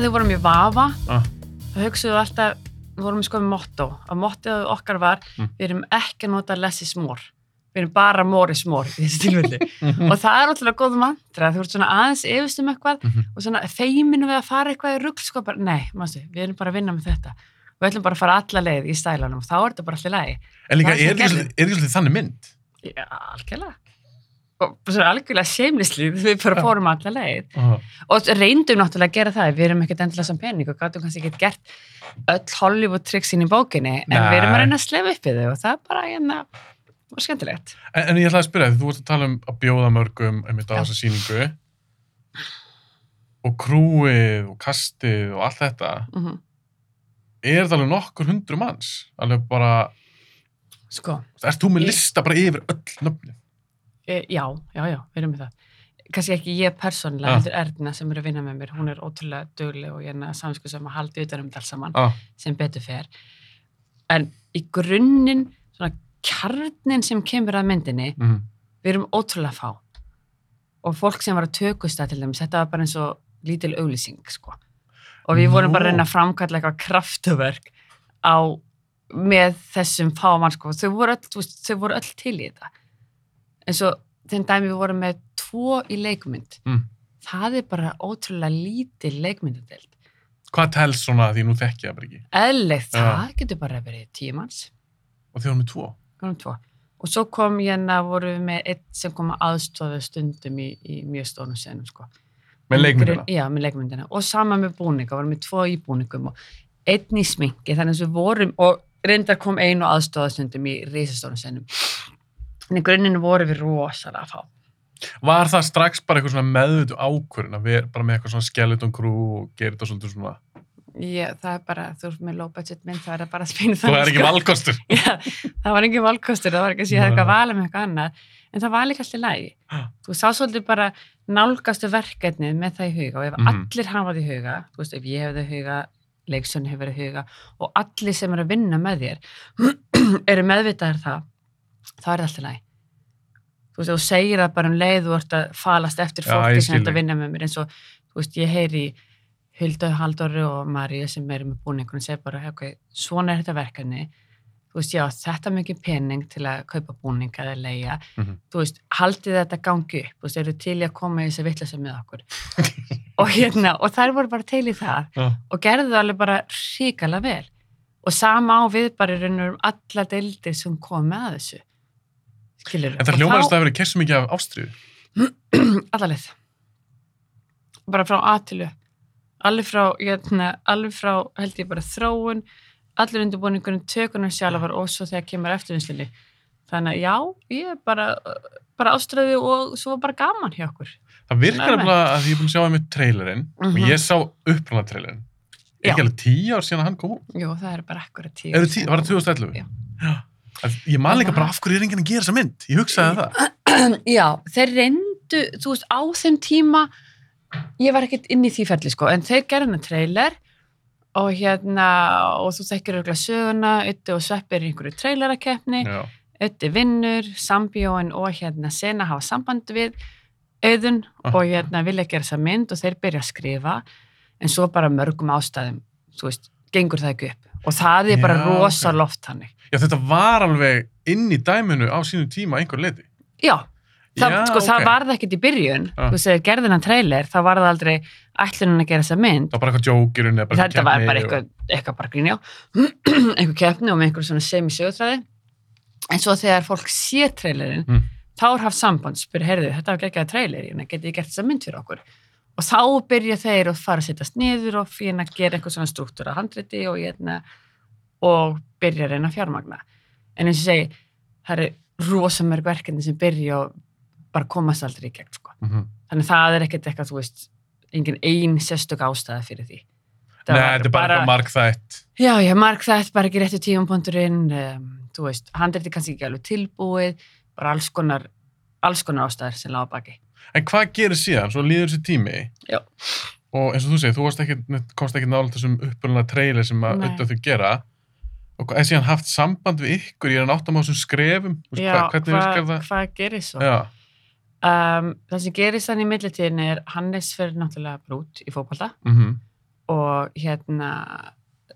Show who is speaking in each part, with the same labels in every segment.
Speaker 1: Þegar við vorum í Vafa
Speaker 2: Ah.
Speaker 1: þá hugsaðum við alltaf, við vorum sko með motto að mottoð okkar var
Speaker 2: Mm.
Speaker 1: við erum ekki að nota less is more við erum bara more is more í þessu tilfelli og það er alltaf góð mantra þú ert svona aðeins yfirst um eitthvað
Speaker 2: Mhm.
Speaker 1: og svona feiminu við að fara eitthvað í rugl sko bara, nei, mástu, við erum bara að vinna með þetta við ætlum bara að fara alla leið í stælanum og þá er þetta bara allir lagi
Speaker 2: En líka, er svolítið- er ekki svolítið þannig mynd?
Speaker 1: já, algjörlega algjörlega seimlisli við bara
Speaker 2: Já.
Speaker 1: fórum alla leið
Speaker 2: Uh,
Speaker 1: og reyndum náttúrulega að gera það við erum ekkert endilega sem pening og gáttum kannski ekki gert öll Hollywood tricksin í bókinni en
Speaker 2: Nei.
Speaker 1: við erum að reyna að slefa upp við þau og það er bara hérna var skemmtilegt
Speaker 2: en, en ég ætlaði að spyrja, því þú vorst að tala um að bjóða mörgum einmitt á
Speaker 1: Já.
Speaker 2: þessa sýningu og krúið og kastið og allt þetta.
Speaker 1: mm
Speaker 2: Er það alveg nokkur hundru manns? Alveg bara,
Speaker 1: sko,
Speaker 2: ert þú með
Speaker 1: Ég-
Speaker 2: lista bara yfir öll nöfnin?
Speaker 1: E, já, já, já, við erum með það. Kannski ekki ég persónulega,
Speaker 2: Já.
Speaker 1: heldur Erna sem er að vinna með mér, hún er ótrúlega dugleg og hérna samsku sem að halda utan um þetta alls saman
Speaker 2: Ah,
Speaker 1: sem betur fer. En í grunninn svona kjarnin sem kemur að myndinni
Speaker 2: mm,
Speaker 1: við erum ótrúlega fá. Og fólk sem var að tökust það til dæmis, þetta var bara eins og lítil auglýsing sko. og við vorum bara að reyna að framkalla eitthvað kraftuverk á með þessum fámann sko. þau, voru öll, þau voru öll til í þetta eins og þenn dæmi við vorum með tvo í leikmynd
Speaker 2: Mm.
Speaker 1: það er bara ótrúlega lítil leikmyndadelt
Speaker 2: Hvað telst svona því nú þekki ég það bara ekki?
Speaker 1: eðlegt,
Speaker 2: Já.
Speaker 1: það getur bara verið tíu manns
Speaker 2: Og þið varum með tvo.
Speaker 1: Við vorum tvo. Og svo kom hérna, voru við með eitt sem kom að aðstofa stundum í, í mjög stónum senum, sko.
Speaker 2: Með leikmyndina.
Speaker 1: Já, með leikmyndina. Og sama með búninga, vorum með tvo í búningum og einn í sminki, þannig að við vorum, og reyndar kom einu aðstofa stundum í risastónum senum. En í grunninu voru við rosalega fá.
Speaker 2: Var það strax bara eitthvað svona meðvöldu ákvörðin að vera bara með eitthvað svona skeleton crew og gera þetta svolítið svona,
Speaker 1: Ég, það er bara, þú ert með low budget mynd, það er bara að spina
Speaker 2: þú er ekki valkostur.
Speaker 1: Já, það var engin valkostur, það var ekki að sé eitthvað að vala með eitthvað annað, en það var líka alltaf lægi.
Speaker 2: Ah.
Speaker 1: Þú sá svolítið bara nálgastu verkefnið með það í huga og ef
Speaker 2: Mhm.
Speaker 1: allir hafa það í huga, þú veist, ef ég hef það í huga, leiksönni hefur það í huga og allir sem eru að vinna með þér eru meðvitaðir það, þá er það alltaf lægi. Þú veist, þú segir það bara um leið þú ert að falast eftir fólki sem að vinna með mér eins og, þú veist, ég heyri í Huldu Halldóru og Maríu sem eru með búningunum segir bara, ok, svona er þetta verkefni þú veist, já, þetta mikið pening til að kaupa búninga eða leia
Speaker 2: Mhm.
Speaker 1: þú veist, haldið þetta gangi upp þú veist, eru til í að koma í þessi vitleysa með okkur og hérna, og þær voru bara til í það
Speaker 2: Já.
Speaker 1: og gerðu það alveg bara ríkala vel og sama á við bara í raun og um alla deildir sem kom með þessu skilur
Speaker 2: En það hljómar að það verið kessu mikið af ástriðu.
Speaker 1: allalið bara frá aðtilu alveg frá, hérna, alveg frá held ég bara þróun allir undirbúningunum, tökunum sjálfar og svo þegar kemur eftirvinnslinni þannig að já, ég er bara bara ástræði og svo bara gaman hjá okkur
Speaker 2: Það virkar nefnilega að ég er búin að sjá það með trailerinn og
Speaker 1: Mhm.
Speaker 2: ég sá upprannað trailerinn. Er ekki alveg tíu ár síðan að hann kom út?
Speaker 1: Jú, það er bara ekkur
Speaker 2: Er tíu, var það 2011?
Speaker 1: Já.
Speaker 2: Ég man líka bara af hverju er enginn að gera þessa mynd. Ég hugsaði það.
Speaker 1: Já, þeir reyndu, þú veist, á þeim tíma, ég var ekkert inn í því ferli, sko, en þeir gerðu hana trailer og hérna, og þú þekkir auðvitað söguna, Ötti og Sveppi er í einhverju trailerakeppni,
Speaker 2: Já.
Speaker 1: Ötti vinnur, Sambjóin og hérna Sena hafa samband við auðun
Speaker 2: Ah.
Speaker 1: og hérna vilja gera þessa mynd og þeir byrja að skrifa, en svo bara mörgum ástæðum, þú veist, gengur það ekki upp. Og það er bara
Speaker 2: Já,
Speaker 1: rosa
Speaker 2: ok.
Speaker 1: loft hannig.
Speaker 2: Já, þetta var alveg inn í dæminu á sínu tíma að einhver leiti.
Speaker 1: Já, það,
Speaker 2: Já,
Speaker 1: sko, það
Speaker 2: ok.
Speaker 1: var það ekkert í byrjun
Speaker 2: Já.
Speaker 1: þú segir gerðin hann trailer, þá var það aldrei ætlunin að gera þessa mynd
Speaker 2: Það var bara eitthvað bara
Speaker 1: þetta var bara eitthvað, eitthvað bara grínjá eitthvað keppni og með einhver svona semi-sögutræði en svo þegar fólk sé trailerinn
Speaker 2: Mm.
Speaker 1: þá er haft samband, spyrir, heyrðu, þetta var geggjaði trailer ég geti gert þessa mynd fyrir okkur og þá byrja þeir að fara að setjast niður og fyrir að gera eitthvað svona struktúra handriti og, hérna, og byrja að reyna að fjármagna en eins og segi, það eru rosamörg verkefni sem byrja og bara komast aldrei í gegn sko.
Speaker 2: Mhm.
Speaker 1: þannig það er ekkert eitthvað, þú veist engin ein sérstök ástæða fyrir því Það
Speaker 2: Nei, þetta er bara eitthvað markþætt.
Speaker 1: Já, já, marg það bara ekki réttu tíumponturinn, um, þú veist, handriti kannski ekki alveg tilbúið, bara alls konar, alls konar ástæður sem lága baki.
Speaker 2: En hvað gerir síðan? Svo líður þessi tími.
Speaker 1: Já.
Speaker 2: Og eins og þú segir, þú komst ekki nála þessum upprunna trailer sem að auðvitað þau gera. Og er síðan haft samband við ykkur í hann áttam á þessum skrefum? Þú veist,
Speaker 1: Já,
Speaker 2: hvað, hvernig virkar
Speaker 1: hvað, gerir svo?
Speaker 2: Já.
Speaker 1: Um, það sem gerist þannig í millitíðin er Hannes fyrir náttúrulega brút í fókbalta
Speaker 2: Mm
Speaker 1: og hérna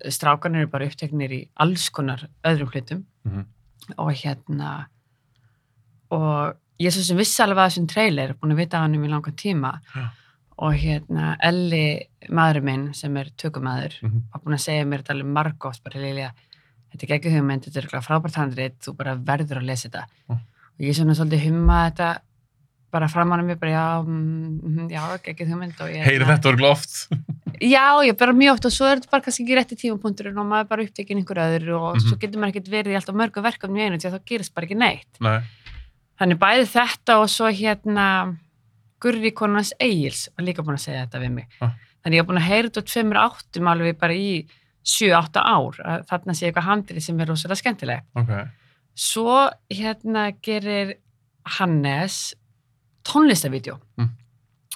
Speaker 1: strákarnir eru bara uppteknir í alls konar öðrum hlutum
Speaker 2: Mhm.
Speaker 1: og hérna og ég er svo sem vissi alveg að þessum trailer, búin að vita hann um í langan tíma
Speaker 2: Já.
Speaker 1: og hérna Elli, maðurinn minn sem er tökumæður,
Speaker 2: Mhm.
Speaker 1: var búin að segja mér þetta alveg margótt, bara Lilja þetta er ekki hugmynd, þetta er frábært handrit þú bara verður að lesa þetta
Speaker 2: Mm.
Speaker 1: og ég svona svolítið humma þetta bara framan að mér, bara já mm, mm, já, ekki hugmynd
Speaker 2: Heyri þetta orðið oft?
Speaker 1: Já, ég bara mjög oft og svo er þetta bara kannski ekki rétti tímapunkturinn og maður er bara upptekinn einhver öðru og
Speaker 2: Mhm.
Speaker 1: svo getur maður ekkert verið í alltaf mörgu verkefni einu því að þá gerist bara ekki neitt.
Speaker 2: Nei.
Speaker 1: Þannig bæði þetta og svo hérna Gurri konans Egils var líka búin að segja þetta við mig.
Speaker 2: Ah.
Speaker 1: Þannig ég er búin að heyra þetta tveimur áttum alveg bara í 7-8 ár þarna sé eitthvað handrið sem er rosalega skemmtilegt.
Speaker 2: Ok.
Speaker 1: Svo hérna gerir Hannes tónlistavídeó
Speaker 2: Mm.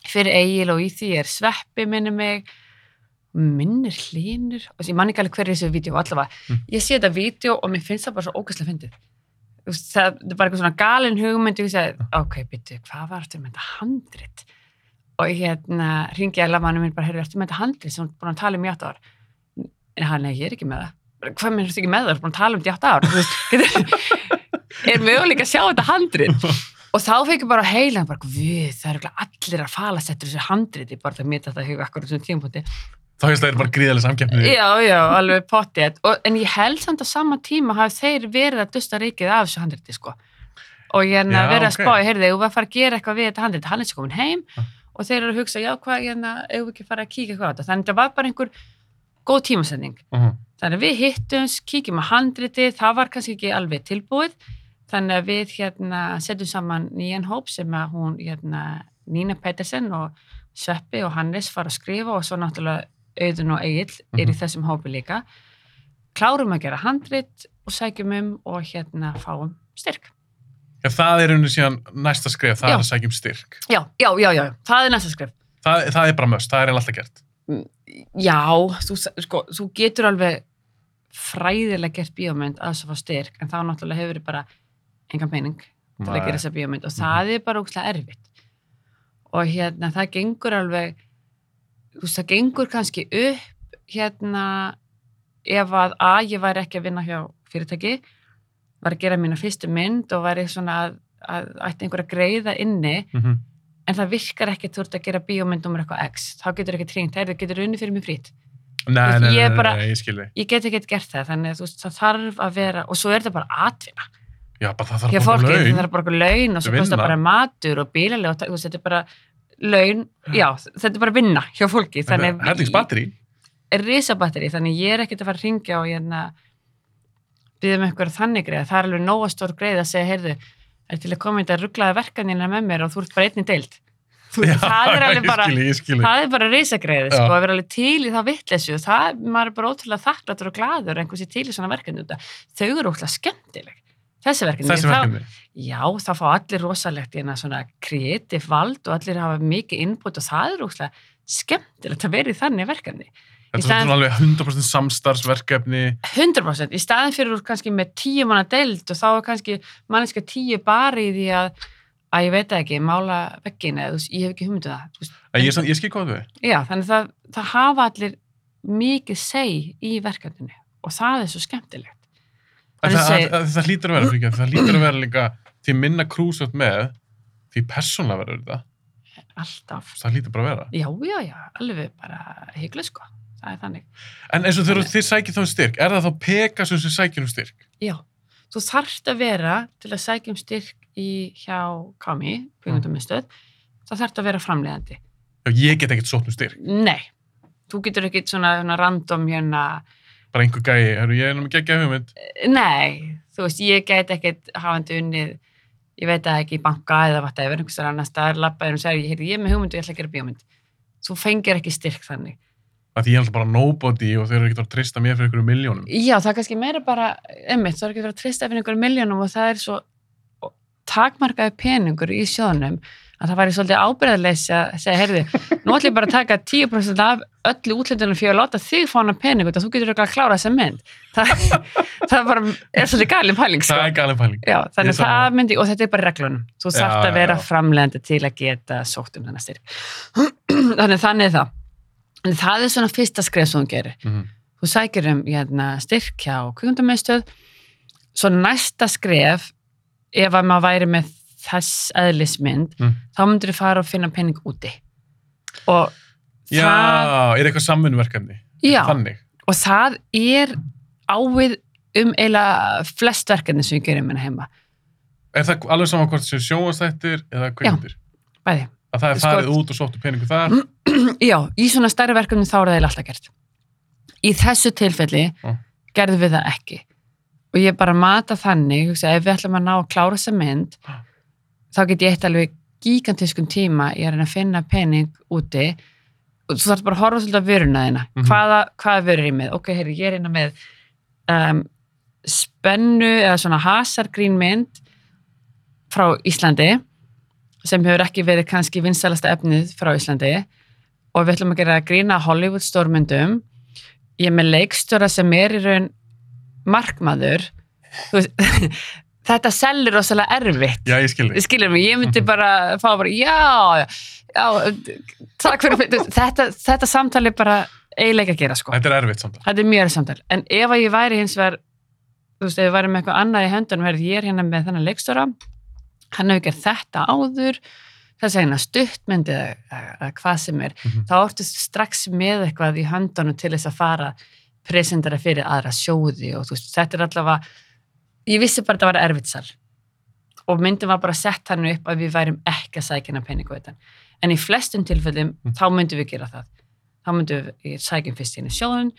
Speaker 1: fyrir Egil og í því er Sveppi minni mig minnir hlínur og ég man ekki alveg hverju þessu vídeo allavega,
Speaker 2: Mm.
Speaker 1: ég sé þetta vídeo og mér finnst það bara svo ógæslega fyndið það, það er bara eitthvað svona galin hugmynd og ég segi, ok, byttu, hvað var þetta með þetta handrit? Og hérna ringi ég að manni minn bara, heyrðu, ertu með þetta handrit sem hún er búin að tala um í átt ár? En hann, nei, ég er ekki með það. Hvað með þetta ekki með það, þú er búin að tala um þetta í átt ár. Er möguleik að sjá þetta handrit? Og þá fekk ég bara á heilan bara, við, það eru allir að falast eftir þessu handriti, bara það mér þetta huga akkur þessum tímapunkti
Speaker 2: Þá hefst það er bara gríðalega samkeppni.
Speaker 1: Já, já, alveg pottið. Og- En ég held samt á sama tíma hafi þeir verið að dusta ríkið af þessu handriti, sko. Og ég er
Speaker 2: Já,
Speaker 1: að vera að
Speaker 2: ok.
Speaker 1: spá, heyrðu, þú var að fara að gera eitthvað við þetta handriti, hann er svo komin heim
Speaker 2: Já.
Speaker 1: og þeir eru að hugsa, já, hvað, hérna, ef við ekki fara að kíka eitthvað á þetta. Þannig að það var bara einhver góð tímasetning.
Speaker 2: Mhm.
Speaker 1: Þannig að við hittumst, kíkjum á handriti, það var kannski ekki alveg tilbúið. Þannig að við hérna setjum saman nýjan hóp sem að hún, hérna, Nína Pettersen og Sveppi og Hannes fara að skrifa og svo náttúrulega Auðun og Egil er í
Speaker 2: Mhm.
Speaker 1: þessum hópi líka. Klárum að gera handrit og sækjum um og hérna fáum styrk.
Speaker 2: Já, það er unni síðan næsta skref, það
Speaker 1: Já.
Speaker 2: er að sækja um styrk.
Speaker 1: Já, já, já, já, það er næsta skrif.
Speaker 2: Það, það er bara möst, það er alltaf gert.
Speaker 1: Já, þú, sko, þú getur alveg fræðilega gert bíómynd að þess að fá styrk en þá náttúrulega hefur bara engan pening til að gera þessa bíómynd og
Speaker 2: Mhm.
Speaker 1: það er bara ógslag erfitt og hérna það gengur alveg þú veist það gengur kannski upp hérna ef að að ég væri ekki að vinna hjá fyrirtæki var að gera mína fyrstu mynd og væri svona að, að ætti einhver að greiða inni
Speaker 2: Mm
Speaker 1: en það virkar ekki þú ert að gera bíómynd um eitthvað x. Þá getur ekki tringt, það getur unni fyrir mig frýtt?
Speaker 2: Nei, nei,
Speaker 1: ég bara-
Speaker 2: nei, ég
Speaker 1: ég get ekki gert það, þannig að veist, það þarf að vera, og svo er þetta bara atvinna.
Speaker 2: Já, bara það þarf
Speaker 1: fólki,
Speaker 2: borga
Speaker 1: það
Speaker 2: laun.
Speaker 1: þarf bara laun og svo kostar bara matur og bílalega og þetta er bara laun, já, þetta er bara vinna hjá fólki, þannig er risabatteri, þannig ég er ekkert að fara að ringja og hérna byggja með eitthvað þannig greið, það er alveg nóga stór greið að segja, heyrðu, er til að koma í þetta rugglaða verkanina með mér og þú ert bara einnig deild Þú veist, það er alveg bara
Speaker 2: Ég skilji, ég skilji.
Speaker 1: það er bara risagreið,
Speaker 2: Já.
Speaker 1: sko, að vera alveg til í það vitleysu, það, maður er bara ótrúlega þakkláttur og gladur einhversi til í svona af- þau eru ótrúlega skemmtileg þessi verkefni,
Speaker 2: Þessi
Speaker 1: þá,
Speaker 2: verkefni.
Speaker 1: Já, þá fá allir rosalegt í hérna svona kreatív vald og allir hafa mikið innbútt og það er ótrúlega skemmtilegt að vera í þannig verkefni
Speaker 2: Þetta er alveg 100% samstarfsverkefni.
Speaker 1: 100% í staðin fyrir kannski með tíu manna deild og þá er kannski manneska tíu bara í því að að ég veit það ekki, mála veggin eða ég hef ekki hugmyndu það þú veist,
Speaker 2: Ég, samt- ég skil hvað við.
Speaker 1: Já, þannig það, það hafa allir mikið seg í verkefninu og það er svo skemmtilegt.
Speaker 2: Það, það, það hlýtur að vera, fyrir það hlýtur að vera líka til minna krúsöft með, Því persónlega verður þetta.
Speaker 1: alltaf.
Speaker 2: Það hlýtur bara að vera.
Speaker 1: Já, já, já, alveg bara hygglu sko. Það er þannig.
Speaker 2: En eins og þegar þið sækir þá um styrk, er það þá Pegasus sem sækir um styrk?
Speaker 1: Já, þú þarft að vera til að sækja um styrk í hjá KMI, kvíkmyndaminstöð, þá þarft að vera framleiðandi.
Speaker 2: Já, ég get ekkert sótt um styrk.
Speaker 1: Nei, þú getur ekkit svona, svona random hérna,
Speaker 2: Bara einhver gæi, herru, ég er nú ekki ekki hugmynd.
Speaker 1: nei, þú veist, ég get ekkit hafandi unnið, ég veit að ekki í banka eða vatn eða einhvers staðar annars staðar labbaður og segir, ég, ég er með hugmynd og ég ætla að gera bíómynd. Þú fengir ekki styrk þannig.
Speaker 2: Að því ég er alltaf bara nobody og þeir eru ekkert að trista mér fyrir einhverju miljónum.
Speaker 1: Já, það er kannski meira bara, emmitt, það er ekki verið að trista fyrir einhverjum miljónum og það er svo takmarkaði peningur í sjóðunum að það væri svolítið ábyrðarleysi að segja, heyrði, nú ætlum ég bara að taka 10% af öllu útlendunum fyrir að láta þig fá hana pening og þú getur ekki að klára þessa mynd. Það, það er bara, er svolítið galin pæling, sko.
Speaker 2: Það er galin pæling.
Speaker 1: Já, þannig að það
Speaker 2: sammála.
Speaker 1: myndi, og þetta er bara reglunum. Þú
Speaker 2: Já,
Speaker 1: þarft að vera framlegandi til að geta sótt um þennan styrk. þannig, þannig er það. En það er svona fyrsta skref sem þú gerir
Speaker 2: Mhm.
Speaker 1: þú sækir um hérna, styrk hjá kvikmyndamöðstöð svo næsta skref ef að maður væri með þess eðlismynd,
Speaker 2: Mm.
Speaker 1: þá myndir þú fara og finna penning úti og
Speaker 2: Já,
Speaker 1: það,
Speaker 2: er eitthvað samvinnverkefni?
Speaker 1: já,
Speaker 2: Þannig.
Speaker 1: og það er ávið um eiginlega flest verkefni sem við gerum hérna heima,
Speaker 2: Er það alveg saman hvort sem sjóastættir eða kveikmyndir?
Speaker 1: bæði
Speaker 2: Að það er
Speaker 1: Sko-
Speaker 2: farið út og sóttu peningu þar?
Speaker 1: já, í svona stærri verkefni þá er það alltaf gert í þessu tilfelli
Speaker 2: Já.
Speaker 1: gerðum við það ekki og ég bara mata þannig ef við ætlum að ná að klára þessa mynd
Speaker 2: Já.
Speaker 1: Þá get ég eitt alveg gigantiskum tíma að reyna að finna pening úti. Og þú þarf bara að horfa svolítið á vöruna þína.
Speaker 2: Mhm.
Speaker 1: hvaða, hvaða vörur er ég með? Ok, heyri, ég er hérna með um, spennu eða svona hasargrín mynd frá Íslandi sem hefur ekki verið kannski vinsælasta efnið frá Íslandi. Og við ætlum að gera grína Hollywood stórmyndum. Ég er með leikstjóra sem er í raun markmaður þetta selur rosalega erfitt
Speaker 2: Já, ég skil
Speaker 1: Ég skilur mig, ég myndi bara fá bara, já, já, takk fyrir, þetta, þetta samtali bara eiginlega að gera, sko.
Speaker 2: Þetta er erfitt samt.
Speaker 1: Þetta er mjög erfitt samtal. En ef að ég væri hins vegar, þú veist, ef ég væri með eitthvað annað í höndunum, verði ég er hérna með þennan leikstóra, hann hefur gert þetta áður, þess að hérna stuttmyndi eða, hvað sem er,
Speaker 2: Mhm.
Speaker 1: þá ortu strax með eitthvað í höndunum til þess að fara presentara fyrir aðra sjóði og þú veist, þetta er allavega, ég vissi bara að þetta var erfitt sal og myndin var bara sett hann upp að við værim ekki að sækja hennar peningu utan. En í flestum tilfellum,
Speaker 2: Mm.
Speaker 1: þá myndum við gera það. Þá myndum við sækja fyrst inn í sjóðun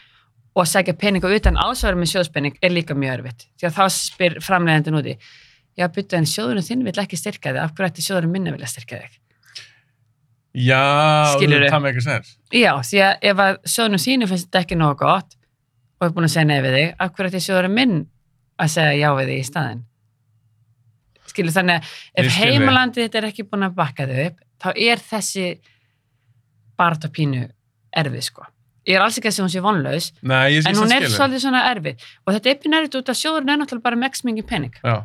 Speaker 1: og að sækja peningu utan ásvarum með sjóðspenning er líka mjög erfitt. Því að þá spyr framleiðandinn úti, já, byttu en sjóðunum þinn vill ekki styrka þig, af hverju ætti sjóðunum minna vilja styrka þig?
Speaker 2: Já,
Speaker 1: Skilurðu?
Speaker 2: það með ekki sens.
Speaker 1: Já, því að ef að sjóðunum þínu finnst þetta ekki nógu gott og er búin að segja nei við þig, af hverju ætti sjóðunum minn að segja já við þig í staðinn? Skilur þannig að ef heimalandið þetta er ekki búin að bakka þau upp, þá er þessi barða pínu erfið, sko. Ég er alls ekki að segja hún sé vonlaus,
Speaker 2: Nei,
Speaker 1: en hún er svolítið svona erfið. Og þetta er pínu erfið út að sjóðurinn er náttúrulega bara með x mingi pening.
Speaker 2: Já.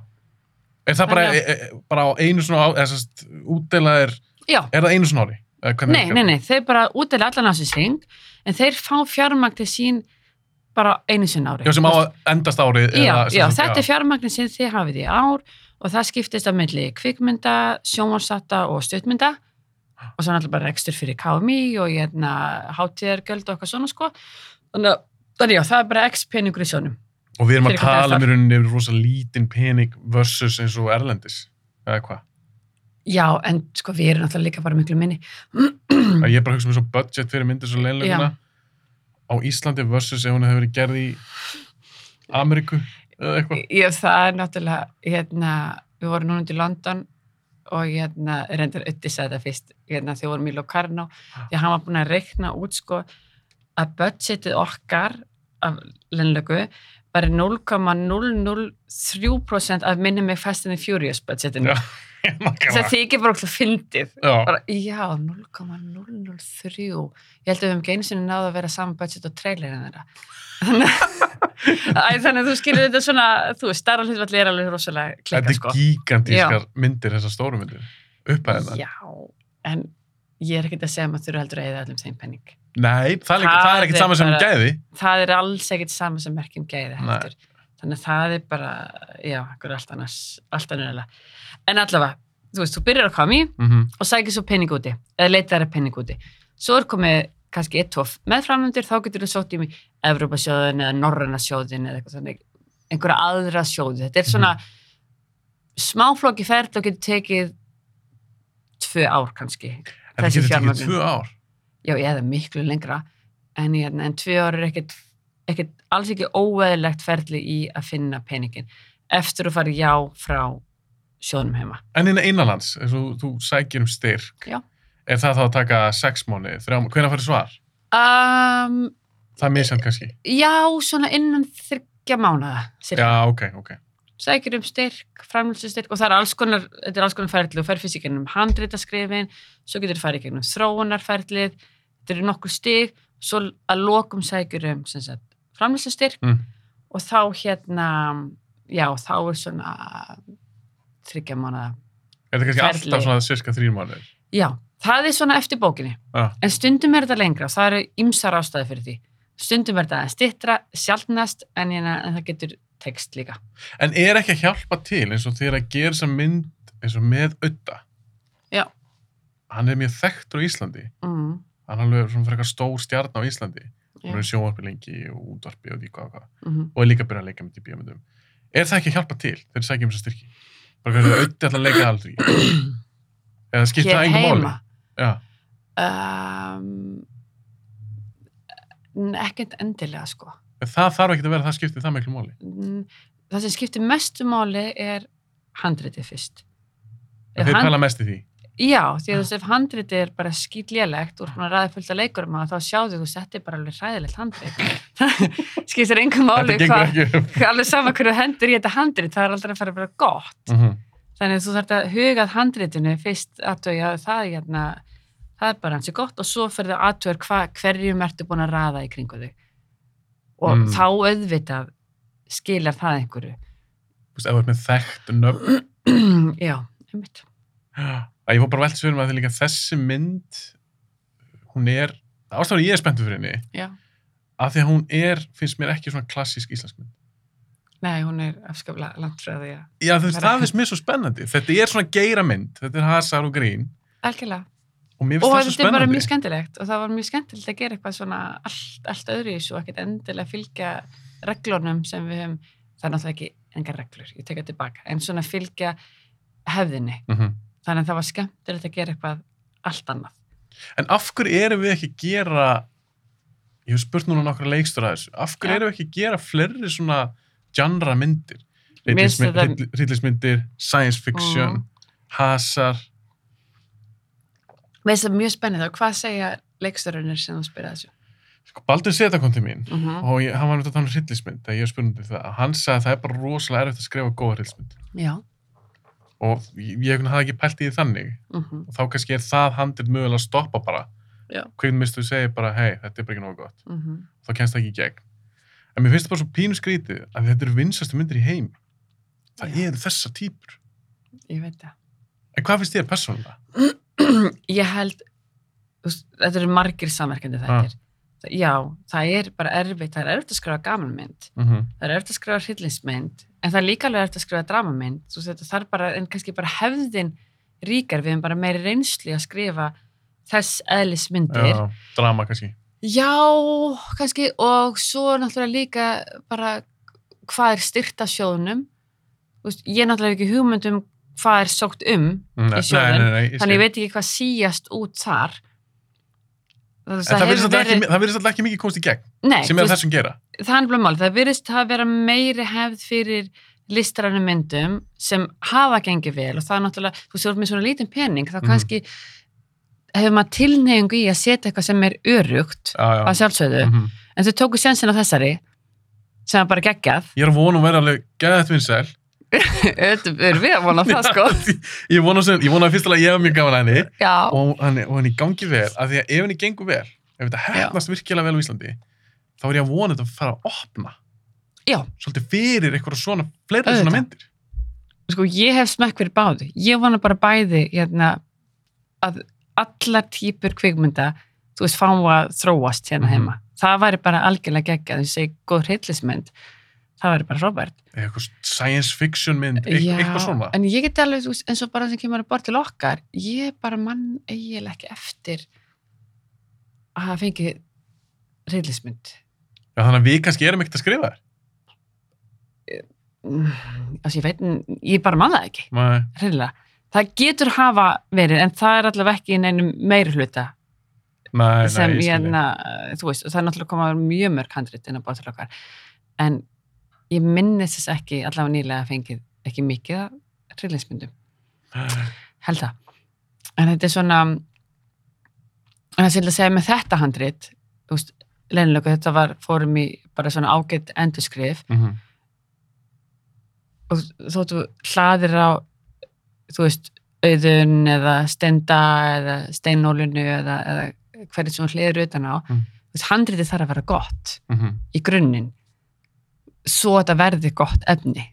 Speaker 2: Er það bara,
Speaker 1: Þannig
Speaker 2: e, e, bara á einu svona, sérst, útdeilað er, er það einu svona ári?
Speaker 1: Nei, nei, nei, þeir bara útdeila allan á sig syng, en þeir fá fjármagn til sín bara einu sinna ári.
Speaker 2: Já, sem á að endast árið.
Speaker 1: Já, já, þetta er fjármagnin sem þið hafið í ár og það skiptist af milli kvikmynda, sjónvarsata og stuttmynda og svo náttúrulega bara rekstur fyrir KMI og hérna hátíðargjöld og eitthvað svona sko. Þannig að, já, það er bara x peningur í sjónum.
Speaker 2: Og við erum að tala um í rauninni yfir rosa lítinn pening versus eins og erlendis. Eða hvað?
Speaker 1: Já, en sko við erum náttúrulega líka bara miklu minni.
Speaker 2: að ég er bara að hugsa mér svo budget fyrir myndir svo leinleguna
Speaker 1: Já.
Speaker 2: Á Íslandi versus ef hún hefur verið gerð í Ameríku eða eitthvað.
Speaker 1: Já, það er náttúrulega, hérna, við vorum núna til London og hérna, reyndar Utti sagði þetta fyrst, hérna, við vorum í Locarno, því að hann var búin að reikna út, sko, að budgetið okkar af lennlöku bara 0,003% af minni með Fast and the Furious budgetinu.
Speaker 2: Já,
Speaker 1: Það þykir bara okkur fyndið.
Speaker 2: Já,
Speaker 1: já, 0,003. Ég held að við hefum ekki einu sinni náðu að vera saman budget og trailerinn þeirra. Þannig þannig að þú skilur þetta svona, þú veist, starra hlutvalli er alveg rosalega
Speaker 2: þetta
Speaker 1: klika,
Speaker 2: er
Speaker 1: sko.
Speaker 2: gigantískar myndir, þessar stóru myndir. Upphæðina.
Speaker 1: Já, en ég er ekkert að segja að maður þurfa heldur að eða öllum þeim penning.
Speaker 2: Nei, það er,
Speaker 1: Það
Speaker 2: er ekkert
Speaker 1: er
Speaker 2: saman sem gæði.
Speaker 1: Það er alls ekkert sama sem merkjum gæði
Speaker 2: Nei.
Speaker 1: Þannig að það er bara, já, ekkur allt annars, allt annarlega. En allavega, þú veist, þú byrjar að koma í
Speaker 2: Mhm.
Speaker 1: og sækir svo penning úti, eða leitar að penning úti. Svo er komið kannski eitt tvof meðframöndir, þá getur þú sótt í mig Evrópasjóðin eða Norræna sjóðin eða eitthvað þannig, einhverja aðra sjóði. Þetta er svona smáflokki ferð og getur tekið tvö ár kannski.
Speaker 2: En það getur tekið tvö ár.
Speaker 1: Já, eða miklu lengra, en, en, en tvö ár er ekkert, ekkert alls ekki óeðlegt ferli í að finna penningin eftir að fara já frá sjóðnum heima.
Speaker 2: En innan innanlands, eins og þú sækir um styrk,
Speaker 1: Já.
Speaker 2: er það þá að taka sex mánu, þrjá mánu, hvenær færðu svar?
Speaker 1: Um,
Speaker 2: Það er misjant kannski.
Speaker 1: Já, svona innan þryggja mánuða.
Speaker 2: Já, ok, ok.
Speaker 1: Sækir um styrk, framlýsustyrk og það er alls konar, þetta er alls konar ferli og fer fyrst í gegnum handritaskrifin, svo getur farið í gegnum þróunarferlið, þetta eru nokkur stig, svo að lokum sækir um framlýsustyrk
Speaker 2: Mm.
Speaker 1: og þá hérna, já, þá er svona þryggja mánuða.
Speaker 2: Er það kannski
Speaker 1: Ferli.
Speaker 2: alltaf svona cirka þrýr mánu?
Speaker 1: Já, það er svona eftir bókinni.
Speaker 2: Já.
Speaker 1: En stundum er þetta lengra og það eru ymsar ástæði fyrir því. Stundum er þetta stittra, sjálfnast, en, hérna, en það getur text líka.
Speaker 2: En er ekki að hjálpa til eins og þegar að gera þessa mynd eins og með Ödda?
Speaker 1: Já.
Speaker 2: Hann er mjög þekktur á Íslandi.
Speaker 1: Mm,
Speaker 2: Hann er alveg svona frekar stór stjarn á Íslandi. Er í sjónvarpi lengi og útvarpi og því hvað og hvað.
Speaker 1: mhm.
Speaker 2: Og er líka að byrja að leika með í bíómyndum. Er það ekki að hjálpa til þegar þið sækjum þessa styrki? Bara hvernig Öddi ætla að leika það aldrei? Eða skipta
Speaker 1: Hér
Speaker 2: það engum máli? Já.
Speaker 1: Um, ekkert endilega, sko.
Speaker 2: En það þarf ekki að vera það skiptið það miklu máli.
Speaker 1: Mm, Það sem skiptir mestu máli er handritið fyrst.
Speaker 2: Þeir pæla mest í því.
Speaker 1: Já, því að veist, ef handritið er bara skýtlélegt og er ræðið fullt af leikurum að þá sjáðu þú settir bara alveg hræðilegt handrit. engum
Speaker 2: Þetta gengur
Speaker 1: hvað,
Speaker 2: ekki upp.
Speaker 1: alveg sama hverju hendur í þetta handrit, það er aldrei að fara vera gott.
Speaker 2: Mhm.
Speaker 1: Þannig að þú þarf að huga að handritinu fyrst aðtöja það, er hérna, það er bara hansi gott og svo fyrir það aðtöja hverjum ertu búin að raða í kringu þig. Og
Speaker 2: Mm.
Speaker 1: þá auðvitað skilar það einhverju.
Speaker 2: Þú veist, ef þú ert með þekkt. Að ég fór bara velt svörum að því líka þessi mynd, hún er, ástæður ég er spenntur fyrir henni,
Speaker 1: Já.
Speaker 2: af því að hún er, finnst mér ekki svona klassísk íslensk mynd.
Speaker 1: Nei, hún er afskaplega því að
Speaker 2: Já, þú veist, það finnst mér svo spennandi. Þetta er svona geira mynd, þetta er hasar og grín,
Speaker 1: algjörlega.
Speaker 2: og
Speaker 1: Og
Speaker 2: svo
Speaker 1: þetta er bara mjög skemmtilegt og það var mjög skemmtilegt að gera eitthvað svona allt, allt öðru í þessu og ekkert endilega fylgja reglunum sem við höfum, það er náttúrulega ekki engar reglur, ég tek það tilbaka, en svona fylgja hefðinni.
Speaker 2: Mhm.
Speaker 1: Þannig að það var skemmtilegt að gera eitthvað allt annað.
Speaker 2: En af hverju erum við ekki að gera, ég hef spurt núna nokkra leikstur að þessu, af hverju
Speaker 1: Já.
Speaker 2: erum við ekki að gera fleiri svona genre myndir?
Speaker 1: Þetta-
Speaker 2: Rillismyndir, science fiction,
Speaker 1: Mm.
Speaker 2: hasar,
Speaker 1: Mér finnst það mjög spennið og hvað segja leikstörunir sem þú spyrir að þessu?
Speaker 2: Sko, Baldur Seta kom til mín
Speaker 1: Mm -hmm.
Speaker 2: og ég, hann var náttúrulega að tala um hryllismynd þegar ég var spurnandi það. Hann sagði að það er bara rosalega erfitt að skrifa góða hryllismynd
Speaker 1: Já.
Speaker 2: Og ég, hafði ekki pælt í því þannig
Speaker 1: Mm
Speaker 2: og þá kannski er það handið mögulega að stoppa bara. Hvernig mistu þú segir bara, hei, þetta er bara ekki nógu gott.
Speaker 1: -hmm.
Speaker 2: Þá kennst það ekki í gegn. En mér finnst það bara svo pínu skrítið að þetta eru vinsastu myndir í heimi. Það
Speaker 1: Já.
Speaker 2: eru þessa típur.
Speaker 1: Ég veit það.
Speaker 2: En hvað finnst þér persónulega?
Speaker 1: ég held þetta eru margir samverkandi
Speaker 2: Ah.
Speaker 1: þættir já, það er bara erfitt það er erfitt að skrifa gamanmynd
Speaker 2: Mm -hmm.
Speaker 1: það er erfitt að skrifa hryllingsmynd en það er líka alveg erfitt að skrifa veist, þetta þarf bara, en kannski bara hefðin ríkar, við hefum bara meiri reynslu að skrifa þess eðlismyndir
Speaker 2: Já, drama kannski.
Speaker 1: já, kannski. Og svo náttúrulega líka bara hvað er styrt af sjóðunum ég er náttúrulega ekki hugmynd um hvað er sótt um
Speaker 2: Nei,
Speaker 1: sjóðinn,
Speaker 2: nei, nei, ég
Speaker 1: þannig ég veit ekki hvað síjast út þar það,
Speaker 2: virðist alltaf ekki, mikið komst í gegn
Speaker 1: nei,
Speaker 2: sem er þessum gera.
Speaker 1: það er bara mál, það virðist að vera meiri hefð fyrir listrænum myndum sem hafa gengið vel og það er náttúrulega, þú séu með svona lítinn pening þá
Speaker 2: Mhm.
Speaker 1: kannski hefur maður tilneyingu í að setja eitthvað sem er örugt
Speaker 2: já.
Speaker 1: að sjálfsögðu,
Speaker 2: Mhm.
Speaker 1: en þau tóku sensin á þessari sem er bara geggjað
Speaker 2: Ég er vona að vera alveg geðað vinsæl.
Speaker 1: Auðvitað erum við að vona það sko.
Speaker 2: Ég vona, sem, ég vona að fyrst alveg að ég hef mjög gaman að henni og hann, og hann gangi vel af því að ef henni gengur vel, ef þetta hefnast virkilega vel á Íslandi, þá er ég að vona þetta að fara að opna.
Speaker 1: Já,
Speaker 2: svolítið fyrir eitthvað svona, fleiri
Speaker 1: Auðvitað.
Speaker 2: svona myndir.
Speaker 1: sko ég hef smekk fyrir báðu. Ég vona bara bæði hérna, að allar típur kvikmynda þú veist fá að þróast hérna
Speaker 2: Mhm.
Speaker 1: heima. Það væri bara algjörlega geggjað þú segi góð hryllismynd það væri bara frábært
Speaker 2: eitthvað science fiction mynd, eitthvað, eitthvað svona.
Speaker 1: en ég geti alveg, eins og bara sem kemur að bort til okkar, ég bara mann eiginlega ekki eftir að hafa fengið reyðlismynd
Speaker 2: Já, þannig að við kannski erum ekkert að skrifa þér
Speaker 1: altså ég veit, ég bara man það ekki. Reyðilega, það getur hafa verið en það er allavega ekki neinum meiri hluta
Speaker 2: nei,
Speaker 1: sem
Speaker 2: nei, ég skil
Speaker 1: ég,
Speaker 2: þig.
Speaker 1: na, þú veist, og það er náttúrulega komað að mjög mörg handrit inn á bort til okkar. En ég minnist þess ekki allavega nýlega fengið ekki mikið af reyðlismyndum held það en þetta er svona en það sé að segja með þetta handrit þú veist, leinilegu, þetta var fórum í bara svona ágætt endurskrif
Speaker 2: Mhm.
Speaker 1: og þóttu hlaðir á þú veist, auðun eða stenda eða steinólinu eða, eða hverju sem þú hliður utan á
Speaker 2: Mm.
Speaker 1: þú veist, handritið þarf að vera gott
Speaker 2: Mhm.
Speaker 1: í grunninn svo þetta verði gott efni.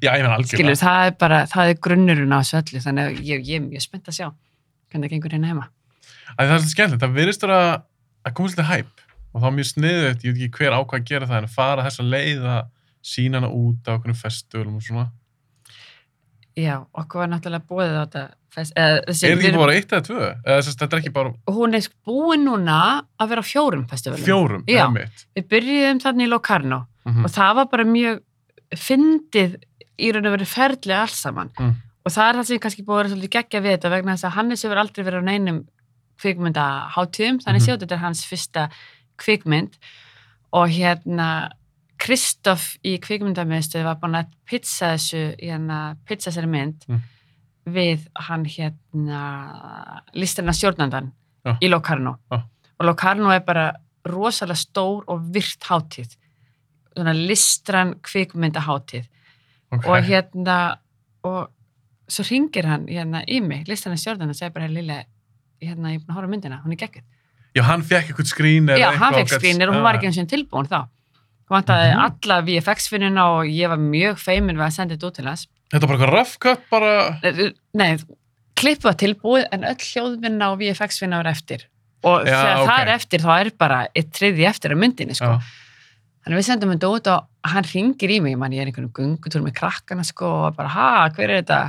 Speaker 2: Já, ég menn
Speaker 1: skilur,
Speaker 2: algjörlega
Speaker 1: það er bara, það er grunnurinn á þessu öllu, þannig að ég, ég er mjög spennt að sjá hvernig það gengur hérna heima.
Speaker 2: Æ, Það er svolítið skemmtilegt, það virðist vera að koma svolítið hæp og þá er mjög sniðut, ég veit ekki hver ákvað að gera það en að fara leið að sína hana út á okkur svona.
Speaker 1: Já, okkur var náttúrulega búið á þetta fest, eða, þessi,
Speaker 2: Er þetta ekki bara eitt eða tvö? Eða þess að þetta er ekki bara
Speaker 1: hún er búin núna að vera á fjórum festivalum
Speaker 2: fjórum,
Speaker 1: Já.
Speaker 2: einmitt.
Speaker 1: við byrjuðum þannig í Locarno
Speaker 2: Mhm.
Speaker 1: og það var bara mjög fyndið í raun og verið ferli alls saman
Speaker 2: Mm.
Speaker 1: og það er það sem ég kannski búið að vera svolítið geggja við þetta vegna þess að Hannes hefur aldrei verið á neinum kvikmyndaháttíðum, þannig
Speaker 2: Mhm.
Speaker 1: séu þetta er hans fyrsta kvikmynd og hérna Kristoff í kvikmyndamiðstöð var búin að pizza þessu hérna, pizza þessari mynd
Speaker 2: Mm.
Speaker 1: Við hann hérna listina stjórnandan
Speaker 2: Já.
Speaker 1: í Locarno
Speaker 2: Já.
Speaker 1: og Locarno er bara rosalega stór og virt hátíð svona listran kvikmyndahátíð
Speaker 2: Ok.
Speaker 1: og hérna og svo ringir hann hérna í mig, listan stjórnandan og segir bara Lilja, hérna ég er búin að horfa á myndina, hún er geggjuð
Speaker 2: Já, hann fekk eitthvað skrýn
Speaker 1: Já, hann fekk skrínir og hún var ekki eins og tilbúin þá. Hún vantaði
Speaker 2: Mhm.
Speaker 1: alla VFX-vinnuna og ég var mjög feimin við að senda þetta út til hans.
Speaker 2: Þetta var bara eitthvað rough cut bara
Speaker 1: Nei, klippu var tilbúið en öll hljóðvinna og VFX-vinna var eftir. Og
Speaker 2: Já,
Speaker 1: þegar
Speaker 2: ok.
Speaker 1: það er eftir þá er bara eitt triði eftir að myndinni, sko. Þannig að við sendum þetta út og hann ringir í mig, man, ég er einhvern gungutúr með krakkana, sko, og bara, ha, hver er þetta?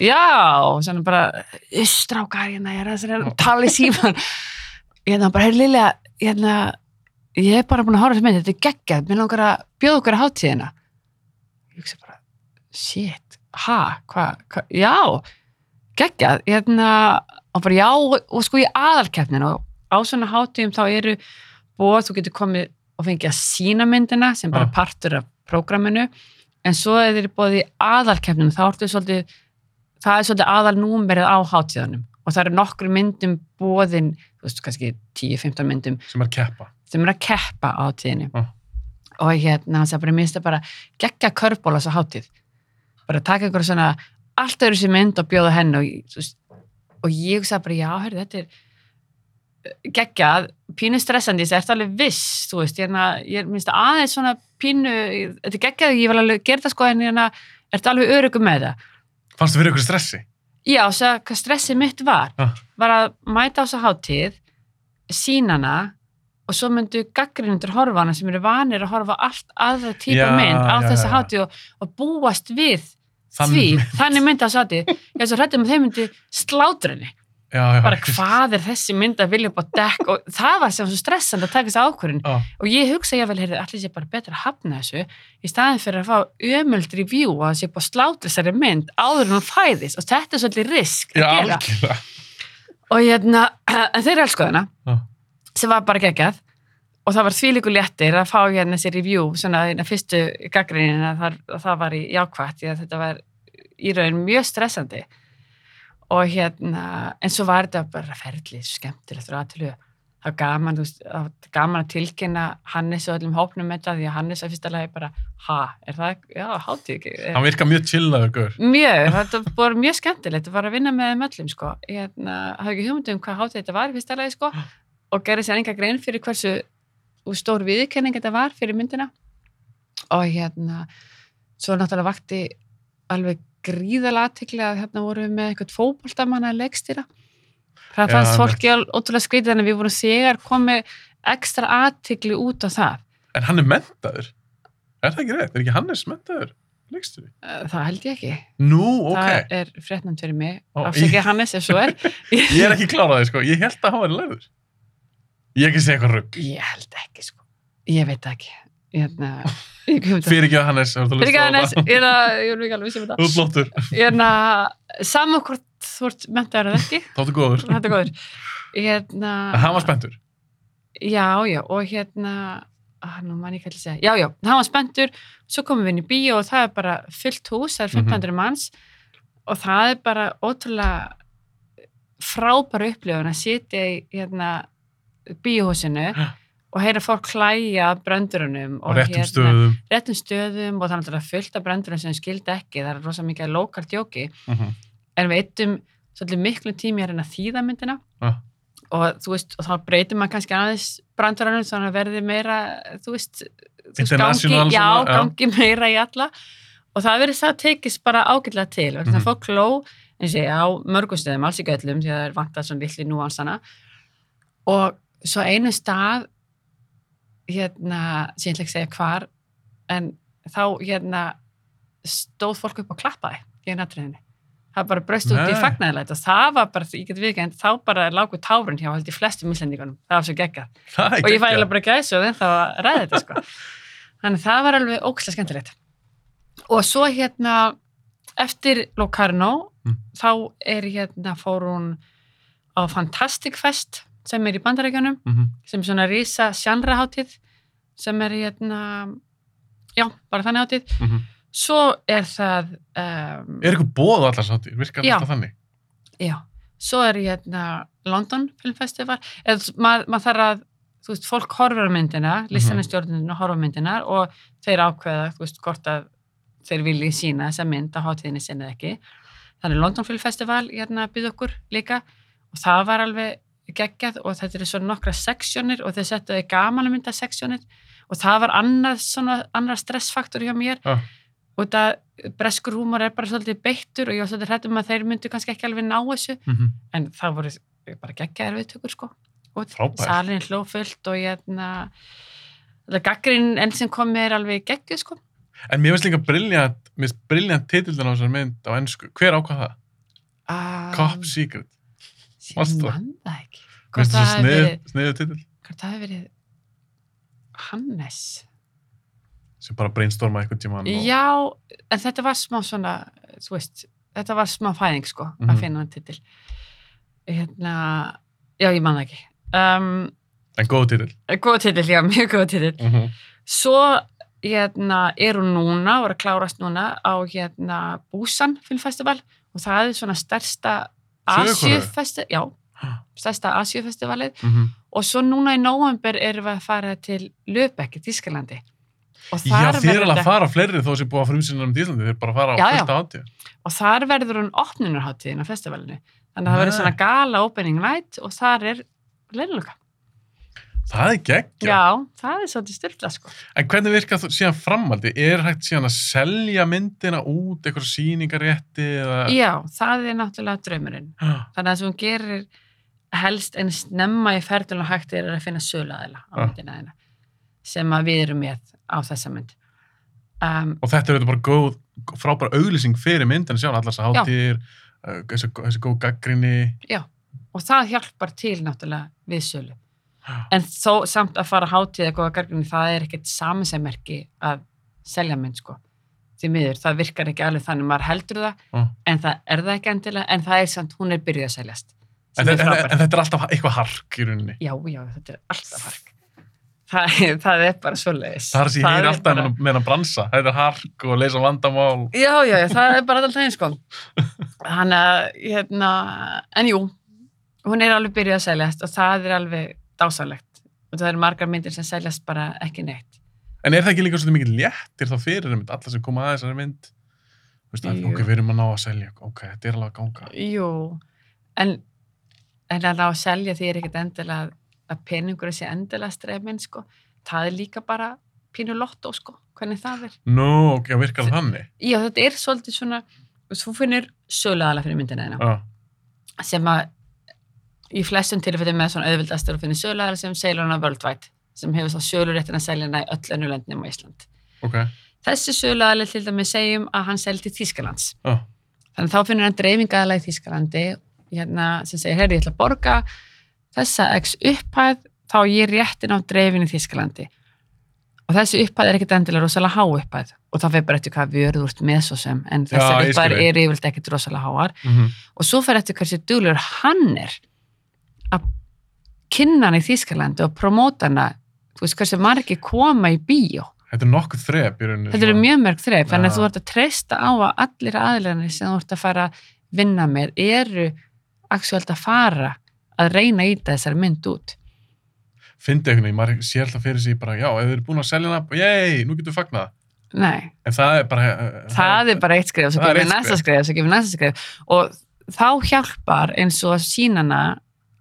Speaker 1: Já, og svona bara, strákar, hérna, ég er að þessari tala í síman. Hérna, bara, heyrðu Lilja, hérna, ég er bara búin að horfa þessi mynd, þetta er geggjað, mér langar að bjóða okkur að hátíðina. Ég hugsa bara, shit, ha, hvað, hva, já, geggjað, hérna, og bara já, og, sko í aðalkeppnin og á svona hátíðum þá eru bóð, þú getur komið og fengið að sína myndina sem bara partur af prógraminu, en svo eða þeir bóðið aðalkeppninu, þá ertu svolítið, það er svolítið aðalnúmerið á hátíðanum og það eru nokkru myndum bóðin, þú veist, kannski 10-15 myndum
Speaker 2: sem er að keppa.
Speaker 1: sem er að keppa á hátíðinni.
Speaker 2: Ah.
Speaker 1: og hérna, hann sagði bara, mér finnst það bara geggja körbóla svo hátíð bara taka einhverja svona allt öðru sér mynd og bjóða henni og, ég- og ég sagði bara, já, hörðu, þetta er eh, geggjað, pínu stressandi þetta alveg viss, þú veist hérna, ég minnst aðeins svona pínu þetta er geggjað, ég vil alveg gera það sko en hérna, ertu alveg örugum með það
Speaker 2: Fannst þú fyrir ykkur stressi?
Speaker 1: Já, sagði hvað stressið mitt var
Speaker 2: Ah.
Speaker 1: var að mæta á þessa hátíð sínana og svo myndu gaggrinundur horfa hana sem eru vanir að horfa allt aðra típa mynd á
Speaker 2: já.
Speaker 1: hátíð og, og búast við því, þannig mynd þessa hátíð ég er svo hrættum að þeim myndi slátra henni
Speaker 2: Já, já.
Speaker 1: Bara hvað er þessi mynd að vilja upp á dekk? Og það var sem stressand að taka þessi ákvörðin
Speaker 2: Já,
Speaker 1: og ég hugsa ég vel, heyrðu, allir sé bara betra að hafna þessu í staðin fyrir að fá ömöld review og að sé bara slátra þessari mynd áður en hún fæðist. Og þetta er svolítið risk
Speaker 2: já
Speaker 1: að gera.
Speaker 2: algjörlega.
Speaker 1: Og hérna, en þeir elsku hana
Speaker 2: Já.
Speaker 1: sem var bara geggjað og það var þvílíku léttir að fá hérna þessi review svona hérna fyrstu gaggrinnin að það, að það var í jákvætt því að þetta var í raun mjög stressandi. Og hérna en svo var þetta bara ferli skemmtilegt frá aðtölu það var gaman, það gaman að tilkynna Hannes og öllum hópnum með þetta því að Hannes að fyrsta lagi bara, ha, er það já, hátíð ekki
Speaker 2: Hann virka mjög chillaður
Speaker 1: Mjög, þetta var mjög skemmtilegt að fara að vinna með þeim öllum sko. Ég hérna, hafði ekki hugmynd um hvað hátíð þetta var í fyrsta lagi sko og gerði sér enga grein fyrir hversu úr stór viðurkenning þetta var fyrir myndina og hérna svo náttúrulega vakti alveg gríðalega aðtikli að hérna vorum við með eitthvað fótboltamann að leikstýra það fannst
Speaker 2: einmitt.
Speaker 1: fólki al- ótrúlega skrítið að við vorum þegar komið ekstra aðtikli út á það
Speaker 2: En hann er mentaður Er það ekki rétt? Er ekki Hannes mentaður leikstjóri?
Speaker 1: Eh, Það held ég ekki.
Speaker 2: Nú, ok.
Speaker 1: Það er fréttnæmt fyrir mig. Afsækja Hannes ef svo er.
Speaker 2: Ég er ekki kláraði, sko. Ég held að hann var lærður. Ég er ekki að segja eitthvað rugg.
Speaker 1: Ég held ekki, sko. Ég veit ekki. Hérna, ég.
Speaker 2: Fyrir ekki að Hannes.
Speaker 1: Fyrir ekki Hannes, ég er að, ég er ekki alveg vissum
Speaker 2: Þú
Speaker 1: þetta.
Speaker 2: ert flottur.
Speaker 1: Hérna, saman hvort þú ert mentaður eða ekki,
Speaker 2: Þáttu góður.
Speaker 1: þetta er góður. Hérna,
Speaker 2: En hann var spenntur.
Speaker 1: já, já, og hérna, að, nú man ég hvað til að segja, já, já, hann var spenntur, svo komum við inn í bíó og það er bara fullt hús, það er
Speaker 2: Mhm.
Speaker 1: 1500 manns og það er bara ótrúlega frábæra upplifun að sitja í hérna, bíóhúsinu og heyra fólk hlæja að bröndurunum
Speaker 2: Á réttum
Speaker 1: hérna,
Speaker 2: stöðum.
Speaker 1: réttum stöðum og það er náttúrulega fullt af bröndurum sem skildi ekki, það er rosa mikið lokal djóki
Speaker 2: Mhm.
Speaker 1: en við eittum svolítið miklu tími að reyna að þýða myndina
Speaker 2: Ah.
Speaker 1: og þú veist, og þá breytir maður kannski aðeins brandurannum þannig að verði meira þú veist, þú veist gangi, já, gangi meira í alla og það verið það tekist bara ágætlega til og
Speaker 2: Mhm.
Speaker 1: það fólk ló eins og ég á mörgum stöðum, alls ekki öllum því að það er vantað svona litli núansana og svo einu stað hérna, sem ég ætla ekki að segja hvar en þá hérna stóð fólk upp og klappaði í natriðinni það bara braust út í
Speaker 2: Nei.
Speaker 1: fagnæðilegt og það var bara, ég get viðkend, þá bara lágu tárun hjá held í flestum íslendingunum, það var svo
Speaker 2: Það er
Speaker 1: og ég fæ
Speaker 2: geggjað.
Speaker 1: eiginlega bara gæs og þá að ræða þetta sko. þannig það var alveg ókslega skemmtilegt og svo hérna eftir Locarno
Speaker 2: Mm.
Speaker 1: þá er hérna fór hún á Fantastic Fest sem er í bandarækjunum
Speaker 2: Mhm.
Speaker 1: sem er svona rísa sjanraháttið sem er hérna já, bara þannig háttið
Speaker 2: Mhm.
Speaker 1: svo er það um,
Speaker 2: Er eitthvað bóð á allar sáttir? Virkar alltaf þannig?
Speaker 1: Já, svo er hérna London Film Festival eða maður mað þarf að, þú veist, fólk horfir á myndina, listanastjórnina horfir á myndina og þeir ákveða, þú veist, hvort að þeir vilji sína þessa mynd á hátíðinni sinni eða ekki. Þannig London Film Festival hérna byggði okkur líka og það var alveg geggjað og þetta eru svona nokkra seksjónir og þeir settuði gaman að mynda seksjónir og það var annað svona, annar stressfaktor hjá mér
Speaker 2: Já.
Speaker 1: og það breskur húmor er bara svolítið beittur og ég var svolítið hrættum að þeir myndu kannski ekki alveg ná þessu
Speaker 2: Mhm.
Speaker 1: en það voru bara geggjaðir viðtökur sko og salin hlófullt og hérna það gaggrinn enn sem kom er alveg geggjuð sko
Speaker 2: En mér finnst líka briljant, mér finnst briljant titildin á þessar mynd á ennsku. Hver ákvað það?
Speaker 1: um,
Speaker 2: Cop Secret.
Speaker 1: Ég
Speaker 2: manstu það?
Speaker 1: ekki hvort það
Speaker 2: snið,
Speaker 1: verið,
Speaker 2: sniðu titill
Speaker 1: hvort það hefði verið Hannes
Speaker 2: sem bara brainstorma eitthvað tíma.
Speaker 1: já, en þetta var smá svona þú veist, þetta var smá fæðing sko
Speaker 2: Mhm.
Speaker 1: að finna hann titil hérna, já ég man það ekki um,
Speaker 2: En góð titill.
Speaker 1: góð titil, já, mjög góð titil
Speaker 2: Mm -hmm.
Speaker 1: Svo hérna, er hún núna er að klárast núna á hérna, Busan filmfestival og það er svona stærsta Asíufestival, já, stærsta Asíufestivalið
Speaker 2: Mm
Speaker 1: og svo núna í nóvember erum við að fara til Löbekk í Þískalandi og
Speaker 2: Já, þið er alveg að fara fleiri þó sem búið að frumsýna um Íslandi, þið er bara að fara á
Speaker 1: Já, já.
Speaker 2: fullt átíð.
Speaker 1: og þar verður hún opnunarháttíðin á festivalinu þannig að það verður
Speaker 2: Nei.
Speaker 1: svona gala opening night og þar er leiluga.
Speaker 2: Það er geggja.
Speaker 1: Já, það er svolítið styrla sko.
Speaker 2: En hvernig virkar þú síðan framaldi? Er hægt síðan að selja myndina út, eitthvað sýningarétti eða...
Speaker 1: Já, það er náttúrulega draumurinn
Speaker 2: Já.
Speaker 1: þannig að hún gerir helst en snemma í ferðunum hægt er að finna söluaðila á
Speaker 2: Ah.
Speaker 1: myndina þeina sem að við erum með á þessa mynd um,
Speaker 2: Og þetta er auðvitað bara góð, frábæra auglýsing fyrir myndina sjálf, allar þessar
Speaker 1: Já.
Speaker 2: hátíðir, uh, þessi, góð gaggrinni.
Speaker 1: og það hjálpar til náttúrulega við sölu en þó samt að fara hátíð eða góða garginni það er ekkert samansemmerki að selja mynd sko því miður, það virkar ekki alveg þannig maður heldur það,
Speaker 2: Ah.
Speaker 1: en það er það ekki endilega en það er samt, hún er byrjuð að seljast
Speaker 2: En, en, en, en þetta er alltaf eitthvað hark í rauninni.
Speaker 1: já, já, þetta er alltaf hark það, það er bara svo leiðis
Speaker 2: Það er sem ég heyri alltaf bara... með hann bransa. Þetta er hark og leysa vandamál.
Speaker 1: Já, já, já, það er bara alltaf eins sko. Þannig að, hérna, en jú, hún er alveg byrjuð að seljast og það er alveg dásalegt. Og það eru margar myndir sem seljast bara ekki neitt.
Speaker 2: En er það ekki líka svolítið mikið léttir þá fyrir einmitt, alla sem koma að þessari mynd? Þú veist, að, ok, við erum að ná að selja, ok, þetta er alveg að ganga.
Speaker 1: Jú, en, en að ná að selja því er ekkert endilega að- peningur sé endilega strefminn, sko. Það er líka bara pínu lottó, sko, hvernig það er.
Speaker 2: Nú, ok, virkar það þannig.
Speaker 1: Já, þetta er svolítið svona, þú þú finnur söluaðala fyrir myndina.
Speaker 2: Já,
Speaker 1: sem að í flestum tilfellum með svona auðvildastur og finnir söluæðar sem selur hana worldwide sem hefur þá söluréttin að selja hana í öll önnu löndnum á Ísland
Speaker 2: ok,
Speaker 1: Þessi söluaðli til dæmis segjum að hann seldi til Þýskalands.
Speaker 2: já,
Speaker 1: Þannig að þá finnur hann dreifingaðalega í Þýskalandi hérna, sem segir, herri, ég ætla að borga þessa x upphæð þá ég réttin á dreifin í Þýskalandi. Og þessi upphæð er ekkit endilega rosalega há upphæð og það fyrir bara eftir hvað vörður úr með svo sem en þessar
Speaker 2: skil.
Speaker 1: eru yfirleitt ekkit rosalega háar
Speaker 2: mhm,
Speaker 1: og svo fyrir eftir hversu duglur hann er að kynna hann í Þýskalandi og promóta hana þú veist hversu margir koma í bíó
Speaker 2: þetta er nokkuð þrep í rauninni.
Speaker 1: þetta
Speaker 2: svona.
Speaker 1: mjög mörg þreif þannig að þú ert að treysta á að allir aðlæðanir sem þú ert að fara að vinna með eru aksuelt að fara að reyna í þessar mynd út
Speaker 2: Fyndi einhvern veginn, maður sér alltaf fyrir sig bara, já, ef þið eru búin að selja hana, yey, nú getur við fagnað.
Speaker 1: nei,
Speaker 2: En það er bara... eh,
Speaker 1: það er bara eitt skrif svo
Speaker 2: er
Speaker 1: gefur
Speaker 2: eitt
Speaker 1: næsta skrif, svo gefur næsta skrif og þá hjálpar eins og að sína hana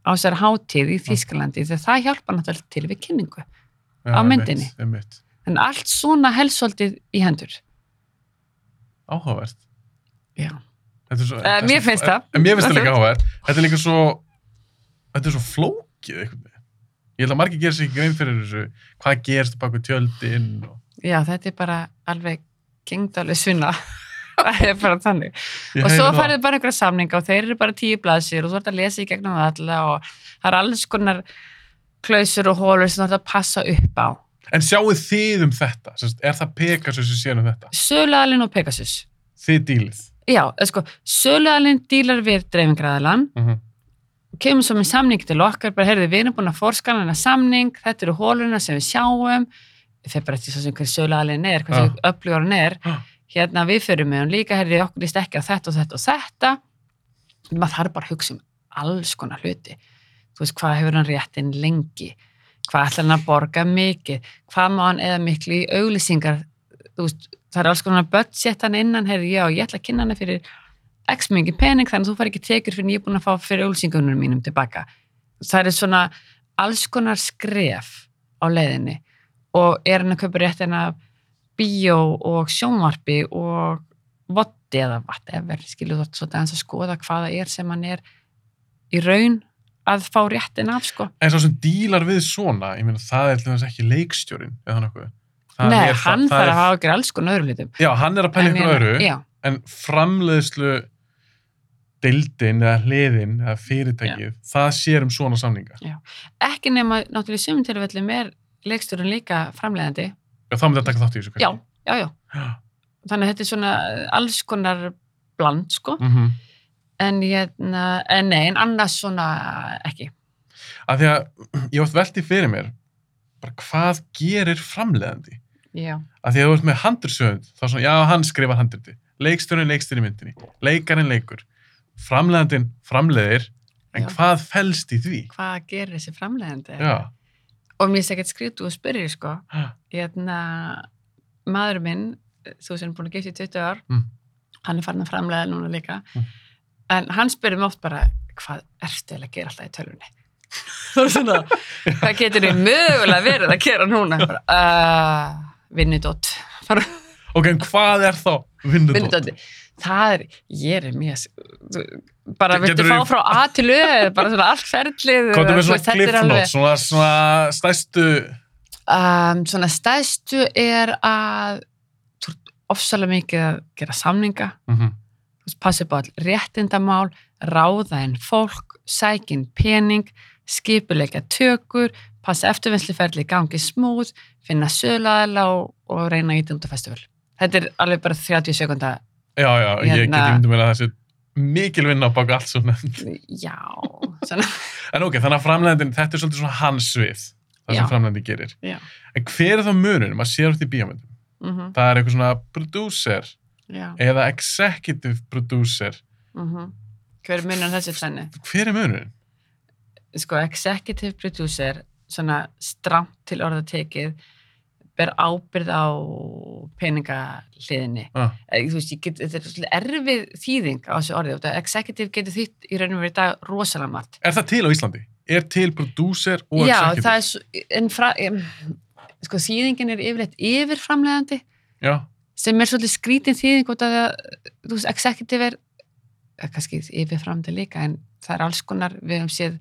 Speaker 1: á þessar hátíð í Þýskalandi þegar það hjálpar náttúrulega til við kynningu
Speaker 2: já,
Speaker 1: á myndinni.
Speaker 2: einmitt.
Speaker 1: en allt svona helsvöldið í hendur
Speaker 2: Áhugavert.
Speaker 1: já,
Speaker 2: er Svo, er
Speaker 1: mér finnst það.
Speaker 2: En mér finnst það líka áhugavert. Þetta er líka svo, þetta er svo flókið veginn. Ég held að margir gerir sér ekki grein fyrir þessu, hvað gerst baku tjöldin og...
Speaker 1: já, þetta er bara alveg gengdalega svinna það er bara þannig
Speaker 2: Ég
Speaker 1: og svo færðu bara einhverja samninga og þeir eru bara tíu blaðsir og þú ert að lesa í gegnum það alla og það er alls konar klausur og hólur sem þú ert að passa upp á
Speaker 2: En sjáu þið um þetta? Er það Pegasus sem sér um þetta?
Speaker 1: Söluaðlinn og Pegasus
Speaker 2: Þið dílið?
Speaker 1: já, sko, Söluaðlinn dílar við dreifingraðalann
Speaker 2: Mm -hmm.
Speaker 1: kemur svo með samning til okkar bara, heyrðu, við erum búin að forskana hennar samning þetta eru hólurna sem við sjáum þeir bara eftir svo sem hver söluaðlinn er hversu
Speaker 2: Já.
Speaker 1: öflugur hann er
Speaker 2: Já.
Speaker 1: Hérna við fyrir með hann líka, heyrðu, okkur líst ekki á þetta og þetta og þetta. Maður þarf bara að hugsa um alls konar hluti. Þú veist, hvað hefur hann réttin lengi? Hvað ætlar hann að borga mikið? Hvað má hann eða miklu í auglýsingar? Þú veist, það er alls konar budget hann innan, heyrðu, já, ég ætla að kynna hann fyrir x mikið pening, þannig að þú fær ekki tekjur fyrir ég er búin að fá fyrir auglýsingunum mínum tilbaka. Það er svona alls konar skref á leiðinni. Og er hann að kaupa réttin af bíó og sjónvarpi og votti eða whatever, skilur þú þetta aðeins að skoða hvaða er sem hann er í raun að fá réttin af sko.
Speaker 2: En svo sem dílar við svona, ég meina, það er þess ekki leikstjórin eða. Það
Speaker 1: Nei,
Speaker 2: er,
Speaker 1: hann þarf að hafa ekki alls konar öðru hlutum.
Speaker 2: Já, hann er að pæla ykkur
Speaker 1: ég-
Speaker 2: öðru,
Speaker 1: Já,
Speaker 2: en framleiðslu deildin eða hliðin eða fyrirtækið, það sér um svona samninga.
Speaker 1: ekki nema náttúrulega í sumum tilfellum er leikstjórun líka framleiðandi.
Speaker 2: Já, þá myndi að taka þátt í þessu.
Speaker 1: Já, já, já.
Speaker 2: Já.
Speaker 1: Þannig að þetta er svona alls konar bland sko.
Speaker 2: Mm -hmm.
Speaker 1: En, hérna, en nei, en annars svona ekki.
Speaker 2: Af því að ég oft velti fyrir mér, bara hvað gerir framleiðandi?
Speaker 1: Já,
Speaker 2: Af því að þú ert með handursöfund, þá svona, já, hann skrifar handurti. Leikstjórin leikstir í myndinni. Leikarinn leikur. Framleiðandinn framleiðir, en
Speaker 1: Já.
Speaker 2: hvað felst í því?
Speaker 1: hvað gerir þessi framleiðandi?
Speaker 2: Já.
Speaker 1: Og mér er ekkert skritu og spyrir sko.
Speaker 2: Ha,
Speaker 1: Hérna, maður minn, þú sem er búin að gefa sér 20 ár,
Speaker 2: Mm.
Speaker 1: hann er farin að framleiða núna líka.
Speaker 2: Mm.
Speaker 1: En hann spyrir mig oft bara, hvað ertu að gera alltaf í tölvunni? Það er svona, hvað getur þið mögulega verið að gera núna? Uh, vinnudótt. Bara,
Speaker 2: Ok, en hvað er þá vinnudótt?
Speaker 1: Það er, ég er mjög, bara viltu fá frá A til Ö, bara svona allt ferlið.
Speaker 2: Hvað er svona
Speaker 1: þetta
Speaker 2: notes, svona, svona stærstu...
Speaker 1: Um, svona stæðstu er að þú ert ofsalega mikið að gera samninga,
Speaker 2: Mm -hmm.
Speaker 1: þú veist, passa upp á all réttindamál, ráða inn fólk, sækin pening, skipuleika tökur, passa eftirvinnsliferli í gangi smúð, finna sölaðala og, og reyna að íta út af festival. Þetta er alveg bara 30 sekunda.
Speaker 2: Já, já, ég
Speaker 1: Hérna-
Speaker 2: geti myndið mér að þessi mikil vinna á baka allt svona.
Speaker 1: Já, svona,
Speaker 2: En ok, þannig að framleiðandinn, þetta er svolítið svona hans svið, það sem
Speaker 1: Já.
Speaker 2: framleiðandi gerir.
Speaker 1: já.
Speaker 2: En hver er þá munurinn? Maður sér út í bíómyndum.
Speaker 1: Mm
Speaker 2: Það er eitthvað svona producer
Speaker 1: já.
Speaker 2: eða executive producer.
Speaker 1: Mm Hver er munan þessi tvenni?
Speaker 2: Hver er munurinn?
Speaker 1: sko, executive producer svona stramt til orða tekið ber ábyrð á peningahliðinni
Speaker 2: Ah,
Speaker 1: Eh, þú veist, get, þetta er svolítið erfið þýðing á þessu orði, og þetta executive getur þýtt í raunum verið í dag rosalega margt
Speaker 2: er það til á Íslandi? Er til producer og
Speaker 1: já,
Speaker 2: executive?
Speaker 1: það er en sko, þýðingin er yfirleitt yfirframlegandi
Speaker 2: Já,
Speaker 1: sem er svolítið skrítin þýðing út af því að, executive er eh, kannski yfirframlegandi líka en það er alls konar, við höfum séð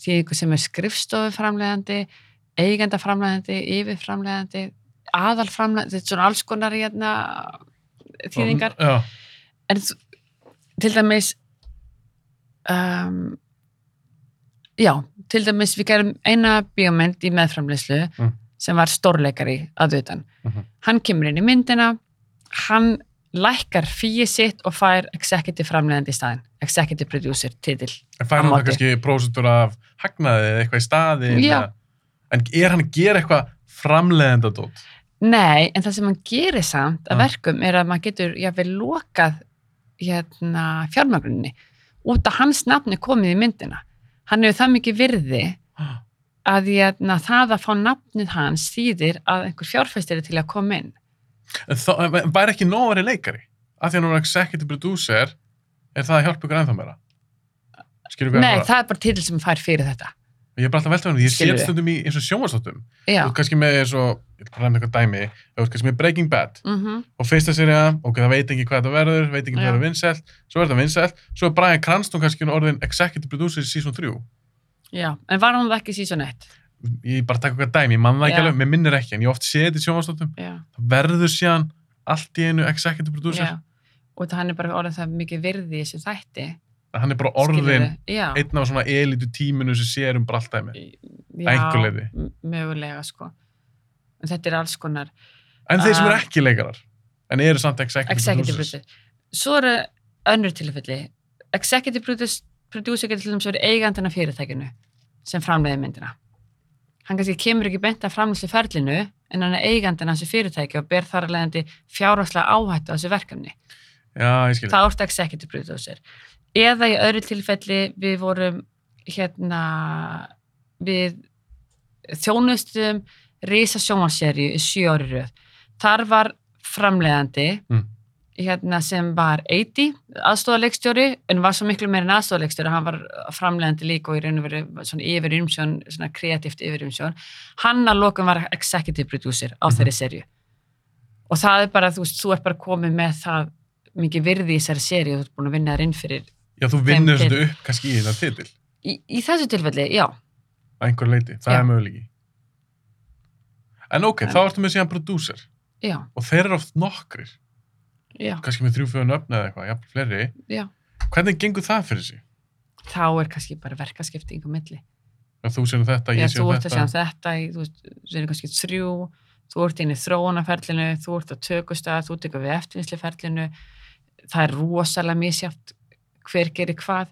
Speaker 1: þýðingu sem er skrifstofuframlegandi eigendaframlegandi, yfirframlegandi aðalframlega, þetta er svona alls konar hérna, þýðingar
Speaker 2: Já,
Speaker 1: en til dæmis um, já, til dæmis við gerum eina bíómynd í meðframleyslu
Speaker 2: Mm.
Speaker 1: sem var stórleikari að utan.
Speaker 2: Mhm.
Speaker 1: Hann kemur inn í myndina, hann lækkar fíið sitt og fær executive framleiðandi í staðin, executive producer titil.
Speaker 2: en fær hann það kannski prósentur af hagnaði eða eitthvað í staði
Speaker 1: Já.
Speaker 2: En er hann að gera eitthvað framleiðenda dót?
Speaker 1: Nei, en það sem hann gerir samt að
Speaker 2: Já.
Speaker 1: verkum er að maður getur jáfnvel lokað hérna, fjármagninni út að hans nafni komið í myndina. Hann hefur það mikið virði að hérna, það að fá nafnið hans þýðir að einhver fjárfæstir er til að koma inn.
Speaker 2: En en væri ekki nóg að vera leikari? Af því að hann er executive producer er það að hjálpa ykkur ennþá meira?
Speaker 1: Nei, það er bara titil sem fær fyrir þetta.
Speaker 2: Ég er bara alltaf veltað um því, ég þetta stundum í eins og. Þú ert kannski með eins og, ég ætla bara að nefna eitthvað dæmi, kannski með Breaking Bad
Speaker 1: Mm
Speaker 2: og fyrsta serja, ok, það veit ekki hvað þetta verður, veit ekki hvað það verður vinsælt, svo er þetta vinsælt, svo er Brian Cranston kannski orðin executive producer í season 3.
Speaker 1: Já, en var hann það ekki síðan eitt?
Speaker 2: Ég bara taka eitthvað dæmi, ég man það ekki alveg, mér minnir ekki, en ég oft sé þetta í það verður síðan allt í einu executive producer,
Speaker 1: já. Og það hann er bara orðin það mikið virði í þessu þætti.
Speaker 2: Hann er bara orðin einn af svona elitu tíminu sem sér um dæmi.
Speaker 1: Já,
Speaker 2: einhver leyti.
Speaker 1: m- mögulega sko. En þetta er alls konar
Speaker 2: En þeir sem eru ekki leikarar, en eru samt executive, producers.
Speaker 1: producer svo eru önnur tilfelli. Executive producer, getur til dæmis verið eigandinn af fyrirtækinu sem framleiði myndina. Hann kannski kemur ekki beint af framleiðslu ferlinu en hann er eigandinn af þessu fyrirtæki og ber þar að leiðandi fjárhagslega áhættu á þessu verkefni.
Speaker 2: Já,
Speaker 1: það orðið executive producer eða í öðru tilfelli við vorum hérna við þjónustum risa sjónvarsserju í sjö ári röð þar var framleiðandi
Speaker 2: Mm.
Speaker 1: hérna sem var 80 aðstofaleikstjóri en var svo miklu meira en aðstofaleikstjóri hann var framleiðandi líka og í raun og veru svona yfir umsjón, svona kreatíft yfir umsjón hann að lokum var executive producer á
Speaker 2: Mhm.
Speaker 1: þeirri serju og það er bara, þú veist, þú ert bara komið með það mikið virði í þessari serju þú ert búin að vinna þar inn fyrir
Speaker 2: Já, þú vinnur þetta upp kannski í þetta titil,
Speaker 1: í, í þessu tilfelli, já,
Speaker 2: að einhver leiti, það
Speaker 1: Já.
Speaker 2: er möguleiki. En ok,
Speaker 1: En-
Speaker 2: þá ertu með síðan producer
Speaker 1: já,
Speaker 2: og þeir eru oft nokkrir,
Speaker 1: já,
Speaker 2: kannski með þrjú fjögur nöfn eða eitthvað, jafnvel fleiri.
Speaker 1: já.
Speaker 2: Hvernig gengur það fyrir sig?
Speaker 1: þá er kannski bara verkaskipting á milli.
Speaker 2: Að þú séum þetta,
Speaker 1: Já,
Speaker 2: ég
Speaker 1: þú
Speaker 2: séum
Speaker 1: ert að sjá
Speaker 2: þetta.
Speaker 1: þetta þú erum kannski þrjú. Þú ert inn í þróunarferlinu þú ert á tökustað, þú tekur við eftirvinnsluferlinu. Það er rosalega misjátt hver gerir hvað.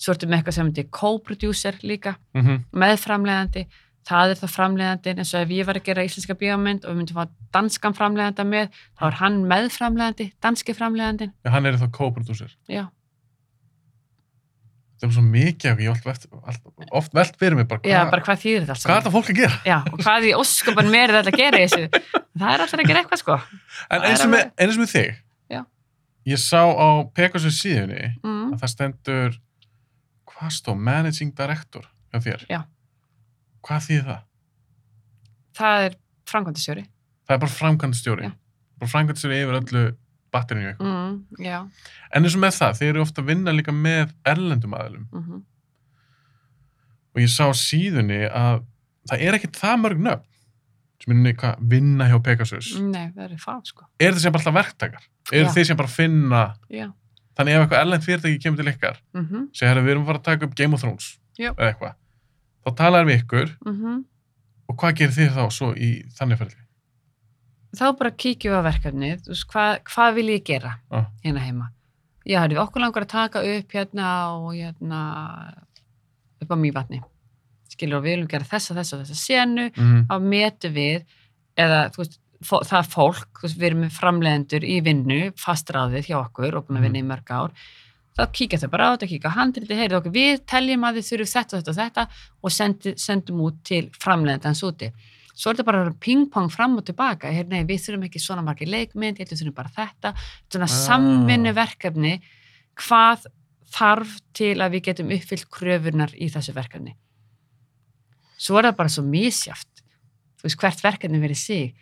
Speaker 1: Svo ertu með eitthvað sem heitir co-producer líka
Speaker 2: Mm
Speaker 1: meðframleiðandi. Það er það framleiðandinn eins og ef ég var að gera íslenska bíómynd og við myndum fá danskan framleiðanda með þá er hann meðframleiðandi, danski framleiðandinn.
Speaker 2: Já, hann er þá co-producer.
Speaker 1: já,
Speaker 2: Það er svo mikið, ég hef oft, velt fyrir mig bara,
Speaker 1: já
Speaker 2: hvað,
Speaker 1: bara hvað þýðir þetta allt
Speaker 2: hvað er þetta fólk að gera?
Speaker 1: já, og hvað í óskopan meir er þetta að gera þessu? Það er alltaf að gera eitthvað sko.
Speaker 2: En eins
Speaker 1: er
Speaker 2: og með, með þig,
Speaker 1: Já.
Speaker 2: Ég sá á Pegasus síðunni
Speaker 1: mm.
Speaker 2: að það stendur, hvað stó, Managing Director hjá þér?
Speaker 1: Já.
Speaker 2: Hvað þýðir það?
Speaker 1: það er framkvæmdastjóri
Speaker 2: Það er bara framkvæmdastjóri. Bara framkvæmdastjóri yfir öllu batterinu. Mm. En eins og með það, þeir eru ofta að vinna líka með erlendum aðilum.
Speaker 1: mm
Speaker 2: Og ég sá síðunni að það er ekkit það mörg nöfn sem er hvað, vinna hjá Pegasus.
Speaker 1: nei, það er fá sko
Speaker 2: Er þetta sem bara alltaf verktakar? Er þeir sem bara finna,
Speaker 1: já
Speaker 2: þannig ef eitthvað erlend fyrirtæki kemur til ykkar,
Speaker 1: mm
Speaker 2: segir herra, við erum að fara að taka upp Game of Thrones
Speaker 1: Já.
Speaker 2: eða eitthvað, þá talaður við ykkur
Speaker 1: -hmm.
Speaker 2: og hvað gerir þið þá svo í þannig ferli?
Speaker 1: þá bara kíkjum við á veist, hvað, hvað vil ég gera
Speaker 2: Ah.
Speaker 1: hérna heima já, við okkur langar að taka upp hérna og hérna upp á mývatni skilur og við viljum gera þessa, þessa þessa senu
Speaker 2: Mm
Speaker 1: þá metum við eða þú veist, það er fólk þú veist, við erum með framleiðendur í vinnu fastráðið hjá okkur og búin að vinna í mörg ár þá kíkja þau bara á þetta, kíkja á handriti heyrðu okkur, við teljum að þið þurfum þetta og þetta og þetta og sendi, sendum út til framleiðendans úti. Svo er þetta bara ping-pong fram og tilbaka Heyr, nei, við þurfum ekki svona margir leikmynd við þurfum bara þetta svona
Speaker 2: Ah.
Speaker 1: samvinnu verkefni hvað þarf til að við getum uppfyllt kröfunar í þessu verkefni svo er það bara svo misjáft þú veist hvert verkefni verið sig.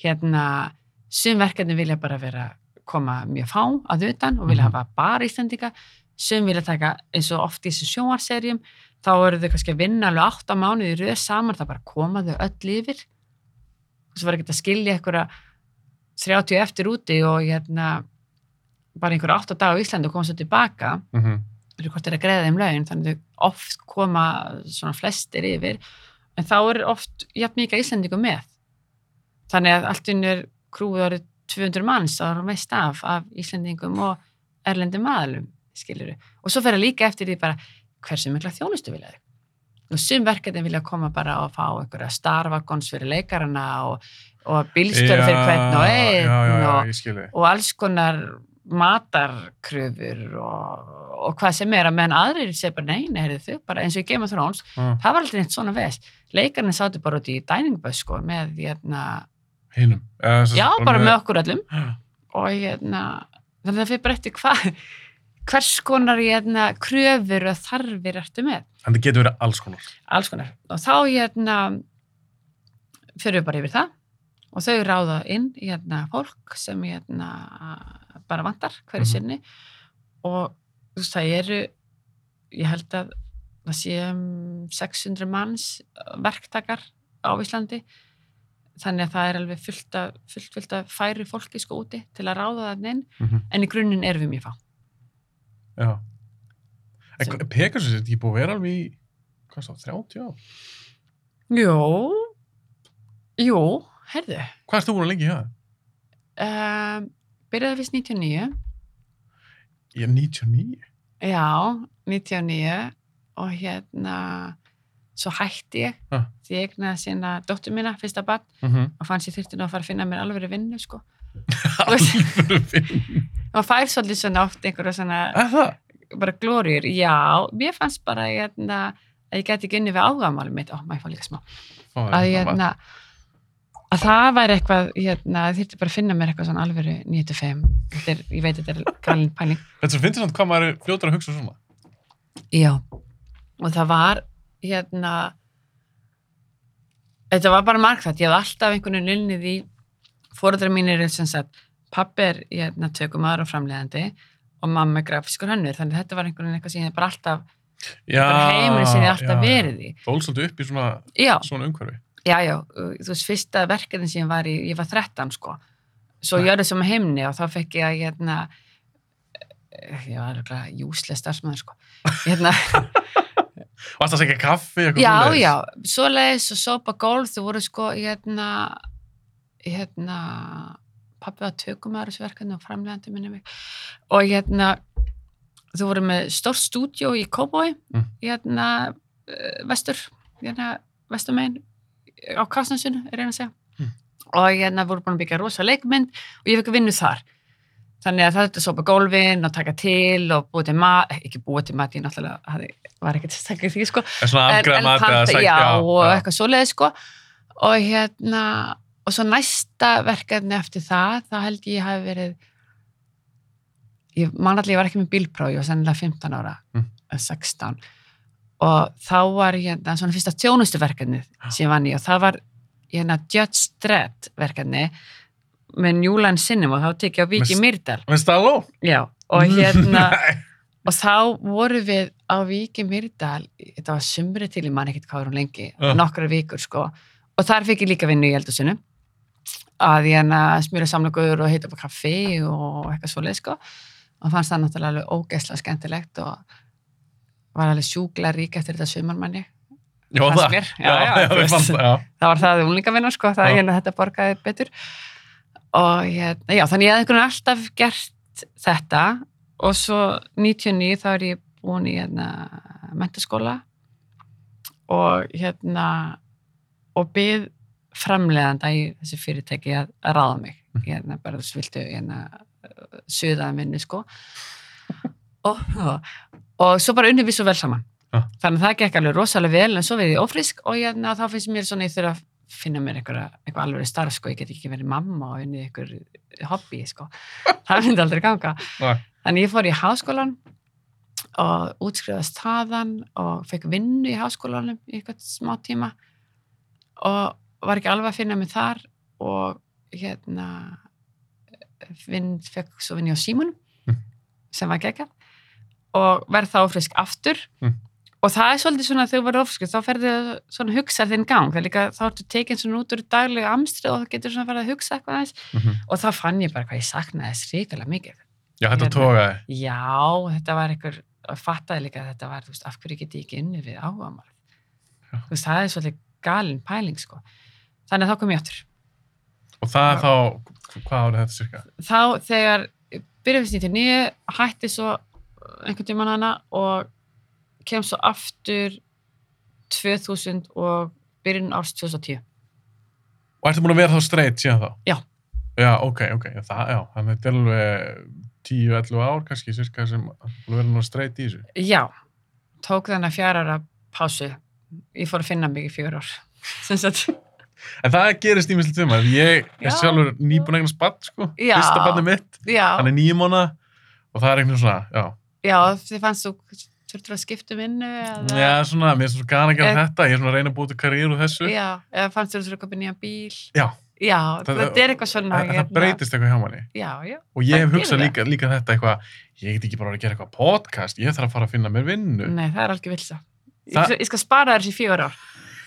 Speaker 1: Hérna, sum verkefni vilja bara vera koma mjög fá að utan og vilja
Speaker 2: Mhm.
Speaker 1: hafa bara Íslandika sum vilja taka eins og oft í þessu sjónvarserjum þá eru þau kannski að vinna alveg átta mánuði í röð saman það bara koma þau öll yfir. Og svo var ekki að skilja einhverja 30 eftir úti og hérna bara einhverja 8 dag á Íslandi og koma svo tilbaka.
Speaker 2: Mm -hmm.
Speaker 1: Fyrir hvort er að greiða þeim laun þannig að þau oft koma svona flestir yfir en þá er oft jafn mikið Íslandingum með. Þannig að allt unnur krúið árið 200 manns þá er hann veist af af Íslandingum og erlendum aðalum skilur og svo fer að líka eftir því bara hversu mikla þjónustu vilja þau. Og sum verkefni vilja koma bara og fá einhverja starfagons fyrir leikarana og, og bílstöru fyrir hvern og einn og, og alls konar matarkröfur og, og hvað sem er að meðan aðrir segir bara nei, nei, heyrðu þau, bara eins og í Game of Thrones
Speaker 2: mm.
Speaker 1: það var alltaf neitt svona vest leikarnir sátu bara út í dæningböss sko, með, hérna,
Speaker 2: hinum.
Speaker 1: Já, bara með okkur öllum.
Speaker 2: Með
Speaker 1: og hérna, þannig að það fyrir eftir hvað hvers konar hérna, kröfur og þarfir ertu með?
Speaker 2: En það getur verið alls konar.
Speaker 1: Alls konar. Og þá hérna fyrir við bara yfir það. Og þau ráða inn hérna fólk sem hérna bara vantar hverju
Speaker 2: Mhm.
Speaker 1: sinni. Og þú veist það eru ég held að það sé um 600 manns verktakar á Íslandi. Þannig að það er alveg fullt af, fullt, fullt af færi fólki sko úti til að ráða það inn.
Speaker 2: Mm -hmm.
Speaker 1: en í grunninn erum við mjög fá.
Speaker 2: Já. En Pegasus er ekki búið að vera alveg í hvað sá, 30 ár?
Speaker 1: Jú Jú, heyrðu.
Speaker 2: Hvað ertu búin að lengi í það?
Speaker 1: um, byrjaði fyrst 99
Speaker 2: ég er 99
Speaker 1: já, 99 og hérna svo hætti ég.
Speaker 2: Ha.
Speaker 1: því ég egnaði sína dóttur mína fyrsta barn
Speaker 2: mm -hmm.
Speaker 1: og fann sér þyrfti nú að fara að finna mér alveg vinnu sko.
Speaker 2: Alveg finn
Speaker 1: og fær svolítið svona oft einhverja svona bara glóriur, já, mér fannst bara hérna, að ég geti ekki unni við ágamáli mitt, ó, maður fá líka smá. Að,
Speaker 2: svona
Speaker 1: hérna, að það væri eitthvað hérna, þyrfti bara að finna mér eitthvað svona alveg 95, þetta er, ég veit þetta er galin pæling.
Speaker 2: Þetta sem finnst samt hvað maður er fljótur að hugsa svona.
Speaker 1: Já, og það var hérna þetta var bara margþætt, ég hafði alltaf einhvern veginn unnið í fóruðra mínir er sem sagt, pappi er hérna, tökumæður og framleiðandi og mamma er grafiskur hönnur, þannig þetta var einhvern veginn eitthvað sem ég hef bara alltaf,
Speaker 2: Já,
Speaker 1: bara heimurinn sem ég alltaf verið í.
Speaker 2: Ból svolítið upp í svona,
Speaker 1: Já,
Speaker 2: svona umhverfi.
Speaker 1: Já, já, þú veist, fyrsta verkefni sem ég var í, ég var 13 sko, svo
Speaker 2: Nei.
Speaker 1: ég gjörði sem heimni og þá fekk ég að hérna, ég var alveg júslega starfsmæður sko, hérna,
Speaker 2: Varst það að segja kaffi? eitthvað
Speaker 1: já,
Speaker 2: svoleiðis?
Speaker 1: já, svoleiðis og sopa golf, þau voru sko hérna hérna pappi var tökumæður þessu verkefni og framlegandi minni mig og hérna þau voru með stórt stúdjó í Kóbói
Speaker 2: Mm.
Speaker 1: hérna eh, vestur, hérna vesturmein á Kastnansinu, er einn að segja
Speaker 2: Mm.
Speaker 1: og hérna voru búin að byggja rosa leikmynd og ég fekk að vinna þar þannig að það að sopa gólfin og taka til og búið til mat, ekki búið til mat ég náttúrulega hafði, var ekkert stakir því sko
Speaker 2: En svona afgræða mat eða sækja.
Speaker 1: já, og eitthvað svoleiði sko og hérna og svo næsta verkefni eftir það þá held ég hafi verið ég man allir ég var ekki með bílpróf ég var sennilega 15 ára
Speaker 2: Mm.
Speaker 1: eða 16 og þá var hérna svona fyrsta tjónustu verkefnið sem ég vann í og það var hérna Judge Dredd verkefni með Newland Cinema og þá tekið á Viki Myrdal. og hérna og þá voru við á Víki Myrdal, þetta var sumri til, ég man ekkert hvað hún lengi,
Speaker 2: Já.
Speaker 1: nokkra vikur sko, og þar fikk ég líka vinnu í eldhúsinu. Að ég hérna smjöra samlokur og heita upp á kaffi og eitthvað svoleið sko. Og fannst það náttúrulega alveg ógeðslega skemmtilegt og var alveg sjúkla rík eftir þetta sumarmanni Fannst
Speaker 2: það.
Speaker 1: Já,
Speaker 2: Já,
Speaker 1: já,
Speaker 2: fannst það,
Speaker 1: var það úlingavinna sko, það
Speaker 2: Já.
Speaker 1: hérna þetta borgaði betur. Og hérna, já, þannig ég hafði einhvern veginn alltaf gert þetta. Og svo 99 þá er ég búin í hérna mentaskóla og hérna og byð framleiðanda í þessu fyrirtæki að, að ráða mig. Hérna bara þess viltu hérna suðaða minni sko. Og, og, og svo bara unnum við svo vel saman
Speaker 2: Já.
Speaker 1: þannig að það gekk alveg rosalega vel en svo verið ég ófrísk og hérna, þá finnst mér svona ég þurfa að finna mér eitthvað, alveg starf sko, ég get ekki verið mamma og unnið eitthvað hobby sko, það myndi aldrei ganga
Speaker 2: Nei.
Speaker 1: þannig ég fór í háskólan og útskrifaðist þaðan og fekk vinnu í háskólanum í eitthvað smá tíma og var ekki alveg að finna mig þar og hérna vinn, fekk svo vinni á Símunum
Speaker 2: Mm.
Speaker 1: sem var geggjað og verð þá frisk aftur
Speaker 2: Mm.
Speaker 1: og það er svolítið svona þegar þú verður ofskuð þá ferðu svona að hugsa þinn gang það er líka, þá ertu tekin svona út úr daglega amstrið og þá getur svona farið að hugsa eitthvað aðeins
Speaker 2: Mhm.
Speaker 1: og þá fann ég bara hvað ég saknaði þess ríkilega mikið
Speaker 2: Já, þetta
Speaker 1: Hérna.
Speaker 2: tókaði.
Speaker 1: já, þetta var einhver fattaði líka að þetta var, þú veist, af hverju get ég ekki inni við áhugamál
Speaker 2: Já.
Speaker 1: þú veist, það er svolítið galin pæling sko. þannig að þá kom ég áttur
Speaker 2: Og það þá, hvað árið þetta cirka?
Speaker 1: þá þegar við 99, hætti svo einhvern tímann hana og kem svo aftur 2000 og byrjun árs 2010
Speaker 2: Og ertu búin að vera þá straight síðan þá?
Speaker 1: Já.
Speaker 2: Já, ok, ok, já, það, já, þannig að þetta er alveg 10-11 ár kannski, cirka, sem vera nú straight í þessu.
Speaker 1: já, tók þannig fjara ára pásu. Ég fór að finna mig í fjögur ár sem sagt,
Speaker 2: En það gerist ímislegt um að ég er sjálfur nýbúin eignan spatt, sko, fyrsta barnið mitt, hann er nýjum mánu og það er einhvern svona, já,
Speaker 1: já þið fannst þú þurftur að skipta um vinnu eða,
Speaker 2: já, svona, mér er svona gana að gera
Speaker 1: Eh.
Speaker 2: þetta, ég er svona að reyna að búið til karriér úr þessu.
Speaker 1: já, eða fannst þú þurftur að köpa nýja bíl?
Speaker 2: Já.
Speaker 1: já,
Speaker 2: Það-
Speaker 1: þetta er eitthvað svona
Speaker 2: Það, það breytist eitthvað hjá manni.
Speaker 1: já, já,
Speaker 2: Og ég hef
Speaker 1: Það
Speaker 2: hugsað líka, líka þetta eitthvað, ég get ekki bara að gera eitthvað podcast, ég þarf að fara að finna mér vinnu.
Speaker 1: nei, það er alveg vilsa ég,
Speaker 2: Það-
Speaker 1: skal- ég skal spara þessi fjögur ár.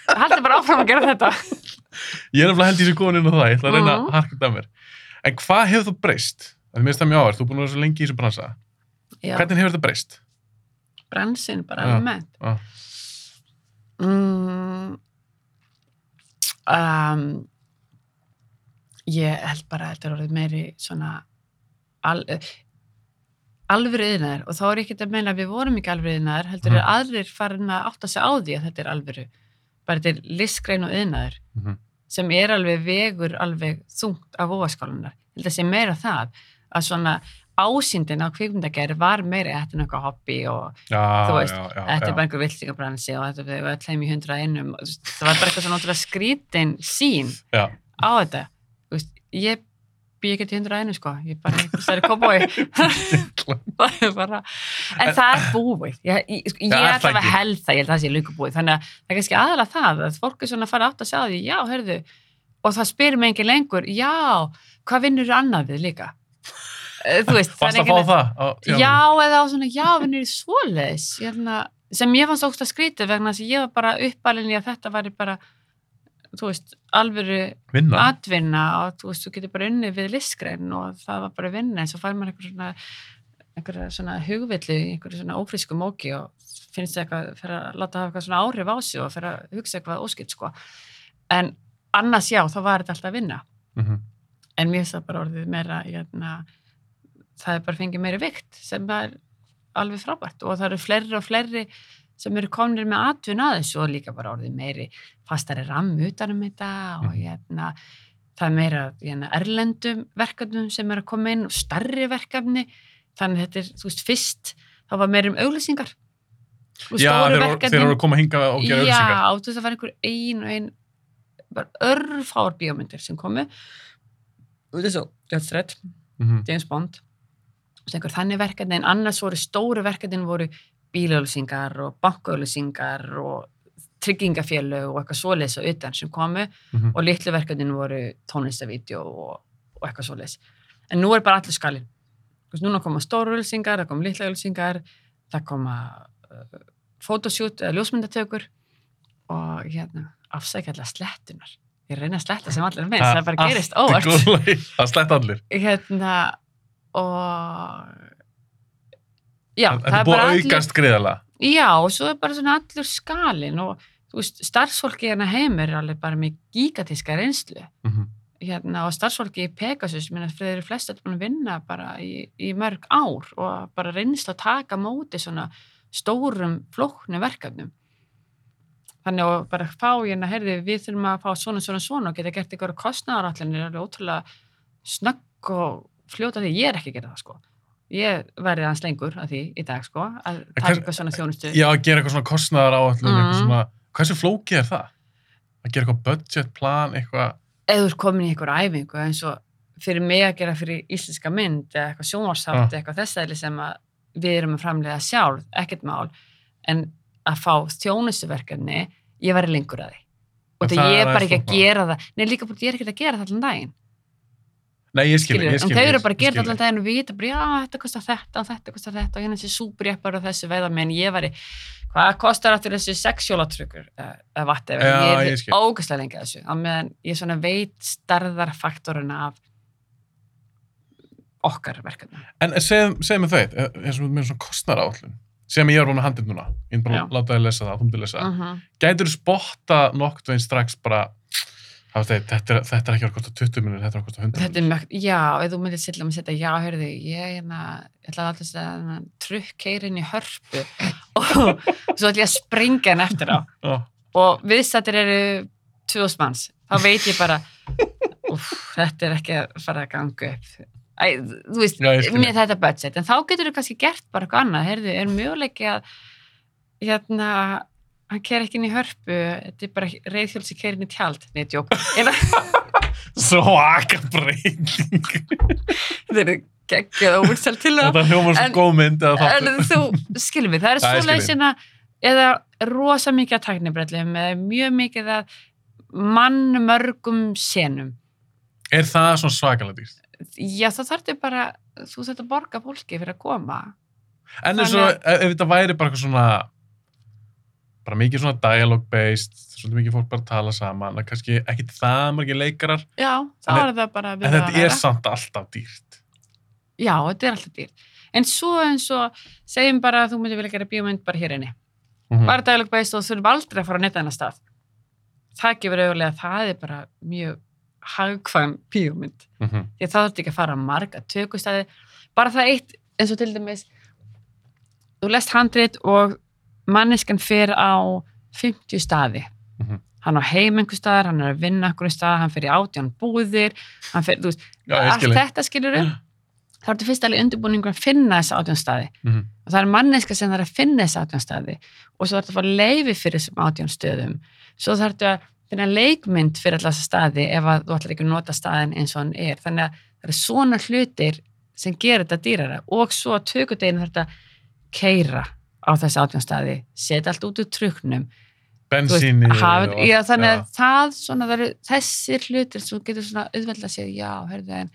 Speaker 1: Haldi bara áfram að gera þetta.
Speaker 2: Ég er held það, ætla að reyna
Speaker 1: já,
Speaker 2: Hvernig hefur þetta breyst?
Speaker 1: bransin bara almennt. Mm, um, ég held bara að þetta er orðið meiri svona al, alvöru yðnaður og þá er ekki að meina að við vorum ekki alvöru yðnaður heldur
Speaker 2: Mhm.
Speaker 1: er aðrir farin að átta sig á því að þetta er alvöru. Bara þetta er listgrein og yðnaður
Speaker 2: Mhm.
Speaker 1: sem er alveg vegur alveg þungt af óaskálunar held að sé meira það að svona ásýndin á kvikmyndagerð var meira þetta er eitthvað hobby og
Speaker 2: Já,
Speaker 1: Þú veist,
Speaker 2: já, já.
Speaker 1: þetta er bara einhver viltingabransi og þetta öll heim í hundra einum það var bara eitthvað svona ótrúlega skrítin sín á þetta. Veist, ég bý ekki til hundra einum sko. Ég er bara það er bara en það er búið. Ég, ég, sko, ég
Speaker 2: Já, er
Speaker 1: ætla að held það, ég held að það sé líka búið þannig að það er kannski aðalega það að fólk er svona að fara átt að segja því, já, hörðu og það spyrir mig engin lengur, já hvað vinnur annað við líka þú veist,
Speaker 2: Fast að fá það? Á,
Speaker 1: já, eða á svona, já, vinnur í svoleiðis hérna, sem ég fannst ógst að skrítið vegna þess að ég var bara uppalinn í að þetta væri bara, þú veist, alvöru
Speaker 2: Vinna?
Speaker 1: atvinna og þú veist, þú getur bara unnið við listgrein og það var bara vinna en svo fær maður einhver svona einhverja svona hugvillu í einhverju svona ófrísku móki og finnst það eitthvað fyrir að láta hafa eitthvað svona áhrif á sig og fyrir að hugsa eitthvað óskilt sko en annars já, þá var þetta alltaf að vinna
Speaker 2: Mhm.
Speaker 1: en mér finnst það bara orðið meira hérna, það er bara fengið meiri vikt sem er alveg frábært og það eru fleiri og fleiri sem eru komnir með atvinna að þessu og líka bara orðið meiri fastari ramm utanum þetta og
Speaker 2: Mhm.
Speaker 1: hérna, það er meira hérna, erlendum verkefnum sem er að koma inn og starri verkefni þannig þetta er, þú veist, fyrst þá var meira um auglýsingar og
Speaker 2: Já, þeir eru- að koma hingað og gera
Speaker 1: Já,
Speaker 2: auðlýsingar.
Speaker 1: þú veist, það var einhver ein og ein bara örfár bíómyndir sem komu og þetta er svo Judge Dredd,
Speaker 2: Mhm.
Speaker 1: James Bond einhver þannig verkefni en annars voru stóru verkefnin voru bílauðlýsingar og bankaauðlýsingar og tryggingafélög og eitthvað svoleiðis og utan sem komu
Speaker 2: Mhm.
Speaker 1: og litlu verkefnin voru tónlistavídeó og, og eitthvað svoleiðis en nú er bara allir veist, núna koma stóru auðlýsingar, það koma litla auðlýsingar það koma uh, fotoshoot eða ljósmyndatökur og hérna afsækjalla slettunar ég reyna að sletta sem allir minnst, það bara gerist óvart.
Speaker 2: Það slett allir.
Speaker 1: hérna og já,
Speaker 2: Það er búið að aukast greiðalega.
Speaker 1: já, og svo er bara svona allur skalin og veist, starfsfólki hérna heim er alveg bara með gigatíska reynslu
Speaker 2: Mhm.
Speaker 1: hérna, og starfsfólki í Pegasus minna þeir eru flest allir búin að vinna bara í, í mörg ár og bara reynslu að taka móti svona stórum flóknu verkefnum þannig að bara fá hérna, heyrði, við þurfum að fá svona, svona, svona og geta gert ykkur kostnæðaráallinir alveg ótrúlega snögg og fljóta því, ég er ekki að gera það sko. Ég verði aðeins lengur að því í dag sko að taka eitthvað svona þjónustu.
Speaker 2: Já, að gera eitthvað svona kostnaðar áallum,
Speaker 1: Mhm.
Speaker 2: eitthvað svona, hversu flókið er það? Að gera eitthvað budgetplan, eitthvað,
Speaker 1: eða þú er komin í einhver æfingu eins og fyrir mig að gera fyrir íslenska mynd eða eitthvað sjónvarsátt, eitthvað þess aðli sem að við erum að framlega sjálf, ekkert mál. En að fá þjónustuverkefni ég væri lengur að því. Og það
Speaker 2: það
Speaker 1: ég
Speaker 2: er
Speaker 1: bara ekki að gera það. Nei líka búin, ég er ekki að gera það allan daginn
Speaker 2: Nei, ég skil,
Speaker 1: skilur,
Speaker 2: ég skil.
Speaker 1: en þau eru bara að gera
Speaker 2: skil
Speaker 1: allan daginn og vita bara, já, þetta kostar þetta og þetta kostar þetta og hérna þessi súperjeppar og þessi veiða menn ég væri, hvað kostar aftur þessi sexjólatryggur eða vatni
Speaker 2: Já,
Speaker 1: ég
Speaker 2: ég
Speaker 1: er ógæslega lengi að þessu á meðan ég svona veit starðarfaktorina af okkar verkefni
Speaker 2: En segð, mér það, eins og með svona kostnara áallun, sem ég er búin að handið núna, ég er bara að láta þið lesa það, þú myndir lesa veist, þetta er, þetta er ekki að kosta 20 minnir, þetta er að kosta 100
Speaker 1: Þetta er mjög, já, ef þú myndir silla með setja, já, hörðu, ég, hérna, ég ætla alltaf að setja trukkeirin í hörpu. Og svo ætla ég að springa hann eftir á.
Speaker 2: Já,
Speaker 1: og viðstættir eru 2000 manns, þá veit ég bara þetta er ekki að fara að ganga upp. Æ, þú veist, með þetta budget. En þá getur þú kannski gert bara eitthvað annað. Heyrðu, er möguleiki að hérna, hann ker ekki inn í hörpu þetta er bara inn í tjald. Nei, djók, eða
Speaker 2: svaka breyting.
Speaker 1: þetta er geggjað og úrsal til það
Speaker 2: Þetta hljómar svo góð mynd
Speaker 1: en þú, skilum við, það er svo
Speaker 2: skil
Speaker 1: leið sinna eða rosa mikið að taknibrellum eða mjög mikið að mann mörgum senum.
Speaker 2: Er það svona svakalega dýrt?
Speaker 1: já þá þarf þau bara þú þarf að borga fólki fyrir að koma.
Speaker 2: En eins og ef þetta væri bara eitthvað svona bara mikið svona dialogue based svolítið mikið fólk bara tala saman að kannski ekki það margir leikarar
Speaker 1: já, þá er það bara
Speaker 2: en þetta er
Speaker 1: vera.
Speaker 2: samt alltaf dýrt.
Speaker 1: Já, þetta er alltaf dýr en svo eins og segjum bara að þú myndir vilja gera bíómynd bara hér inni.
Speaker 2: Mm
Speaker 1: bara dialog based og þú þurfum aldrei að fara að netta hennar stað. Það gefur auðvitað að það er bara mjög hagkvæm bíómynd.
Speaker 2: -hmm.
Speaker 1: því að það þurfti ekki að fara marga tökustæði bara það eitt eins og til dæmis þú lest handrit og manneskan fer á 50 staði.
Speaker 2: Mhm.
Speaker 1: hann á heim einhver staðar, hann er að vinna einhverju stað, hann fer í átján búðir hann fer, veist,
Speaker 2: Já,
Speaker 1: allt
Speaker 2: skil
Speaker 1: þetta skilur upp þá er þetta fyrst alveg undirbúningur að finna þessa átján staði.
Speaker 2: Mhm.
Speaker 1: og það er manneska sem þarf að finna þessa átján staði. Og svo þarf þetta að fara leifi fyrir þessum átján stöðum. Svo þarf þetta að finna leikmynd fyrir alltaf þessa staði ef að þú ætlar ekki að nota staðin eins og hann er. Þannig að það eru svona hlutir sem gerir þetta dýrara. Og svo að tökudeginu þarf þetta að keira á þessi átján staði setja allt út úr truknum.
Speaker 2: Bensíni
Speaker 1: hafa,
Speaker 2: og
Speaker 1: já, þannig að það svona, það eru þessir hlutir sem getur svona auðveld að segja, já, heyrðu, en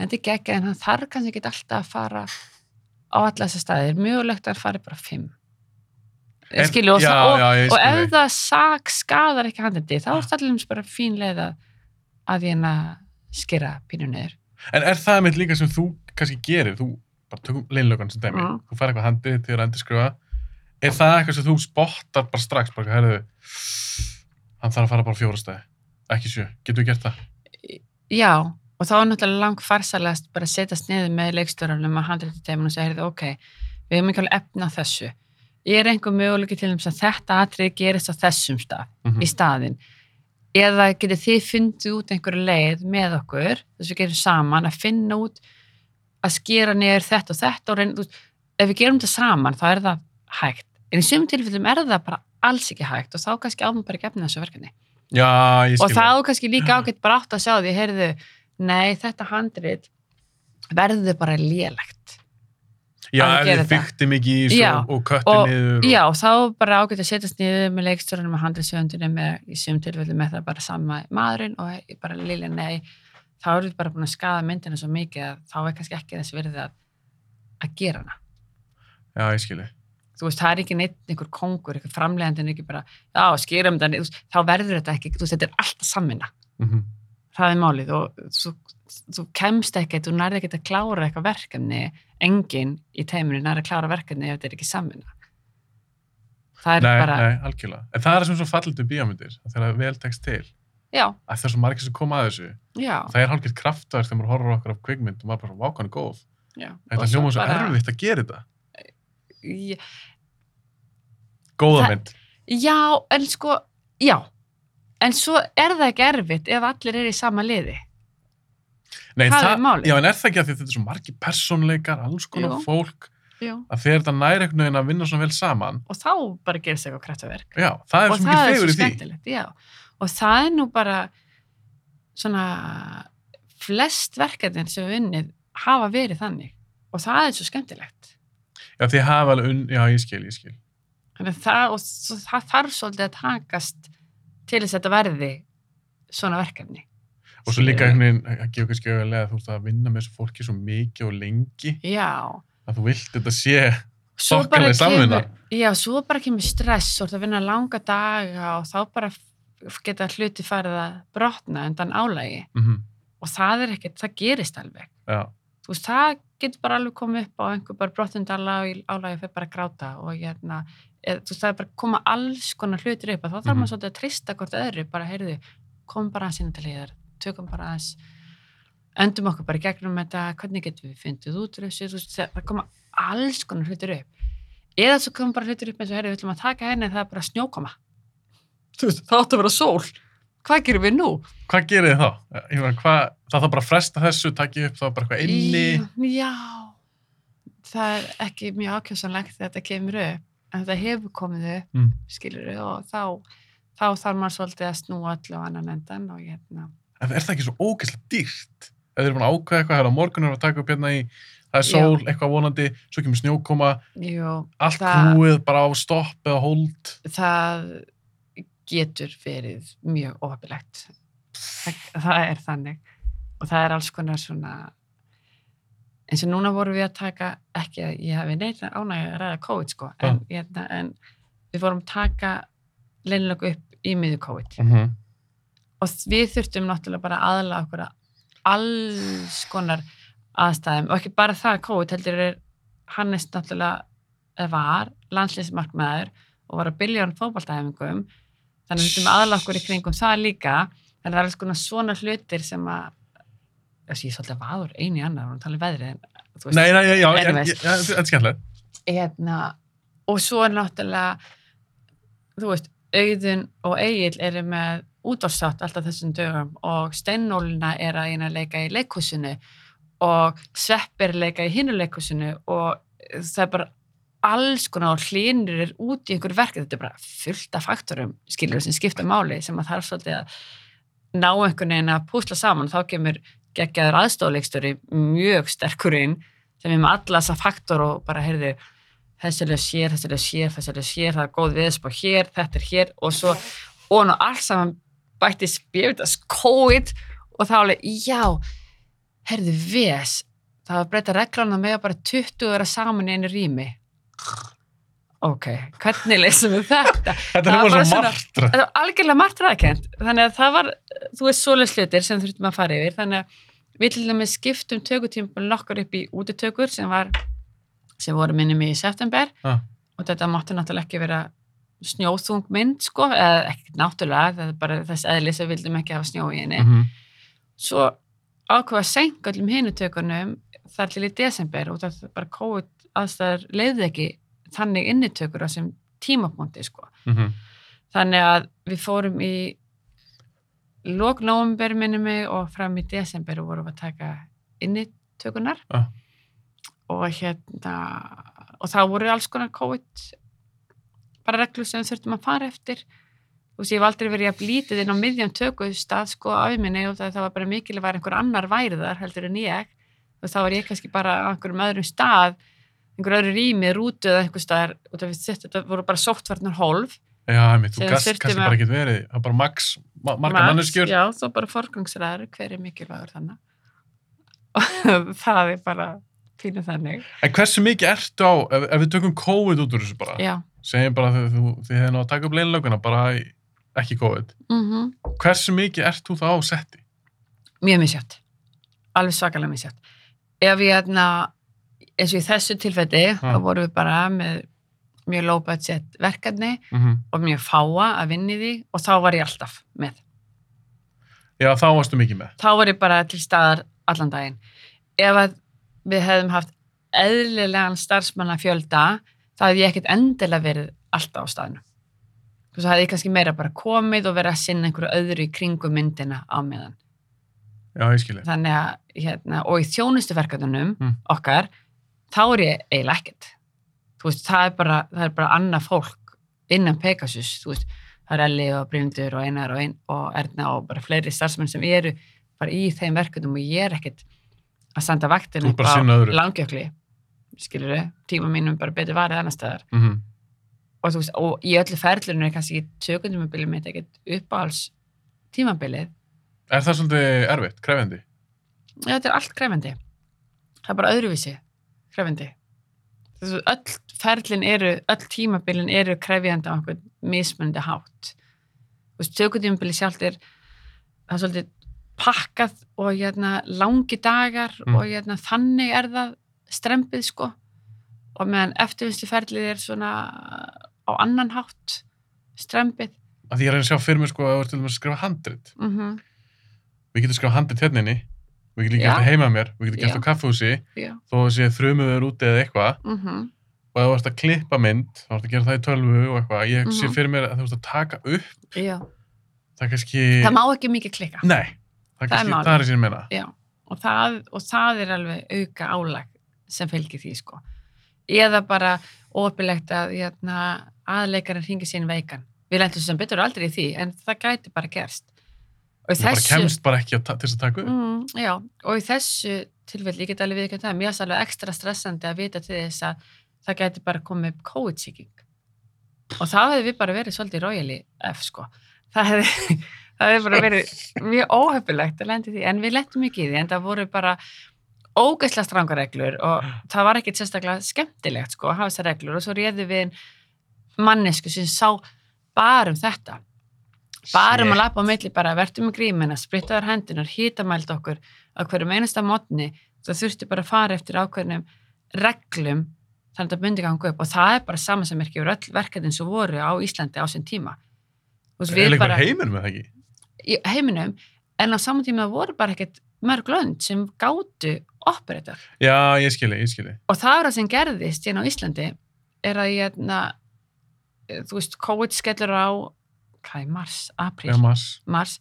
Speaker 1: þetta er geggja, en hann þarf kannski ekki alltaf að fara á alla þessa staðir, mögulegt að hann fari bara fimm.
Speaker 2: En-
Speaker 1: skilu, og,
Speaker 2: já,
Speaker 1: það- og,
Speaker 2: já,
Speaker 1: og ef það sak skadar ekki handandi, þá er það allir bara fín leið að að ég að skera pínu niður.
Speaker 2: En er það mitt líka sem þú kannski gerir, þú bara tökum leinlökan sem dæmi,
Speaker 1: Mm.
Speaker 2: þú fær eitthvað handið til að endurskrifa, er það eitthvað sem þú spottar bara strax, bara, herðu, hann þarf að fara bara á fjóra stæði, ekki sjö, getur við gert það?
Speaker 1: Já, og þá er náttúrulega lang farsalast bara að setjast niður með leikstörunum að handrið til og segja, heyrðu, ok, við hefum ekki alveg efna þessu. Ég er einhver möguleiki til þess að þetta atrið gerist á þessum stað,
Speaker 2: Mm
Speaker 1: í staðinn. Eða getið þið fundið út einhverju leið með okkur, þess að við gerum saman að finna út að skera niður þetta og þetta og veist, ef við gerum þetta saman þá er það hægt. En í sumum tilfellum er það bara alls ekki hægt og þá kannski áfum bara ekki efna þessu verkefni
Speaker 2: Já, ég skil
Speaker 1: og þá kannski líka ágætt bara átt að sjá því, heyrðu, nei, þetta handrit verður bara lélegt.
Speaker 2: Já, ef þið fykti mikið í þessu
Speaker 1: Já,
Speaker 2: og, og
Speaker 1: og-
Speaker 2: niður og...
Speaker 1: Já, þá bara ágætt að setjast niður með leikstjórnum og handritsöndunum með, í sum tilfellu með það bara sama maðurinn og bara lilja nei, þá eru við bara búin að skada myndina svo mikið að þá er kannski ekki þess verið að, að gera hana.
Speaker 2: Já, ég skilji.
Speaker 1: Þú veist, það er ekki neitt einhver kongur, einhver framlegandinn ekki bara, já, skýrum þetta, þú veist, þá verður þetta ekki, þú veist, þetta er alltaf samvinna.
Speaker 2: Mm
Speaker 1: það er málið og þú, þú kemst ekkert, þú nærði ekkert að klára eitthvað verkefni, enginn í teiminu nærði að klára verkefni ef þetta er ekki samvinna. Það er
Speaker 2: Nei,
Speaker 1: bara,
Speaker 2: nei, algjörlega. En það er sem svo fallið um bíómyndir, þegar vel tekst til,
Speaker 1: já,
Speaker 2: að það er svo margir sem koma að þessu,
Speaker 1: já,
Speaker 2: það er hálfgeitt kraftverk þegar maður horfir á okkur af kvikmynd og maður bara, vákan Góða
Speaker 1: Það-
Speaker 2: mynd.
Speaker 1: Já, en sko, já, en svo er það ekki erfitt ef allir eru í sama liði.
Speaker 2: Nei,
Speaker 1: það er málið.
Speaker 2: Já, en er það ekki að þetta er svo margir persónleikar, alls konar
Speaker 1: Jú.
Speaker 2: fólk,
Speaker 1: Já.
Speaker 2: að þegar þetta næri einhvern veginn að vinna svona vel saman,
Speaker 1: Og þá bara gerist eitthvað kraftaverk.
Speaker 2: já, það er
Speaker 1: og
Speaker 2: svo
Speaker 1: það
Speaker 2: mikið
Speaker 1: er
Speaker 2: fegur í því.
Speaker 1: já. Og það er nú bara svona flest verkefnin sem við unnið hafa verið þannig og það er svo skemmtilegt.
Speaker 2: Já, því hafa alveg, unn... já, ég skil, ég skil.
Speaker 1: Þannig að það, og það þarf svolítið að takast til þess að þetta verði svona verkefni.
Speaker 2: og svo líka einhvern veginn, það gefur kannski auðvitað að þú ert að vinna með þessu fólki svo mikið og lengi
Speaker 1: Já,
Speaker 2: að þú vilt þetta sé Þokkaleg samvinna.
Speaker 1: já, svo bara kemur stress og það vinna langa daga og þá bara geta hluti farið að brotna undan álægi
Speaker 2: mm
Speaker 1: og það er ekkert, það gerist alveg
Speaker 2: já,
Speaker 1: þú veist, það getur bara alveg komið upp á einhver bara brotnund álægi álægi fyrir bara að gráta og hérna eð, þú veist, það er bara koma alls konar hlutir upp og þá þarf
Speaker 2: Mhm.
Speaker 1: maður svolítið að trista hvort öðru bara, heyrðu, kom bara að sinna til hliðar tökum bara aðeins öndum okkur bara gegnum þetta hvernig getum við fyndið út þessu þú veist, það koma alls konar hlutir upp eða svo koma bara hlutir upp eins og heyrðu, við ætlum að taka henni það er bara snjókoma þú veist, það átti að vera sól hvað gerum við nú?
Speaker 2: hvað gerir þið þá? Ég meina, hvað, það þarf bara fresta þessu, takja upp þá bara eitthvað inni.
Speaker 1: Já, það er ekki mjög ákjöfsanlegt þegar þetta kemur upp, en þetta hefur komið upp,
Speaker 2: Mm.
Speaker 1: skilur og þá, þá þarf maður svolítið að snúa öllu á annan endan og hérna,
Speaker 2: en er það ekki svo ógeðslega dýrt? ef þið eru búin að ákveða eitthvað, hérna á morgun að taka upp hérna í það er sól, eitthvað vonandi, svo kemur snjókoma.
Speaker 1: Jú,
Speaker 2: allt
Speaker 1: Það-
Speaker 2: krúið bara á stopp eða hold.
Speaker 1: Það getur verið mjög óhafilegt. Það, það er þannig og það er alls konar svona eins og núna vorum við að taka ekki að ég hafi neitt ánægja að ræða COVID sko, en, hérna, en við vorum að taka leinilegu upp í miður COVID.
Speaker 2: Mm -hmm.
Speaker 1: og við þurftum náttúrulega bara aðla okkur að alls konar aðstæðum og ekki bara það COVID heldur er Hannes náttúrulega eða var landslýsmarkmaður og var að bylja hann fótballtæfingum þannig við þurftum aðla okkur í kringum það líka. En það er alls konar svona hlutir sem að þessi ég er svolítið vaður eini annar og tala um veðrið en þú veist,
Speaker 2: nei, nei, já, já, já, þetta er skemmtilegt.
Speaker 1: Hérna, og svo er náttúrulega þú veist, Auðun og Egil eru með útvarsátt alltaf þessum dögum og Steinólina er að eina leika í leikhúsinu og Svepp er að leika í hinu leikhúsinu og það er bara alls konar og hlínur er út í einhverju verkið, þetta er bara fullt af faktorum skilur sem skipta máli sem að þarf svolítið að ná einhvern veginn að púsla saman. Þá kemur geggjaður aðstofleikstöri mjög sterkur inn sem er með alla þessa faktor og bara heyrðu þessi lög sér, þessi lög sér, þessi lög sér það er góð viðspá hér, þetta er hér og svo, og nú alls saman bætti spjöfitast COVID og þá alveg, já heyrðu, ves það var breyta reglana með að bara 20 vera saman í einu rými ok, hvernig leysum við þetta
Speaker 2: þetta er bara
Speaker 1: bara
Speaker 2: svo
Speaker 1: svona-
Speaker 2: martra
Speaker 1: algjörlega margt ræðkent þannig að það var, þú veist, svoleiðs hlutir sem þurftum að fara yfir, þannig að við til dæmis skiptum tökutímpul nokkur upp í útitökur sem var sem voru minnum í september
Speaker 2: Ah.
Speaker 1: og þetta mátti náttúrulega ekki vera snjóþung mynd, sko, eða ekki náttúrulega, það er bara þess eðli sem við vildum ekki hafa snjó í henni.
Speaker 2: Mhm.
Speaker 1: Svo ákveða senk öllum hinu tökunum þar til í desember og það bara COVID aðstæður leiði ekki þannig innitökur á sem tímapunkti, sko.
Speaker 2: Mhm.
Speaker 1: Þannig að við fórum í lók nóvember minnum mig og fram í desember vorum að taka inni tökunar
Speaker 2: Ah.
Speaker 1: og hérna og þá voru alls konar COVID bara reglur sem við þurftum að fara eftir þú veist, ég hef aldrei verið að lítið inn á miðjum tökustað sko af minni og það, það var bara mikilvæg að einhver annar væri þar heldur en ég og þá var ég kannski bara á einhverjum öðrum stað einhver öðru rými, rútu eða einhver staðar og þetta voru bara sóttvarnar hólf.
Speaker 2: Já, einmitt, þú gast kannski bara ekki verið það er bara max, ma marga manneskjur.
Speaker 1: Já, þá bara forgangsræður hver er mikilvægur þannig og það er bara fínu þannig.
Speaker 2: En hversu mikið ertu á, ef, ef við tökum COVID út úr þessu bara,
Speaker 1: Já,
Speaker 2: segjum bara þið, þið hefði náðu að taka upp leinlöguna bara ekki COVID.
Speaker 1: Mm
Speaker 2: hversu mikið ert þú þá á setti?
Speaker 1: mjög misjátt alveg svakalega misjátt ef ég hérna eins og í þessu tilfelli þá vorum við bara með mjög low budget verkefni
Speaker 2: Mm -hmm.
Speaker 1: og mjög fáa að vinni því og þá var ég alltaf með.
Speaker 2: Já, þá varstu mikið með.
Speaker 1: Þá var ég bara til staðar allan daginn. Ef við hefðum haft eðlilegan starfsmanna fjölda þá hefði ég ekkert endilega verið alltaf á staðinu þú veist, þá hefði ég kannski meira bara komið og verið að sinna einhverju öðru í kringum myndina á meðan.
Speaker 2: Já, ég skilji
Speaker 1: þannig að, hérna, og í þjónustuverkefnunum
Speaker 2: Mm.
Speaker 1: okkar, þá er ég eiginlega ekkert þú veist, það er bara, það er bara annað fólk innan Pegasus, þú veist það er Elli og Bryndur og Einar og, ein, og Erna og bara fleiri starfsmenn sem eru bara í þeim verkefnum og ég er ekkert að standa vaktin
Speaker 2: Þú ert bara að sinna öðru.
Speaker 1: langjökli skilur við, tíma mínum bara betur varðið annar staðar
Speaker 2: mm -hmm.
Speaker 1: og, veist, og í öllu ferlunum er kannski tökundum með bílum mitt ekkert uppáhals tímabilið
Speaker 2: Er það svolítið erfitt, krefjandi?
Speaker 1: Já, þetta er allt krefendi. Það er bara öðruvísi krefendi. Þessu öll ferlin eru, öll tímabilin eru krefjandi á einhvern mismunandi hátt. Þú veist, tökutímabili sjálft er, það er svolítið pakkað og hérna, langi dagar
Speaker 2: Mm.
Speaker 1: og hérna, þannig er það strempið sko. Og meðan eftirvinnslu ferlið er svona á annan hátt strempið.
Speaker 2: Að því ég að reyna að sjá fyrir mig sko að til dæmis að skrifa handrit.
Speaker 1: Mm
Speaker 2: Við getum skrifað handrit hérna inni, við getum
Speaker 1: Já.
Speaker 2: gert það heima mér, við getum gert
Speaker 1: Já.
Speaker 2: það á kaffehúsi,
Speaker 1: Já.
Speaker 2: þó að sé þrumuður úti eða eitthvað,
Speaker 1: Mm
Speaker 2: og ef þú ert að klippa mynd, þá ert að gera það í tölvu og eitthvað, ég sé
Speaker 1: Mhm.
Speaker 2: fyrir mér að þú ert að taka upp,
Speaker 1: Já.
Speaker 2: það er kannski...
Speaker 1: Það má ekki mikið klikka.
Speaker 2: Nei, það er kannski, það er ég meina.
Speaker 1: Já, og það, og það er alveg auka álag sem fylgir því, sko. Eða bara opilegt að hérna, aðleikarinn hringi sín veikan. Við lendum sem betur aldrei í því, en það gæti bara gerst.
Speaker 2: Það bara kemst bara ekki til þess að taka upp.
Speaker 1: mm, já, og í þessu tilfelli, ég get alveg viðkjönd það, mér er alveg ekstra stressandi að vita til þess að það gæti bara komið upp COVID-sýking. Og þá hefði við bara verið svolítið royally F, sko. Það hefði, það hefði bara verið mjög óhefilegt að lendi því, en við lendum ekki í því, en það voru bara ógeðslega strangar reglur og það var ekkert sérstaklega skemmtilegt, sko, að hafa þessar reglur og svo réðu við mannesku sem sá bara um þetta bara um að lappa á milli, bara verðum með grímina, sprittaður hendunar, hítamælt okkur á hverjum einasta mótni. Það þurfti bara að fara eftir ákveðnum reglum þannig að það myndi ganga upp. Og það er bara saman sem er ekki úr öll verkefnin sem voru á Íslandi á þessum tíma. Þú veist,
Speaker 2: Er eitthvað
Speaker 1: bara
Speaker 2: heiminum með það ekki?
Speaker 1: í heiminum en á saman tíma voru bara ekkert mörg lönd sem gátu operator
Speaker 2: Já, ég skilji, ég skilji.
Speaker 1: og það er það sem gerðist hérna á Íslandi er að ég þú veist, COVID skellur á hvað er mars, apríl?
Speaker 2: Já, mass.
Speaker 1: mars.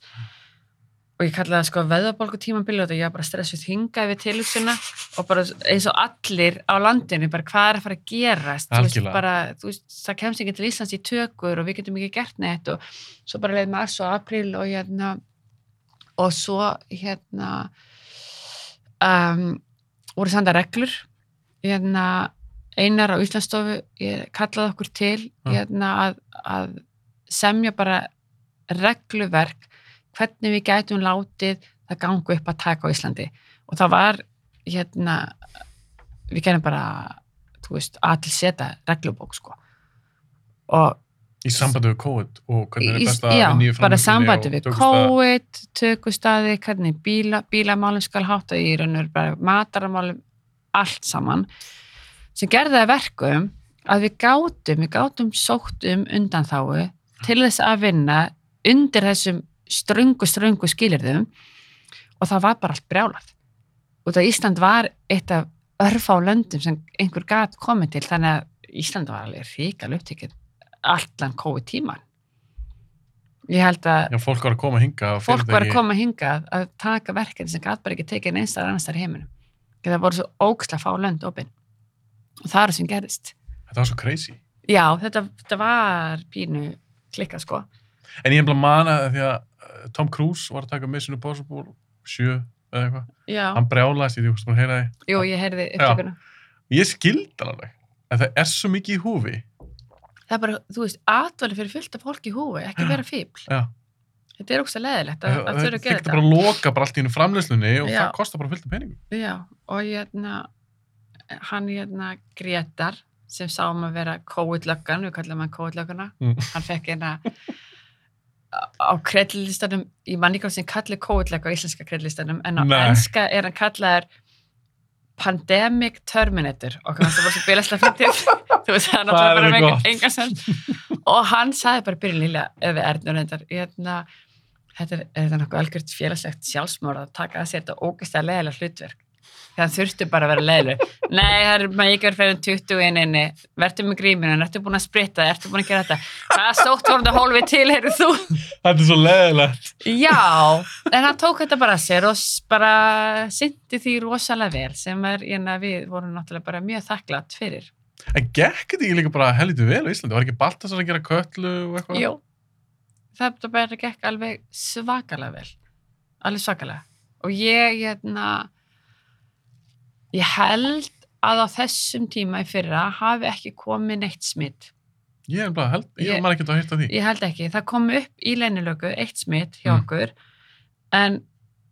Speaker 1: Og ég kallaði það sko veðabolgu tímabili og ég var bara stressuð hingað við tilhugsunna og bara eins og allir á landinu bara hvað er að fara að gerast? Veist, bara, veist, það kemst ekki til Íslands í tökur og við getum ekki gert neitt og svo bara leið mars og april og hérna og svo hérna um, voru sanda reglur. Hérna einar á Íslandsstofu ég kallaði okkur til hérna að, að semja bara regluverk hvernig við gætum látið það gangu upp að taka á Íslandi og það var hérna við gerum bara veist, að til setja reglubók sko og
Speaker 2: Í sambandi við COVID og hvernig er best að
Speaker 1: já,
Speaker 2: vinna í
Speaker 1: bara
Speaker 2: framleiðslunni
Speaker 1: sambandi við. COVID, tökustadi hvernig bíla, bílamálum skal hátta í raun og veru bara mataramálum allt saman sem gerði það að verkum að við gátum, við gátum sótt um undanþáu til þess að vinna undir þessum ströngu, ströngu skilirðum og það var bara allt brjálað. Og það Ísland var eitt af örfá löndum sem einhver gat komið til þannig að Ísland var alveg ríkal upptekið allan COVID tíman ég held að
Speaker 2: Já, fólk var að koma hinga
Speaker 1: fólk var að koma hingað að taka verkefni sem gat bara ekki tekið einstar annars þar heiminum. Það voru svo óksla fá lönd opinn og það er það sem gerist
Speaker 2: Þetta var svo crazy.
Speaker 1: já, þetta, þetta var pínu klikka sko
Speaker 2: En ég hef bara manað því að uh, Tom Cruise var að taka Mission Impossible 7 eða eitthvað.
Speaker 1: já,
Speaker 2: Hann brjálaðist í því, þú veist, maður heyra því.
Speaker 1: jú, ég heyrði upptökuna
Speaker 2: Ég skildi alveg. En það er svo mikið í húfi.
Speaker 1: það er bara, þú veist, atvali fyrir fullt af fólki í húi, ekki vera fíbl
Speaker 2: Já.
Speaker 1: þetta er ógst að leðilegt að,
Speaker 2: Það
Speaker 1: þurfa að gera
Speaker 2: getur bara að loka bara allt í framleyslunni og
Speaker 1: Já.
Speaker 2: það kostar bara fullt af peningum.
Speaker 1: Já, og hérna, hann hérna Gretar sem sá um að vera COVID-löggan, við kallum hann COVID-löggana,
Speaker 2: Mm.
Speaker 1: hann fekk hérna á kreddlistanum, ég man ekki hvað sem kallir COVID-lögga á íslenska kreddlistanum, en á
Speaker 2: Nei.
Speaker 1: enska er hann kallaður Pandemic Terminator. Og hann var svo bílaslega fyrir þú veist það er náttúrulega bara enga og hann sagði bara byrjun ef við erðnur reyndar hérna, þetta er, er nokkuð algjört félagslegt sjálfsmórð að taka að sér þetta ógeðslega leðilega hlutverk hann þurfti bara að vera leðileg nei, það er maður ekki verið fyrir 20 inn inni verður með gríminu, ertu búin að spritta ertu búin að gera þetta, hvað stótt voru þetta hólfið til, heyrðu þú
Speaker 2: Þetta er svo leðilegt.
Speaker 1: Já, en hann tók þetta bara að sér og bara syndi því rosalega vel sem er, við vorum náttúrulega bara mjög þakklátt fyrir.
Speaker 2: En gekk þetta ekki líka bara helviti vel á Íslandi? Var ekki Baltasar að gera köllu og eitthvað?
Speaker 1: Jú, það bara gekk alveg svakalega vel, alveg svakalega. Og ég, hérna, ég held að á þessum tíma í fyrra hafi ekki komið neitt smitt.
Speaker 2: Ég er bara held, ég
Speaker 1: Ég-
Speaker 2: var ekki að hýrta því.
Speaker 1: Ég held ekki, það kom upp í leinilöku eitt smitt hjá
Speaker 2: Mm.
Speaker 1: okkur en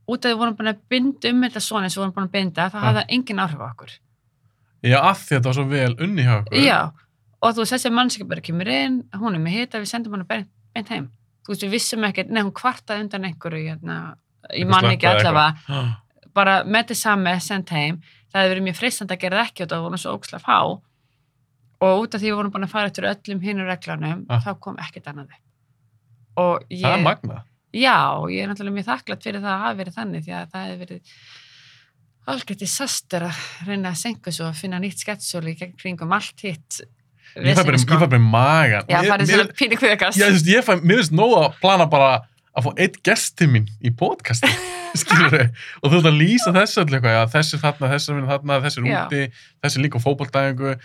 Speaker 1: út af því við vorum búin að binda um þetta svona eins og við vorum búin að binda, þá hafði það engin áhrif á okkur.
Speaker 2: Já, að því að þetta var svo vel unni hjá okkur.
Speaker 1: Já, og þú veist, þessi mannskip bara kemur inn, hún er með hita, við sendum hann beint, heim. Þú veist, við vissum ekkert, nei, hún kvartaði undan einhverju, hérna, ég man ekki allavega. Bara með þess samme sendt heim, það hefði verið mjög freistandi að gera það ekki og það voru svo ókslega fá og út af því við vorum búin að fara eftir öllum hinnur reglunum,
Speaker 2: Ah.
Speaker 1: þá kom ekkert annað upp. Og ég,
Speaker 2: Það er magna.
Speaker 1: já, ég er náttúrulega mjög þakklátt fyrir það að hafa verið þannig því að það hefði verið algjört disaster að reyna að senka svo að finna nýtt gegn kringum allt hitt
Speaker 2: Ég fæ bara,
Speaker 1: vesenið,
Speaker 2: ég fæ bara veist, ég fæ, mér finnst nóg að plana bara að fá eitt gesti minn í podcasti, og þú ert að lýsa þessu öllu eitthvað, já, þessi er þarna, þessi er þarna, þessi er úti, þessi er líka á fótboltæðingu.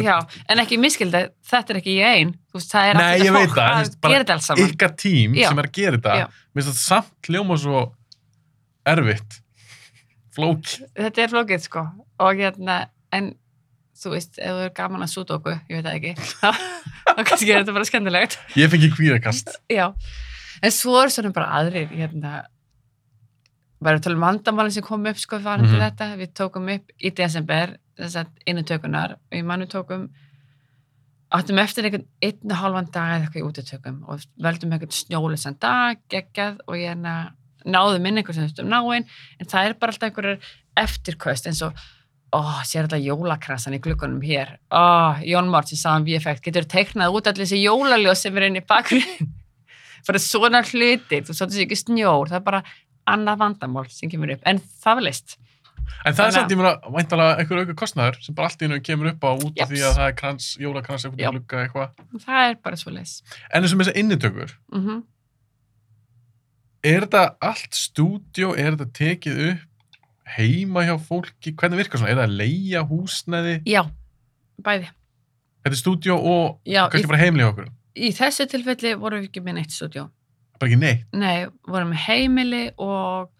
Speaker 1: Já, en ekki miskildi, þetta er ekki ég einn, þú veist, það er
Speaker 2: Nei,
Speaker 1: allt
Speaker 2: ég
Speaker 1: þetta
Speaker 2: veit
Speaker 1: fólk að
Speaker 2: veist, bara
Speaker 1: gera þetta alls saman.
Speaker 2: Ykkar tím
Speaker 1: Já.
Speaker 2: sem er að gera þetta, mér finnst þetta samt hljóma svo erfitt, flóki.
Speaker 1: Þetta er flókið, sko, og hérna, en þú veist, ef þú er gaman að súdóku, ég veit það ekki, þá kannski er þetta bara skemmtilegt.
Speaker 2: Ég fengi kvíðakast.
Speaker 1: Já, en svo er svona bara aðrir, hérna, bara að tala um vandamálinn sem kom upp, sko, farin til
Speaker 2: Mhm.
Speaker 1: þetta, við tókum upp í desember, þess að innutökunar, og í mannu tókum, áttum eftir einhvern einn og halvan dag eða eitthvað í útitökum og veldum einhvern snjólisan dag, geggjað og ég hérna náðum inn einhvern sem þurftum náinn, en það er bara alltaf einhverjar eftirköst eins og ó, sér þetta jólakrasan í glukkunum hér. Ó, Jón Márt sem sagði um VFX getur teiknað út allir þessi jólaljós sem er inn í bakgrunn bara svona hlutir, þú svolítið ekki snjór það er bara annað vandamál sem kemur upp. En það var list.
Speaker 2: En það er
Speaker 1: að-
Speaker 2: samt, ég meina, væntalega einhver auka kostnaður sem bara allt í hennu kemur upp á út af því að það er krans, jólakrans, eitthvað glugga, eitthvað.
Speaker 1: það er bara svo list.
Speaker 2: En eins og með þessar innitökur,
Speaker 1: mm
Speaker 2: er þetta allt stúdjó, er þetta tekið upp heima hjá fólki, hvernig virkar svona, er að leia húsnæði,
Speaker 1: já, bæði.
Speaker 2: Þetta er stúdjó og
Speaker 1: Já,
Speaker 2: kannski bara heimli hjá okkur,
Speaker 1: í þessu tilfelli vorum við ekki með neitt stúdjó
Speaker 2: bara ekki neitt,
Speaker 1: nei, vorum með heimili og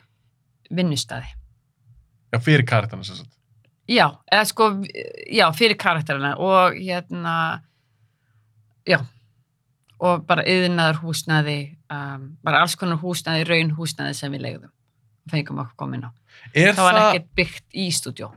Speaker 1: vinnustæði
Speaker 2: já, fyrir karakterna sem sagt.
Speaker 1: Já, eða sko, já, fyrir karakterina og hérna, já, og bara yðnaður húsnæði, um, bara alls konar húsnæði, raun húsnæði sem við legðum, fengum okkur komin á.
Speaker 2: Er
Speaker 1: Það var ekkert byggt í stúdjó.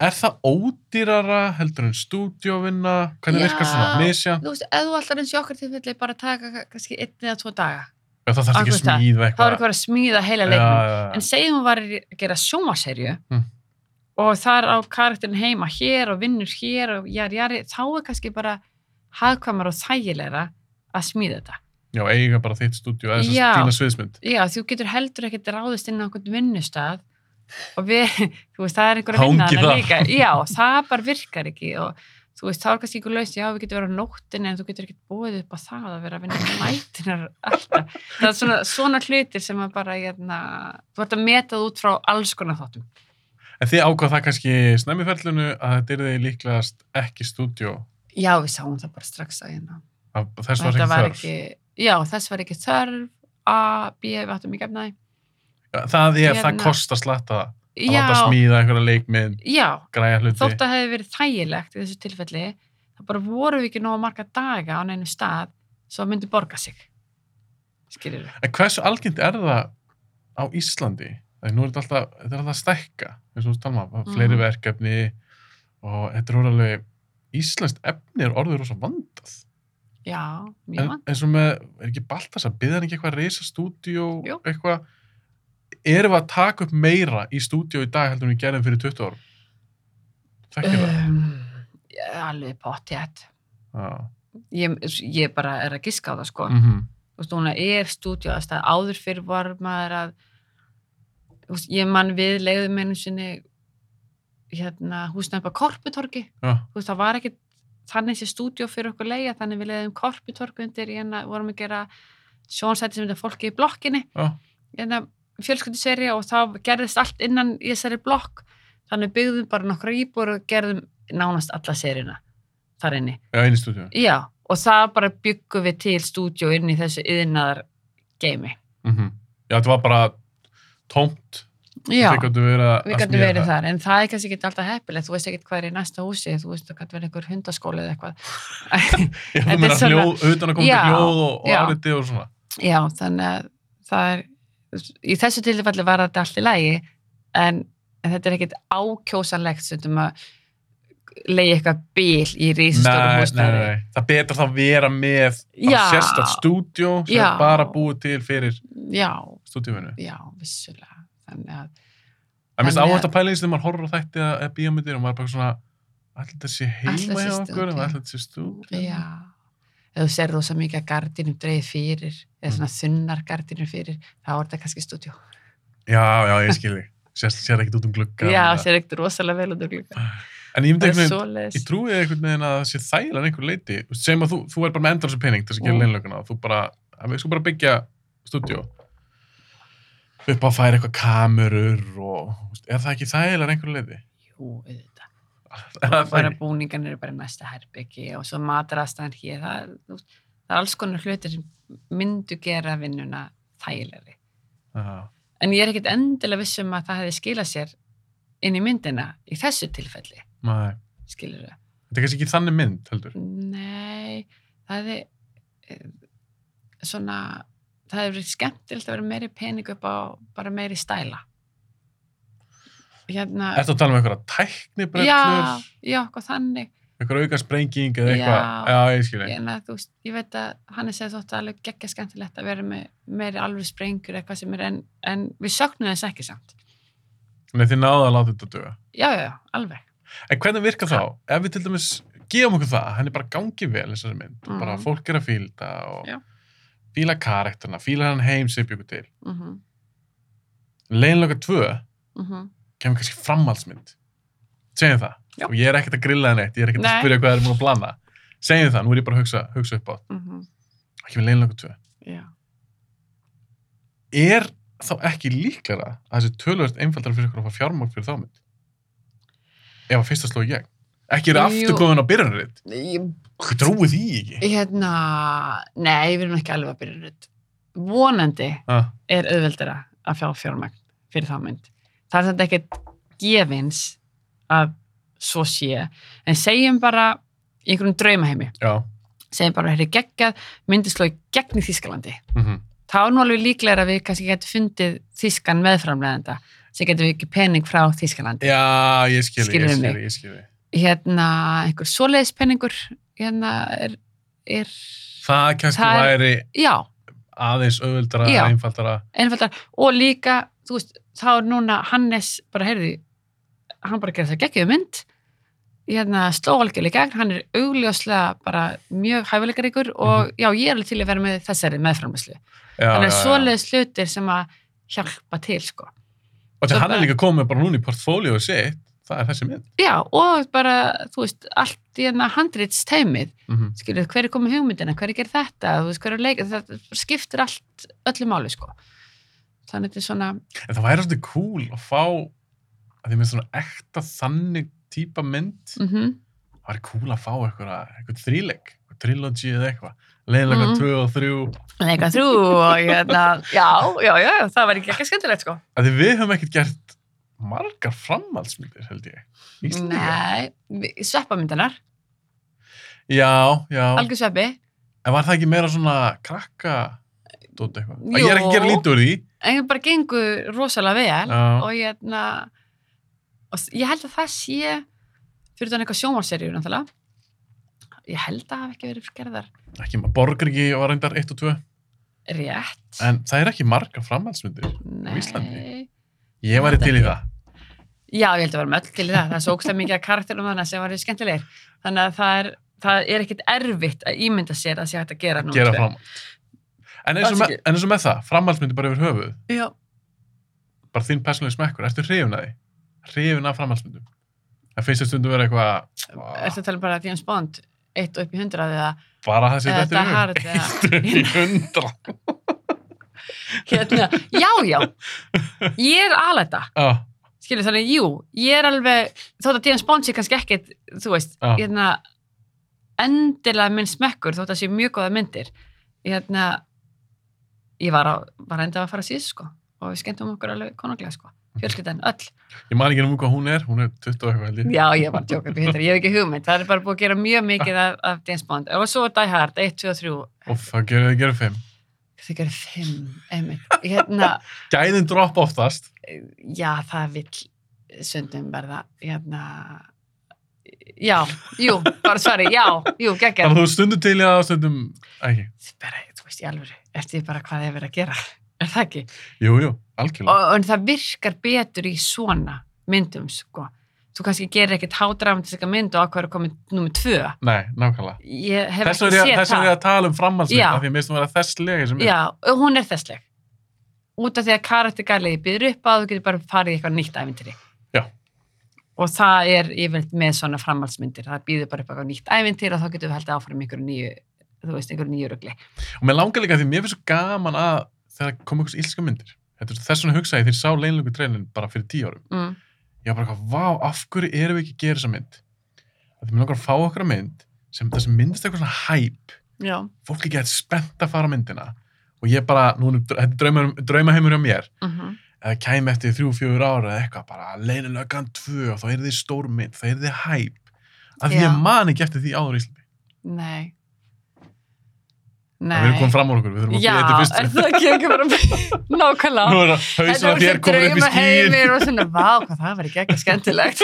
Speaker 2: Er það ódýrara heldur en stúdjóvinna, hvernig
Speaker 1: Já.
Speaker 2: virkar svona, misja,
Speaker 1: Þú veist, ef þú alltaf eins í okkar tilfelli bara taka kannski einn eða tvo daga,
Speaker 2: já, það þarf ekki að
Speaker 1: Akkurat það.
Speaker 2: smíða
Speaker 1: þá er
Speaker 2: eitthvað.
Speaker 1: eitthvað að smíða heila
Speaker 2: Já,
Speaker 1: leiknum.
Speaker 2: já, já.
Speaker 1: En segjum hún var að gera sjómaserju
Speaker 2: Mm.
Speaker 1: og þar á karakterin heima hér og vinnur hér og jari, jari, þá er kannski bara hagkvæmar og þægilegra að smíða þetta.
Speaker 2: Já, eiga bara þitt stúdjó, eða þess
Speaker 1: Já.
Speaker 2: að dýna sviðsmynd.
Speaker 1: Já, þú getur heldur ekkert ráðist inn á einhvern vinnustad og við, þú veist, það er einhver að vinna
Speaker 2: Hangið
Speaker 1: hana
Speaker 2: þar.
Speaker 1: líka. Já, það bara virkar ekki og þú veist, þá er kannski ykkur laust, já, við getum verið á nóttinni en þú getur ekkert búið upp á það að vera að vinna með nættinar alltaf. Það er svona, svona hlutir sem að bara, hérna, þú ert að meta það út frá alls konar þáttum.
Speaker 2: En þið ákvað það kannski snemmiferlinu að þetta er þið líklegast ekki stúdjó.
Speaker 1: Já, við sáum það bara strax að hérna.
Speaker 2: Þess var ekki þörf.
Speaker 1: ekki, já, þess var ekki þörf, A, B, við áttum ekki efnaði.
Speaker 2: Það er, það
Speaker 1: Hérna.
Speaker 2: kostar slatta það. Það að smíða einhverja leikmynd,
Speaker 1: já,
Speaker 2: græja hluti.
Speaker 1: þótt að hefði verið þægilegt í þessu tilfelli, þá bara voru við ekki nóg marga daga á neinu stað svo myndi borga sig. Skilir við?
Speaker 2: En hversu algengt er það á Íslandi? Þegar nú er þetta alltaf, þetta er alltaf að stækka, eins og þú talma, mm. fleiri
Speaker 1: Mhm.
Speaker 2: verkefni og þetta er orðið alveg, Íslenskt efni er orðið rosa vandað.
Speaker 1: Já, mjög
Speaker 2: En
Speaker 1: mann.
Speaker 2: eins og með, er ekki Baltas að byggða ekki eitthvað reysa stúdíó,
Speaker 1: Jú.
Speaker 2: eitthvað, erum við að taka upp meira í stúdíó í dag heldur við gerðum fyrir 20 árum? Þekkir það?
Speaker 1: Um, alveg pottjætt. Ég, ég bara er að giska á það, sko.
Speaker 2: Mm
Speaker 1: Þú veist, núna er stúdíu að stað áður fyrir var maður að veist, ég man við leiðum einu sinni hérna á Korputorgi
Speaker 2: Já,
Speaker 1: þú veist, það var ekki þannig sé stúdíu fyrir okkur leiða, þannig við leiðum Korputorgi undir, hérna vorum að gera sjónsætti sem þetta fólki í blokkinni
Speaker 2: já,
Speaker 1: hérna fjölskyldiseri og þá gerðist allt innan í þessari blokk þannig byggðum bara nokkra íbúr og gerðum nánast alla serina þar inni.
Speaker 2: stúdíó.
Speaker 1: Já, og það bara byggum við til stúdíu inn í þessu yðnaðar geimi.
Speaker 2: Mm Já, þetta var bara tómt.
Speaker 1: Já,
Speaker 2: verið
Speaker 1: við gætum verið
Speaker 2: það.
Speaker 1: þar, en það er kannski ekki alltaf heppilegt, þú veist ekki hvað er í næsta húsi, þú veist það gæti verið einhver hundaskóli eða eitthvað.
Speaker 2: Já, þú meina hljóð, utan að koma til hljóð og, og áriti og svona.
Speaker 1: Já, þannig að það er, í þessu tilfelli var þetta allt í lagi en, en þetta er ekkit ákjósanlegt stundum að leiði eitthvað bíl í rísastórum
Speaker 2: nei, nei,
Speaker 1: húsnæði.
Speaker 2: nei, það betur það að vera með sérstætt stúdjó sem
Speaker 1: Já.
Speaker 2: er bara búið til fyrir stúdjóinu
Speaker 1: já, vissulega. Þannig að,
Speaker 2: en minnst
Speaker 1: Þannig að-
Speaker 2: pæla í þess þegar maður horfir á þætti eða bíómyndir og maður er bara svona þetta sé heima hjá okkur ætla þetta sé stúdjó
Speaker 1: já ef þú ser rosa mikið að gardinum dreif fyrir eða
Speaker 2: Mm.
Speaker 1: svona þunnar gardinum fyrir þá er þetta kannski stúdjó
Speaker 2: já, já, ég skilji sér, sér ekkert út um glugga
Speaker 1: já, sér ekkert rosalega vel út úr glugga
Speaker 2: en ég ég trúi einhvern veginn að það sé þægilega einhver leiti segjum að þú, þú er bara með endalins pening til þess að gera
Speaker 1: Mm.
Speaker 2: leinlöguna. Og þú bara, við sko bara byggja stúdjó upp á að færa eitthvað kamerur og er það ekki þægilega einhver leiti?
Speaker 1: jú, auðvitað
Speaker 2: Er það
Speaker 1: og bara búningan eru bara næsta herbyggi og svo matarastæðan hér það, það er alls konar hlutir sem myndu gera vinnuna þægilegri. En ég er ekkit endilega viss um að það hefði skilað sér inn í myndina í þessu tilfelli. Skilur þau
Speaker 2: Þetta er kannski ekki þannig mynd, heldur.
Speaker 1: Nei, það er eh, svona, það hefur verið skemmtilegt að vera meiri pening upp á bara meiri stæla. Hérna,
Speaker 2: Ertu að tala um einhverja tæknibrellur,
Speaker 1: já, já, hvað þannig.
Speaker 2: einhverja auka sprenging eða eitthvað?
Speaker 1: Já.
Speaker 2: Já, ég skilji.
Speaker 1: Ég, na, veist, ég veit að hann er segð þótt alveg geggja skemmtilegt að vera með meiri alveg sprengur eitthvað sem er, en, en við söknum þess ekki samt.
Speaker 2: Nei, þið náðu að láta þetta döga.
Speaker 1: Já, já, já, alveg.
Speaker 2: En hvernig virkar þá? Ef við til dæmis gefum okkur það, henni bara gangi vel þessari mynd,
Speaker 1: Mhm.
Speaker 2: bara fólk er að fíla og
Speaker 1: Já.
Speaker 2: fíla karakterna, fíla hann heim sem byggur til.
Speaker 1: Mm -hmm,
Speaker 2: Leinlega 2
Speaker 1: mm
Speaker 2: kemur kannski framhaldsmynd. Segjum það.
Speaker 1: Já.
Speaker 2: Og ég er ekkert að grilla það neitt, ég er ekkert að
Speaker 1: Nei.
Speaker 2: spyrja hvað það er múin að blanda. Segjum það, nú er ég bara að hugsa, hugsa upp á.
Speaker 1: mhm,
Speaker 2: Það kemur leinlega 2.
Speaker 1: já.
Speaker 2: Er þá ekki líklara að þessi tölvöld einfaldar fyrir ykkur að fá fjármagn fyrir þá mynd? Ef að fyrsta sló í gegn. Ekki eru
Speaker 1: Jú.
Speaker 2: aftur komin á byrjanrið.
Speaker 1: Ég
Speaker 2: Hvað trúið því ekki?
Speaker 1: Hérna, nei, við erum ekki alveg að byrja nutt. Vonandi
Speaker 2: Ah,
Speaker 1: er auðveldara að fjá fjármagn fyrir þá mynd. Það er þetta ekkert gefins að svo sé, en segjum bara í einhverjum draumaheimi, segjum bara þetta er geggjað, myndi sló í gegn í Þískalandi.
Speaker 2: Mm
Speaker 1: Þá er nú alveg líklega að við kannski getum fundið Þískan meðframleðenda sem getum við ekki pening frá Þískalandi.
Speaker 2: Já, ég skilji, ég
Speaker 1: Skilurðu
Speaker 2: skilji, ég skilji.
Speaker 1: Hérna, einhver svoleiðis peningur, hérna er, er
Speaker 2: Það kannski
Speaker 1: Það er-
Speaker 2: væri
Speaker 1: já,
Speaker 2: aðeins auðvöldara, einfaldara.
Speaker 1: einfaldar og líka, þú veist, þá er núna Hannes bara, heyrði hann bara gerði það geggjum mynd. Hérna sló algjörlega í gegn, hann er augljóslega bara mjög hæfileikaríkur og já, ég er alveg til að vera með þessari meðframlæslu þannig að
Speaker 2: já.
Speaker 1: svoleiðis hlutir sem að hjálpa til, sko.
Speaker 2: Og
Speaker 1: svo
Speaker 2: hann er líka komið bara núna í portfólióið sitt, það er þessi mynd.
Speaker 1: já, og bara, þú veist, allt í hérna handrits teimið,
Speaker 2: Mm
Speaker 1: skilur, hver er komið hugmyndina, hver er gerð þetta, þú veist, hver er leika það skiptir allt, öllu máli, sko þannig þetta er svona,
Speaker 2: En það væri svolítið cool að fá, að því með svona ekta þannig típa mynd,
Speaker 1: mhm
Speaker 2: það væri cool að fá eitthvað, þríleik, trilogy eða eitthvað. Leiðinlega
Speaker 1: Mhm.
Speaker 2: 2 og 3.
Speaker 1: Leika þrjú og hérna, já, já, já, það var ekki ekki skemmtilegt sko.
Speaker 2: Að því við höfum ekkert gert margar framhaldsmyndir, held ég. Íslendingar.
Speaker 1: Nei, sveppamyndanar,
Speaker 2: Já, já.
Speaker 1: algjör sveppi,
Speaker 2: En var það ekki meira svona krakka dót eitthvað?
Speaker 1: Jú.
Speaker 2: Ég er ekki að gera lítið úr því.
Speaker 1: En það bara gengur rosalega vel
Speaker 2: Já.
Speaker 1: og hérna, og s- ég held að það sé, fyrir þannig eitthvað náttúrulega, ég held að það hafi ekki verið gerðar
Speaker 2: Ekki, borgar ekki var reyndar 1 og 2.
Speaker 1: rétt.
Speaker 2: En það er ekki margar framhaldsmyndir.
Speaker 1: Nei.
Speaker 2: Íslandi? Ég væri til í það.
Speaker 1: Já, ég held að vera með öll til í það, það er svo ógstæð mikið af karakterum þannig sem var skemmtilegir. Þannig að það er, það er ekkit erfitt að ímynda sér að sé hægt að gera númer
Speaker 2: Gera
Speaker 1: tvö.
Speaker 2: En eins, og með, en eins og með það, framhaldsmyndir bara yfir höfuð,
Speaker 1: Já.
Speaker 2: bara þinn persónuleg smekkur, ertu hrifin að því? Hrifin af framhaldsmyndum? Það finnst þér stundum vera eitthvað,
Speaker 1: Ertu að tala um bara James Bond, eitt upp í hundrað eða
Speaker 2: bara það sem þetta er hug. Eitt í hundra.
Speaker 1: hérna, já, já, ég er alæta,
Speaker 2: Já,
Speaker 1: skilur þannig, jú, ég er alveg, þótt að James Bond sé kannski ekkit, þú veist, hérna, endilega minn smekkur, þótt að sé mjög góða myndir, hérna, ég var, á, var enda að fara síðan, sko, og við skemmtum okkur alveg konunglega, sko, fjölskyldan, öll.
Speaker 2: ég man ekki um hvað hún er, hún er 20 og eitthvað.
Speaker 1: Já, ég var tjókar ég hef ekki hugmynd, það er bara búið að gera mjög mikið af, af James Bond, og svo Die Hard, 1, 2 og 3,
Speaker 2: Og það gerir þið gerir fimm.
Speaker 1: þau gerðu fimm, einmitt. Hérna,
Speaker 2: Gæðin dropp oftast.
Speaker 1: já, það vill sundum verða, hérna, já, jú, bara svari, já, jú, geggjað.
Speaker 2: Þannig að þú stundum til að stundum ekki.
Speaker 1: Bara, þú veist, í alveg, eftir bara hvað þið er verið að gera, er það ekki?
Speaker 2: Jú, jú, algjörlega.
Speaker 1: Og, og það virkar betur í svona myndum, sko. Þú kannski gerir ekkert hádramatíska mynd og ákveður að koma nummið tvö.
Speaker 2: Nei, nákvæmlega.
Speaker 1: Ég hef
Speaker 2: Þess er ég- ég að tala um framhaldsmynd,
Speaker 1: Já.
Speaker 2: af því að mér finnst þú vera þess lega sem er.
Speaker 1: Já, hún er þessleg. Út af því að karaktergarliði býður upp á að þú getur bara farið í eitthvað nýtt ævintýri.
Speaker 2: Já.
Speaker 1: Og það er yfirleitt með svona framhaldsmyndir. Það býður bara upp á eitthvað nýtt ævintýri og þá getur við haldið áfram í einhverju nýju, þú veist, einhverju nýju rugli.
Speaker 2: Og mér langar líka því mér finnst svo gaman að þegar kom einhvers ílska myndir. Þess vegna hugsaði ég þegar ég sá leinlöku treinin bara fyrir tíu árum.
Speaker 1: Mm.
Speaker 2: Ég var bara eitthvað, vá, af hverju erum við ekki að gera þessa mynd? Því mér langar að fá okkur að mynd sem það sem myndist eitthvað svona hæp.
Speaker 1: Já.
Speaker 2: Fólk ekki að spennt að fara á myndina. Og ég bara, nú er þetta drauma, draumaheimur hjá mér.
Speaker 1: Mm
Speaker 2: Eða kæmi eftir þrjú, fjögur ára eða eitthvað, bara leinilögan tvö og þá er þið stór mynd, þá er þið hæp. Af því ég man ekki eftir því áður í Íslandi.
Speaker 1: Nei.
Speaker 2: Nei. Við erum komið fram á okkur, við þurfum að
Speaker 1: Já,
Speaker 2: byrja þetta fyrst.
Speaker 1: er það ekki ekki bara nákvæmlega?
Speaker 2: Nú er það hausinn að þér komin upp í skíin.
Speaker 1: heimir og svona, vá, hvað það var ekki ekki skemmtilegt.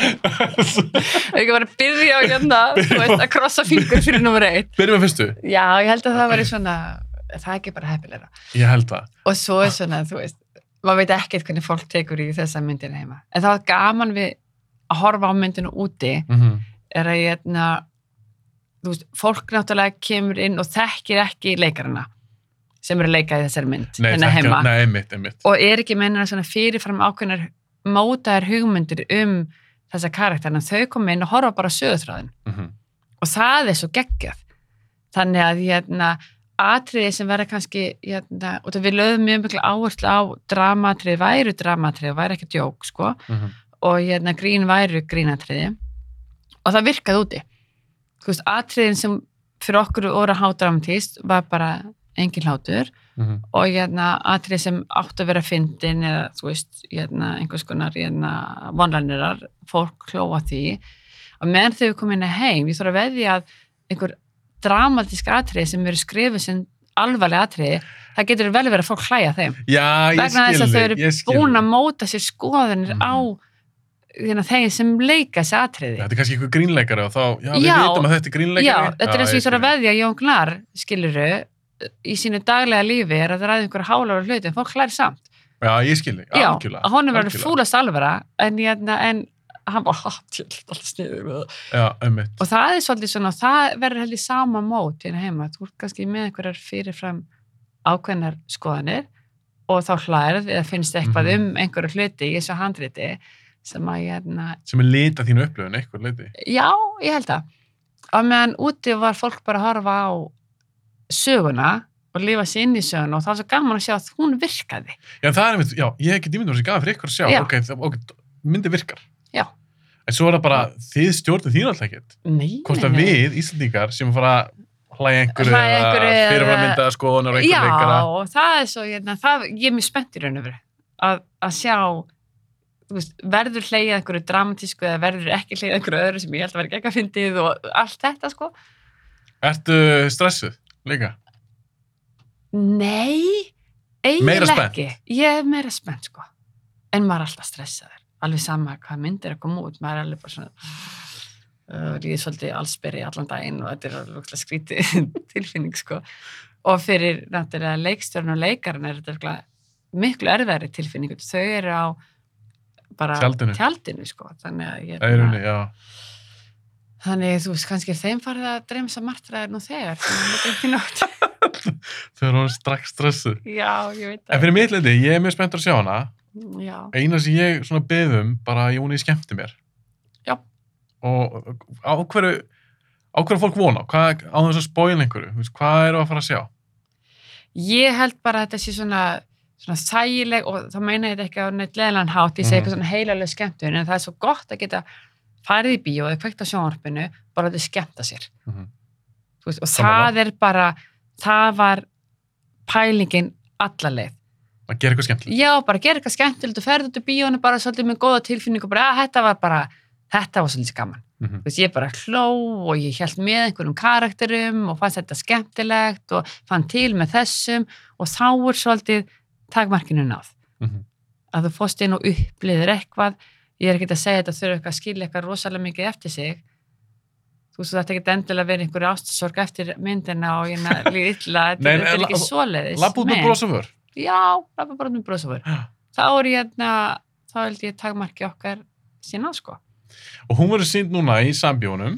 Speaker 1: ekki bara að byrja á hérna, þú veist, að krossa fingur fyrir nummer eitt.
Speaker 2: Byrjum með fyrstu.
Speaker 1: Já, ég held að það væri svona, það er ekki bara heppilega.
Speaker 2: Ég held það.
Speaker 1: Og svo er svona, þú veist, maður veit ekkert hvernig fólk tekur í þessa myndina heima. En það þú veist, fólk náttúrulega kemur inn og þekkir ekki leikarana sem eru að leika í þessari mynd,
Speaker 2: Nei,
Speaker 1: hérna heima.
Speaker 2: Nei, einmitt, einmitt.
Speaker 1: Og er ekki mennina svona fyrirfram ákveðnar mótaðar hugmyndir um þessa karakterna, þau koma inn og horfa bara á sögutráðin.
Speaker 2: Mm
Speaker 1: og það er svo geggjað þannig að hérna, atriði sem verða kannski hérna, og það við lögum mjög miklu áherslu á dramatriði væru dramatriði, væri ekki djók sko,
Speaker 2: -hmm.
Speaker 1: og hérna, grín væru grínatriði og það virkaði úti veist, atriðin sem fyrir okkur voru hádramatíst var bara engin hlátur
Speaker 2: Mm
Speaker 1: og hérna, atrið sem áttu að vera fyndin eða þú veist, hérna, einhvers konar hérna, vonlænirar, fólk klóa því. Og meðan þau komið inn heim, ég þarf að veðja að einhver dramatísk atrið sem eru skrifið sem alvarlega atrið, það getur vel verið að fólk hlæja þeim.
Speaker 2: Já,
Speaker 1: vegna þess að þau eru búin að móta sér skoðanir
Speaker 2: Mhm.
Speaker 1: á þeim sem leika þessi atriði
Speaker 2: Þetta er kannski eitthvað grínleikari og þá, já, við
Speaker 1: Já.
Speaker 2: vitum að þetta er grínleikari.
Speaker 1: Já, þetta er eins og ég að veðja Jón Gnar, skiluru í sínu daglega lífi er að það ræði einhverja hálára hluti en fólk hlæri samt
Speaker 2: Já, ég skil þig,
Speaker 1: Já,
Speaker 2: algjörlega.
Speaker 1: að honum verður
Speaker 2: algjörlega.
Speaker 1: fúlast alvara en, hérna, en hann var hattjöld með það
Speaker 2: Já, einmitt.
Speaker 1: og það er svolítið svona, það verður heldur sama mót hérna heima, þú ert kannski með einhverjar fyrirfram ákveðnar skoðanir og þá hlærið eða finnst eitthvað
Speaker 2: Mhm.
Speaker 1: um einhverju hluti í þessu handriti sem að hérna,
Speaker 2: Sem er lita þínu upplöfun, eitthvað leiti.
Speaker 1: já, ég held að og meðan úti var fólk bara að horfa á söguna og lifa sér inn í söguna og það var svo gaman að sjá að hún virkaði
Speaker 2: Já, það er einmitt, já, ég hef ekki dýmyndur þessi gaf fyrir ykkur að sjá,
Speaker 1: Já.
Speaker 2: ok, það, ok, myndi virkar.
Speaker 1: Já.
Speaker 2: En svo er það bara, þið stjórnum þín alltaf ekkert.
Speaker 1: Nei,
Speaker 2: Hvort að við, Íslandíkar, sem fara að hlæja einhverju eða
Speaker 1: einhverju
Speaker 2: fyrirframyndaða skoðunar og einhver
Speaker 1: Já,
Speaker 2: leikara.
Speaker 1: og það er svo, hérna, það, ég er mjög spennt í raun og veru að, að sjá veist, verður hleyjað einhverju dramatísku eða verður ekki hleyjað einhverju öðru sem ég held að vera ekki að fyndið og allt þetta sko.
Speaker 2: Ertu stressuð líka?
Speaker 1: Nei, eiginlega ekki. Ég er meira spennt sko. En maður er alltaf stressaður. Alveg sama hvað myndir að koma út. Maður er alveg bara svona uh, líðið svolítið allsberi allan daginn og þetta er skrítið tilfinning sko. Og fyrir náttúrulega leikstjórn og leikarinn er þetta miklu erfæri tilfinning. Þau eru á bara
Speaker 2: Tjaldinu.
Speaker 1: tjaldinu sko. Þannig að ég
Speaker 2: Það er unni, já.
Speaker 1: Þannig þú veist kannski þeim farið að dreymsa martraðir nú þegar. er.
Speaker 2: Þau eru strax stressuð.
Speaker 1: Já, ég veit
Speaker 2: En
Speaker 1: það.
Speaker 2: fyrir mitt leiti, ég er mjög spenntur að sjá hana.
Speaker 1: Já.
Speaker 2: Eina sem ég svona beðum, bara að Jóni skemmti mér.
Speaker 1: Já.
Speaker 2: Og á hverju, á hverju fólk vona? Hvað, á þess að spóila einhverju? Hvað eru að fara að sjá?
Speaker 1: Ég held bara að þetta sé svona, svona þægileg og þá meina ég þetta ekki á neitt leðlan hátt, ég segi
Speaker 2: Mhm.
Speaker 1: eitthvað svona heilalega skemmtun en það er svo gott að geta farið í bíó eða kveikt á sjónvarpinu bara að þetta skemmta sér.
Speaker 2: Mhm.
Speaker 1: Þú Veist, og
Speaker 2: Sammála.
Speaker 1: það er bara, það var pælingin alla leið.
Speaker 2: Að gera eitthvað skemmtilegt.
Speaker 1: Já, bara gera eitthvað skemmtilegt og ferði út í bíónu bara svolítið með góða tilfinningu og bara að þetta var bara, þetta var svolítið gaman.
Speaker 2: Mhm.
Speaker 1: þú veist, ég bara hló og ég held með einhverjum karakterum og fannst þetta skemmtilegt og fann til með þessum og þá er svolítið takmarkinu náð
Speaker 2: Mhm.
Speaker 1: að þú fórst inn og upplýðir eitthvað ég er ekkert að segja þetta þurfa eitthvað að skilja eitthvað rosalega mikið eftir sig þú veist, þetta ekkert endilega að vera einhverju ástassorg eftir myndina og ég líð illa, þetta
Speaker 2: Nei,
Speaker 1: þetta er ekki svoleiðis
Speaker 2: Lapp út með vör.
Speaker 1: Já, bara út með brosafur
Speaker 2: Já.
Speaker 1: þá er ég hérna, þá held ég takmarki okkar sína, sko
Speaker 2: Og hún verður sínd núna í sambjónum.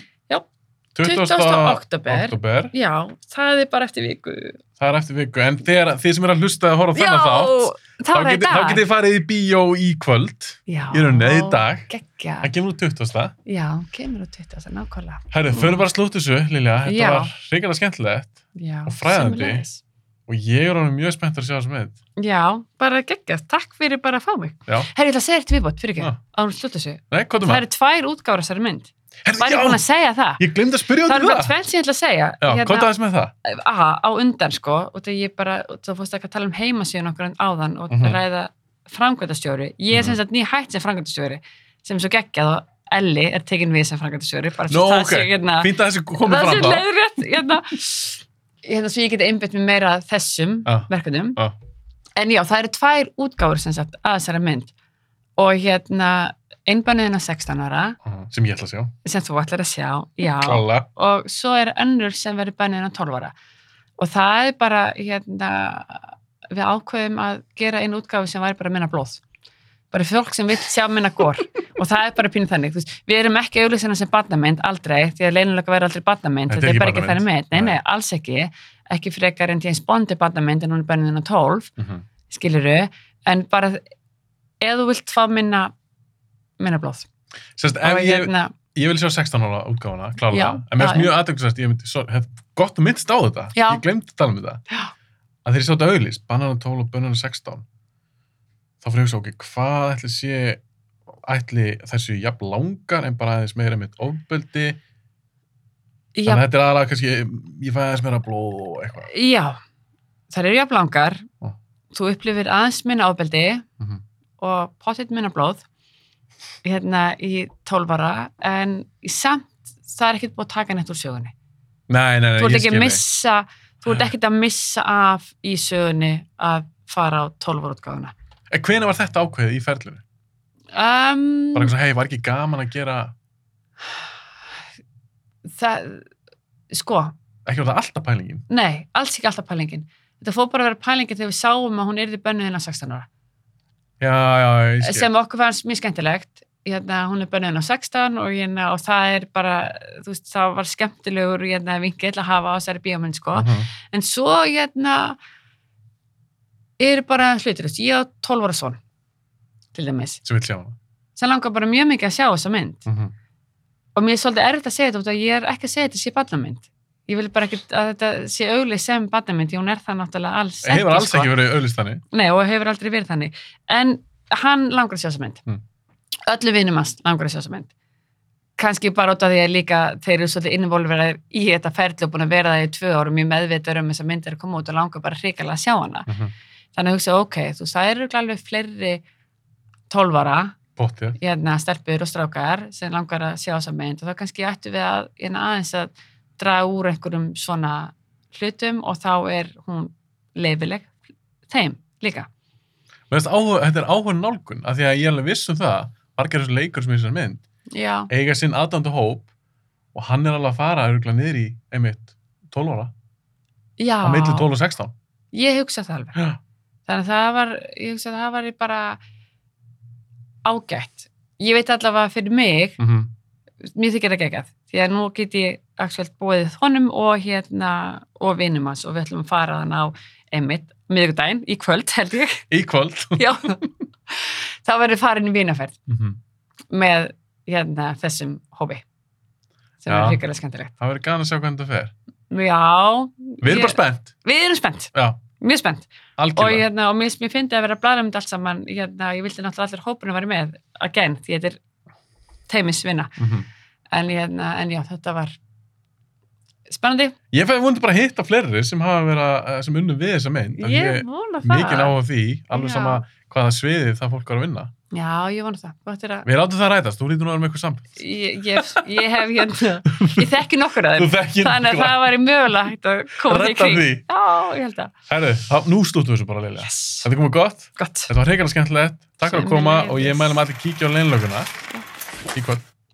Speaker 1: Já.
Speaker 2: 20.
Speaker 1: 20. október.
Speaker 2: október.
Speaker 1: Já, það er bara eftir viku
Speaker 2: Það er eftir viku. En þegar, þið sem er að hlusta að horfa þennan þátt,
Speaker 1: þá
Speaker 2: getið- þið farið í bíó í kvöld.
Speaker 1: Já,
Speaker 2: í rauninni, í dag.
Speaker 1: Gekkja,
Speaker 2: Það kemur úr 20.
Speaker 1: já, kemur á 20. nákvæmlega
Speaker 2: Herðu, förum bara að slúta þessu, Lilja. Þetta
Speaker 1: Já.
Speaker 2: var reyngarlega skemmtilegt.
Speaker 1: Já,
Speaker 2: Og fræðandi. Og ég er alveg mjög spennt að sjá þessu mynd.
Speaker 1: Já, bara geggjast, takk fyrir bara að fá mig
Speaker 2: Já.
Speaker 1: Herri, ég ætla að segja þetta viðbót, fyrir ekki
Speaker 2: Nei, er
Speaker 1: Það eru tvær útgáður
Speaker 2: Herðu,
Speaker 1: Var ég búin að segja það?
Speaker 2: Ég glemdi að spyrja
Speaker 1: Það
Speaker 2: í
Speaker 1: bara
Speaker 2: það.
Speaker 1: tvenn sem ég ætla að segja
Speaker 2: Já,
Speaker 1: Hérna-
Speaker 2: hvað er það með það?
Speaker 1: aha, á undan sko og það ég bara, þá fórst ekki að tala um heimasíðun okkur áðan og
Speaker 2: Mhm.
Speaker 1: ræða framkvæmdastjóri, ég er
Speaker 2: Mhm.
Speaker 1: sem sagt ný hætt sem framkvæmdastjóri, sem er svo geggjað og Elli er tekin við sem framkvæmdastjóri bara
Speaker 2: Nó,
Speaker 1: það
Speaker 2: ok.
Speaker 1: hérna
Speaker 2: Fínt að þessi komið
Speaker 1: það
Speaker 2: fram þá.
Speaker 1: leiðrétt hérna, hérna svo ég geti einbytt mér meira þessum
Speaker 2: Já.
Speaker 1: verkefnum
Speaker 2: Já.
Speaker 1: en já, það eru tvær útgáfur sem sagt að þessari mynd og hérna einbanniðina 16 ára.
Speaker 2: Mhm, Sem ég ætla að sjá.
Speaker 1: sem þú ætlar að sjá, já.
Speaker 2: Klála.
Speaker 1: og svo er önnur sem verður bönniðin á 12 ára. Og það er bara hérna, við ákveðum að gera einu útgáfi sem væri bara minna blóð. Bara fólk sem vill sjá minna gór og það er bara pínu þannig, veist, við erum ekki auðlýsina sem barnamynd, aldrei, því að leinulega verður aldrei barnamynd,
Speaker 2: Þetta er
Speaker 1: bara ekki þannig mynd, nei,
Speaker 2: Nei.
Speaker 1: nei, alls ekki. Ekki frekar en James Bond er barnamynd en hún er bönniðin á 12,
Speaker 2: Mhm.
Speaker 1: skiluru en bara, ef þú vilt fá minna minna blóð
Speaker 2: Sérst, ef ég,
Speaker 1: hérna,
Speaker 2: ég vil sjá 16 ára útgáfuna, klála.
Speaker 1: Já,
Speaker 2: en mér finnst mjög aðdöngsvæst, ég myndi, svo, hef gott að minnst á þetta.
Speaker 1: Já.
Speaker 2: Ég glemdi að tala um þetta.
Speaker 1: Já.
Speaker 2: Að þegar ég sá þetta auðlýst, banana 12 og banana 16, þá fyrir ég hugsa, ok, hvað ætli sé, ætli þessu jafn langar en bara aðeins meira mitt ofbeldi.
Speaker 1: já,
Speaker 2: Þannig að þetta er aðalega kannski, ég fæ aðeins meira blóð og eitthvað.
Speaker 1: Já, það eru jafn langar, þú upplifir aðeins minna ábeldi
Speaker 2: Mhm.
Speaker 1: og pottitt minna blóð hérna í 12 ára en samt það er ekkert búið að taka neitt úr sögunni.
Speaker 2: Nei, nei, nei,
Speaker 1: þú ert ekki að missa, þú ert ekkert að missa af í sögunni að fara á 12 ára útgáfuna.
Speaker 2: En hvena var þetta ákveðið í ferlinu?
Speaker 1: Um,
Speaker 2: Bara eitthvað, hei, var ekki gaman að gera,
Speaker 1: það, sko,
Speaker 2: ekki var það alltaf pælingin?
Speaker 1: nei, alls ekki alltaf pælingin. Þetta fór bara að vera pælingin þegar við sáum að hún yrði bönnuðin á 16 ára.
Speaker 2: Já, já, ég
Speaker 1: sem okkur fannst mjög skemmtilegt. Hérna, hún er bönnuðin á 16 og, hérna, og það er bara, veist, það var skemmtilegur hérna, vingill að hafa á þessari bíómynd sko.
Speaker 2: Mhm.
Speaker 1: en svo hérna er bara veist, ég á 12 ára son til dæmis,
Speaker 2: Sem
Speaker 1: sem langar bara mjög mikið að sjá þessa mynd.
Speaker 2: Mhm.
Speaker 1: og mér er svolítið erfitt að segja þetta ég er ekki að segja þetta sé ballamynd ég vil bara ekki að þetta sé auglið sem ballamynd, því hún er það náttúrulega alls
Speaker 2: Hefur alls
Speaker 1: sko.
Speaker 2: ekki verið auðlýst þannig.
Speaker 1: Nei, og hefur aldrei verið þannig. En hann langar að sjá þessa mynd.
Speaker 2: Mm.
Speaker 1: Öllu vinum hans langar að sjá þessa mynd. Kannski bara út af því að líka þeir eru svolítið innvolverðar í þetta ferli og búin að vera það í tvö árum mjög meðvitur um þessa mynd er að koma út og langar bara hrikalega að sjá hana.
Speaker 2: Mhm.
Speaker 1: Þannig að hugsa, ok, þú örugglega alveg fleiri tólvara, hérna, stelpur og strákar sem langar að sjá þessa mynd og þá kannski ættu við að hérna, aðeins að draga úr einhverjum svona hlutum og þá er hún leifileg þeim líka.
Speaker 2: Áhuga, þetta er áhuga nálgun, af því að ég er alveg viss um það, margir þessu leikur sem er í þessari mynd,
Speaker 1: Já,
Speaker 2: eiga sinn aðdándu hóp og hann er alveg að fara örgulega niður í einmitt 12 ára,
Speaker 1: já.
Speaker 2: á milli 12 og 16.
Speaker 1: Ég hugsa það alveg.
Speaker 2: Já.
Speaker 1: Þannig að það var, ég hugsa að það var bara ágætt. Ég veit allavega fyrir mig,
Speaker 2: Mm -hmm.
Speaker 1: mér þykir það geggjað, því að nú get ég aktuelt búið honum og hérna og vinum hans og við ætlum að fara þann á einmitt, miðugdæn, í kvöld held ég.
Speaker 2: Í kvöld.
Speaker 1: Þá verður farin í vinaferð
Speaker 2: mm -hmm.
Speaker 1: með hérna þessum hópi sem
Speaker 2: Já.
Speaker 1: er hrikalega skemmtilegt.
Speaker 2: Það verður gana að sjá hvernig þetta fer.
Speaker 1: Já.
Speaker 2: Við erum bara spennt.
Speaker 1: Við erum spennt,
Speaker 2: Já,
Speaker 1: mjög spennt. og, hérna, og mér, mér fyndi að vera að blæða um þetta allt saman hérna, ég vildi náttúrulega allir hópunum vera með again, því þetta er teimisvinna
Speaker 2: Mm -hmm.
Speaker 1: En, hérna, en já, þetta var spennandi
Speaker 2: Ég fæði vonandi bara að hitta fleiri sem hafa verið að, sem unnum við þessa mynd.
Speaker 1: ég vona það
Speaker 2: Mikið á því, alveg
Speaker 1: Já.
Speaker 2: sama hvaða sviði það fólk var að vinna.
Speaker 1: Já, ég vona það. Að,
Speaker 2: Við látum það rætast, þú lítur nú að vera með eitthvað samband.
Speaker 1: ég, ég, ég hef hérna, ég þekki nokkur að þeim. Þannig að það væri mögulega hægt að koma því í kring.
Speaker 2: því.
Speaker 1: Já, ég held að.
Speaker 2: Herru, nú stúttum við þessu bara leiðilega.
Speaker 1: Yes.
Speaker 2: Þetta komið gott,
Speaker 1: Gott.
Speaker 2: þetta var